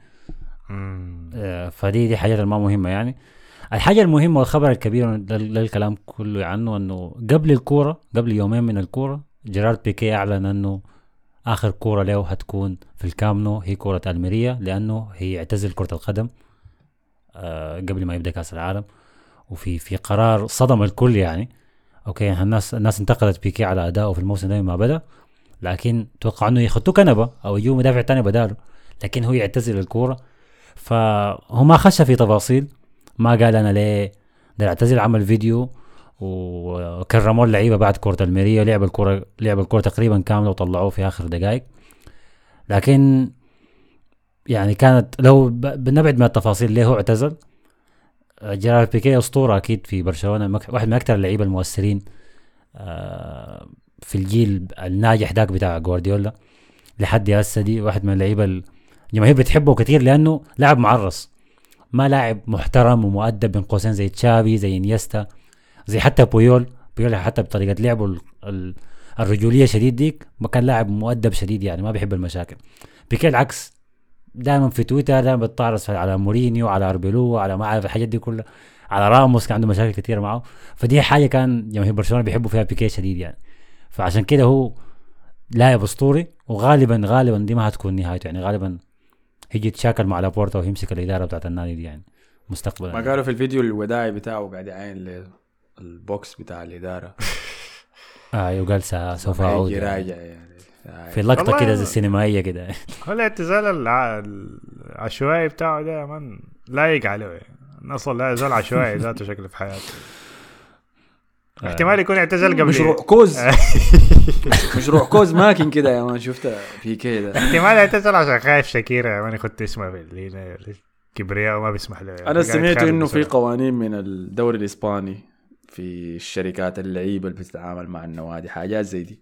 فدي دي حاجات ما مهمة يعني. الحاجة المهمة والخبر الكبير لل- للكلام كله عنه إنه قبل الكورة قبل يومين من الكورة جيرارد بيكي أعلن إنه آخر كورة له هتكون في الكامب نو هي كورة الميريا لأنه هيعتزل كرة القدم آه، قبل ما يبدأ كأس العالم. وفي في قرار صدم الكل يعني. أوكي الناس الناس انتقدت بيكي على أدائه في الموسم ده ما بدأ. لكن توقع إنه يخطوه كنبة أو يجيبوا مدافع تاني بداله. لكن هو يعتزل الكورة. فهو ما خش في تفاصيل ما قال أنا ليه؟ ده اعتزل عمل فيديو وكرموا اللعيبة بعد كرة الميريا لعب الكرة لعب الكرة تقريبا كاملة وطلعوه في آخر دقائق لكن يعني كانت لو بنبعد من التفاصيل ليه هو اعتزل؟ جيرارد بيكي أسطورة أكيد في برشلونة واحد من أكثر اللعيبة المؤثرين آه، في الجيل الناجح داك بتاع جوارديولا لحد هسه دي واحد من اللعيبة الجماهير بتحبه كثير لأنه لاعب معرس ما لاعب محترم ومؤدب بين قوسين زي تشافي زي انيستا زي حتى بويول. بويول حتى بطريقة لعبه ال- ال- الرجولية شديد ديك ما كان لاعب مؤدب شديد يعني ما بيحب المشاكل. بيكي العكس دائما في تويتر دائما بتطارس على مورينيو على أربيلو على ما أعرف الحاجات دي كلها على راموس كان عنده مشاكل كثيره معه. فدي حاجة كان جماهير برشلونة بيحبوا فيها بيكي شديد يعني. فعشان كده هو لاعب أسطوري وغالبا غالبا دي ما هتكون نهايته يعني غالبا هيجي يتشاكل مع لابورتا ويمسك الإدارة بتاعت النادي دي يعني. مستقبلا. ما قالوا في الفيديو الوداعي بتاعه قاعد يعاين لل box بتاع الإدارة. آه وقال سوف أعود يعني. راجع يعني. في لقطة كده زي السينمائية كده. هو الاعتزال الع- العشوائي بتاعه ده يا مان لايق عليه. يعني. أصلا لا يزال عشوائي ذاته شكله في حياته. احتمال يكون اعتزل قبل مشروع كوز. مشروع كوز ماكن كده يا مان شفتها في كده احتمال اعتزل عشان خايف شاكيرا يا مان يخط اسمه في اللي كبرياء وما بيسمح له. أنا سمعت إنه في. قوانين من الدوري الإسباني في الشركات اللعيبة اللي بتتعامل مع النوادي حاجات زي دي.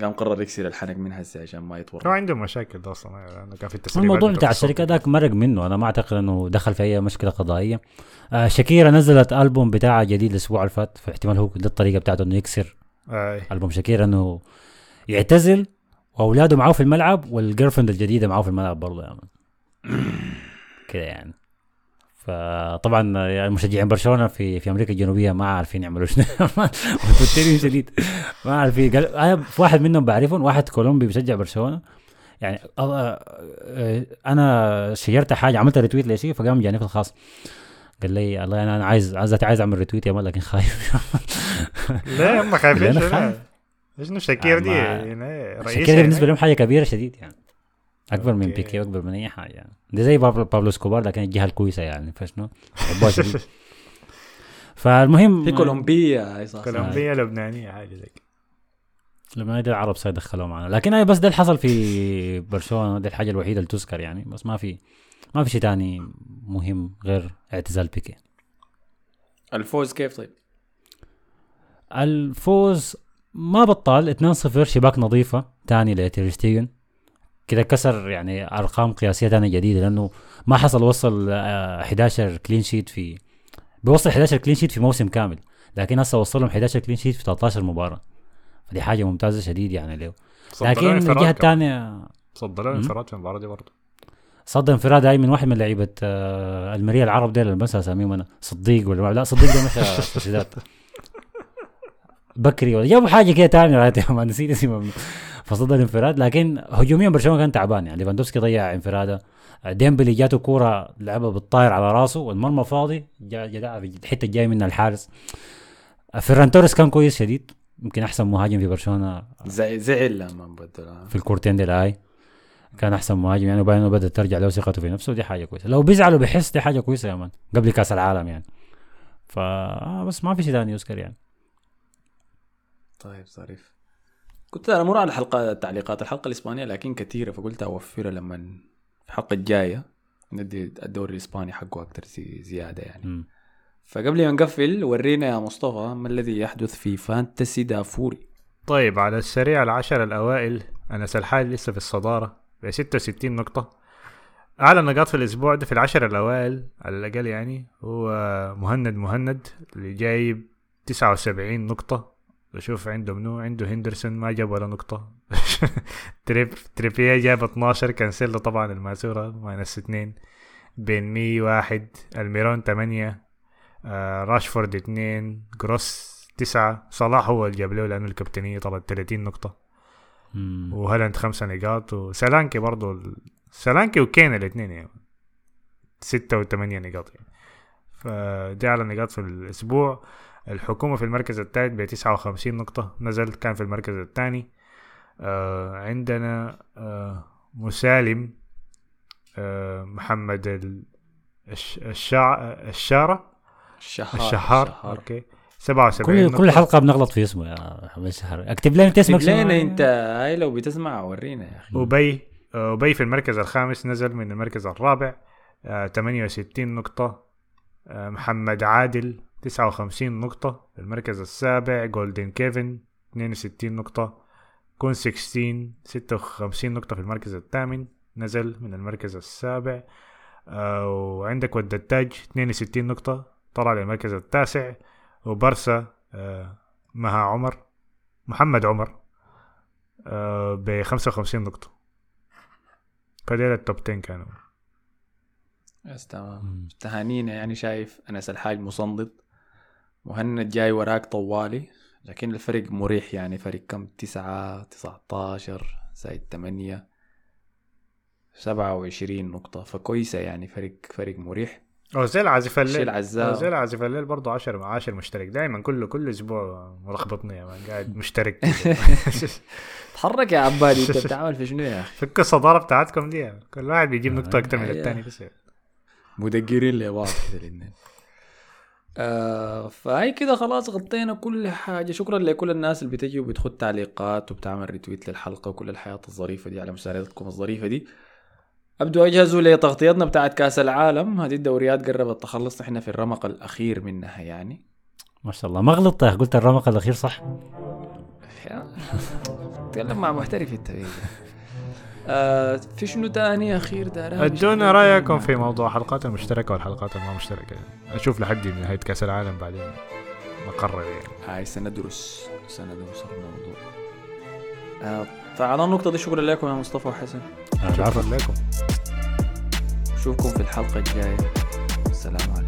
قام قرر يكسر الحنك من هسه عشان ما هو يتورط عنده مشاكل ده أصلا لأنه كان في التسريبات الموضوع بتاع. الشركة ذاك مرق منه. أنا ما أعتقد إنه دخل في أي مشكلة قضائية. آه شاكيرا نزلت ألبوم بتاعها جديد الأسبوع اللي فات فاحتمال هو دي الطريقة بتاعته إنه يكسر آي. ألبوم شاكيرا إنه يعتزل وأولاده معاه في الملعب وال girlfriend الجديدة معاه في الملعب برضه man كده يعني. فطبعا يعني مشجعين برشلونة في في أمريكا الجنوبية ما عارفين يعملوا شنو. متوترين شديد. ما عارفين قال أنا في واحد منهم بعرفهم واحد كولومبي بيشجع برشلونة. يعني أنا شيرت حاجة عملت retweet لشيء فقام جاني في الخاص. قال لي الله أنا عايز عايز عايز أعمل retweet يا man لكن خايف. ليه هم خايفين شنو؟ شاكيرا دي؟ يعني رئيس. بالنسبة لهم حاجة كبيرة شديد يعني. أكبر من. بيكي واكبر من أي حاجة. يعني دي زي بابلو, بابلو إسكوبار لكن الجهة الكويسة يعني فشنو فالمهم في كولومبيا صح. كولومبيا لبنانية حاجة زي كده. لما دي العرب صار دخلوا معنا. لكن هاي بس ده اللي حصل في برشلونة دي الحاجة الوحيدة اللي تذكر يعني. بس ما في ما في شيء تاني مهم غير اعتزال بيكي. الفوز كيف طيب؟ الفوز ما بطال 2-0 شباك نظيفة. تاني لتيرشتيجن كده كسر يعني أرقام قياسية تانية جديدة لأنه ما حصل وصل آه، 11 clean sheet في بيوصل 11 clean sheet في موسم كامل لكن هسه وصلهم 11 clean sheet في 13 مباراة. فدي حاجة ممتازة شديد يعني له لكن الجهه. الثانية مم. انفراد في المباراة دي برضه. صد انفراد هاي من واحد من لعيبة آه، المريا العرب ديل اللي بنسى أساميهم أنا صديق ولا لا صديق ده مشى سوسيداد بكري ولا جابوا حاجة كده رأيت ما نسيت اسمه فصد الانفراد لكن هجوميا برشلونة كان تعبان. يعني ليفاندوفسكي ضيع انفراده. ديمبيلي جاته كورة لعبها بالطاير على راسه والمرمى فاضي. جا الحتة الجاية منها الحارس. فيران توريس كان كويس شديد. يمكن أحسن مهاجم في برشلونة زع- زعل لما بدل. في الكورتين دي هاي كان أحسن مهاجم. يعني وبعدين بدات ترجع له ثقته في نفسه دي حاجة كويسة. لو بيزعل وبيحس دي حاجة كويسة يا man. قبل كأس العالم يعني. ف بس ما في شيء ثاني يذكر يعني. طيب ظريف. كنت أنا مر على الحلقة تعليقات الحلقة الإسبانية لكن كثيرة فقلت أوفرها لما الحلقة الجاية ندي الدوري الإسباني حقه أكثر زي- زيادة يعني. مم. فقبل ما نقفل ورينا يا مصطفى ما الذي يحدث في فانتسي دافوري. طيب على السريع العشر الأوائل أنس الحاج لسه في الصدارة ب 66 نقطة. أعلى نقاط في الأسبوع ده في العشر الأوائل على الأقل يعني هو مهند مهند اللي جايب 79 نقطة. بشوف عنده منو؟ عنده هندرسون ما جاب ولا نقطة. تريب تريبير جاب 12 كانسيلو طبعا الماسورة minus 2 بين مي واحد الميرون 8 آه راشفورد 2 جروس تسعة. صلاح هو اللي جاب له لأنه الكابتنية طلعت 30 نقطة. وهالاند خمسة نقاط وسلانكي برضو ال... سلانكي وكين الاثنين يعني. ستة وثمانية نقاط يعني. فدي على نقاط في الأسبوع. الحكومة في المركز الثالث ب 59 نقطة نزل كان في المركز الثاني آه عندنا آه مسالم آه محمد ال... الش... الشع... الشارة. الشهر الشهار أوكي. 77 كل نقطة. كل حلقة بنغلط في اسمه يا محمد شهر أكتب لنا أنت اسمك أكتب لنا؟ أنت. هاي لو بتسمع ورينا يا أخي. وبي وبي في المركز الخامس نزل من المركز الرابع آه 68 نقطة. آه محمد عادل 59 نقطة في المركز السابع جولدن كيفن 62 نقطة. كون 16 56 نقطة في المركز الثامن نزل من المركز السابع. آه وعندك ود التاج 62 نقطة طلع للمركز التاسع. وبرسا آه مها عمر محمد عمر آه ب 55 نقطة. فديل التوب 10 كانوا. بس تمام. تهانينا يعني شايف أنس الحاج مصندد مهند جاي وراك طوالي لكن الفرق مريح يعني. فرق كم؟ تسعة تسعة عشر زائد تمانية سبعة وعشرين نقطة. فكويسة يعني. فرق فرق مريح. أوزيل عازف الليل. أوزيل عازف الليل برضه 10 مع 10 مشترك. دائما كل كل أسبوع ملخبطني يا مان. قاعد مشترك. تحرك يا عبالي. أنت بتعمل في شنو يا أخي؟ فك الصدارة بتاعتكم دي. كل واحد بيجيب آه، نقطة أكتر من. الثاني بس مدقرين لبعض الاثنين آه فهي كده خلاص غطينا كل حاجة. شكرا لكل الناس اللي بتجي وبتخد تعليقات وبتعمل ريتويت للحلقة وكل الحياة الظريفة دي على مساعدتكم الظريفة دي. أبدوا أجهزوا لتغطيتنا بتاعت كأس العالم. هذه الدوريات قربت تخلص. إحنا في الرمق الأخير منها يعني. ما شاء الله. ما غلطت. يا قلت الرمق الأخير صح؟ تكلم مع محترف أنت. آه في شنو تاني أخير دار أدونا رأيكم في موضوع الحلقات المشتركة والحلقات الما مشتركه أشوف لحد نهايه كاس العالم بعدين نقرر يعني. هاي سندرس سندرس الموضوع. آه فعلى النقطة دي شكرا لكم يا مصطفى وحسن. شكرا لكم نشوفكم في الحلقة الجاية. السلام عليكم.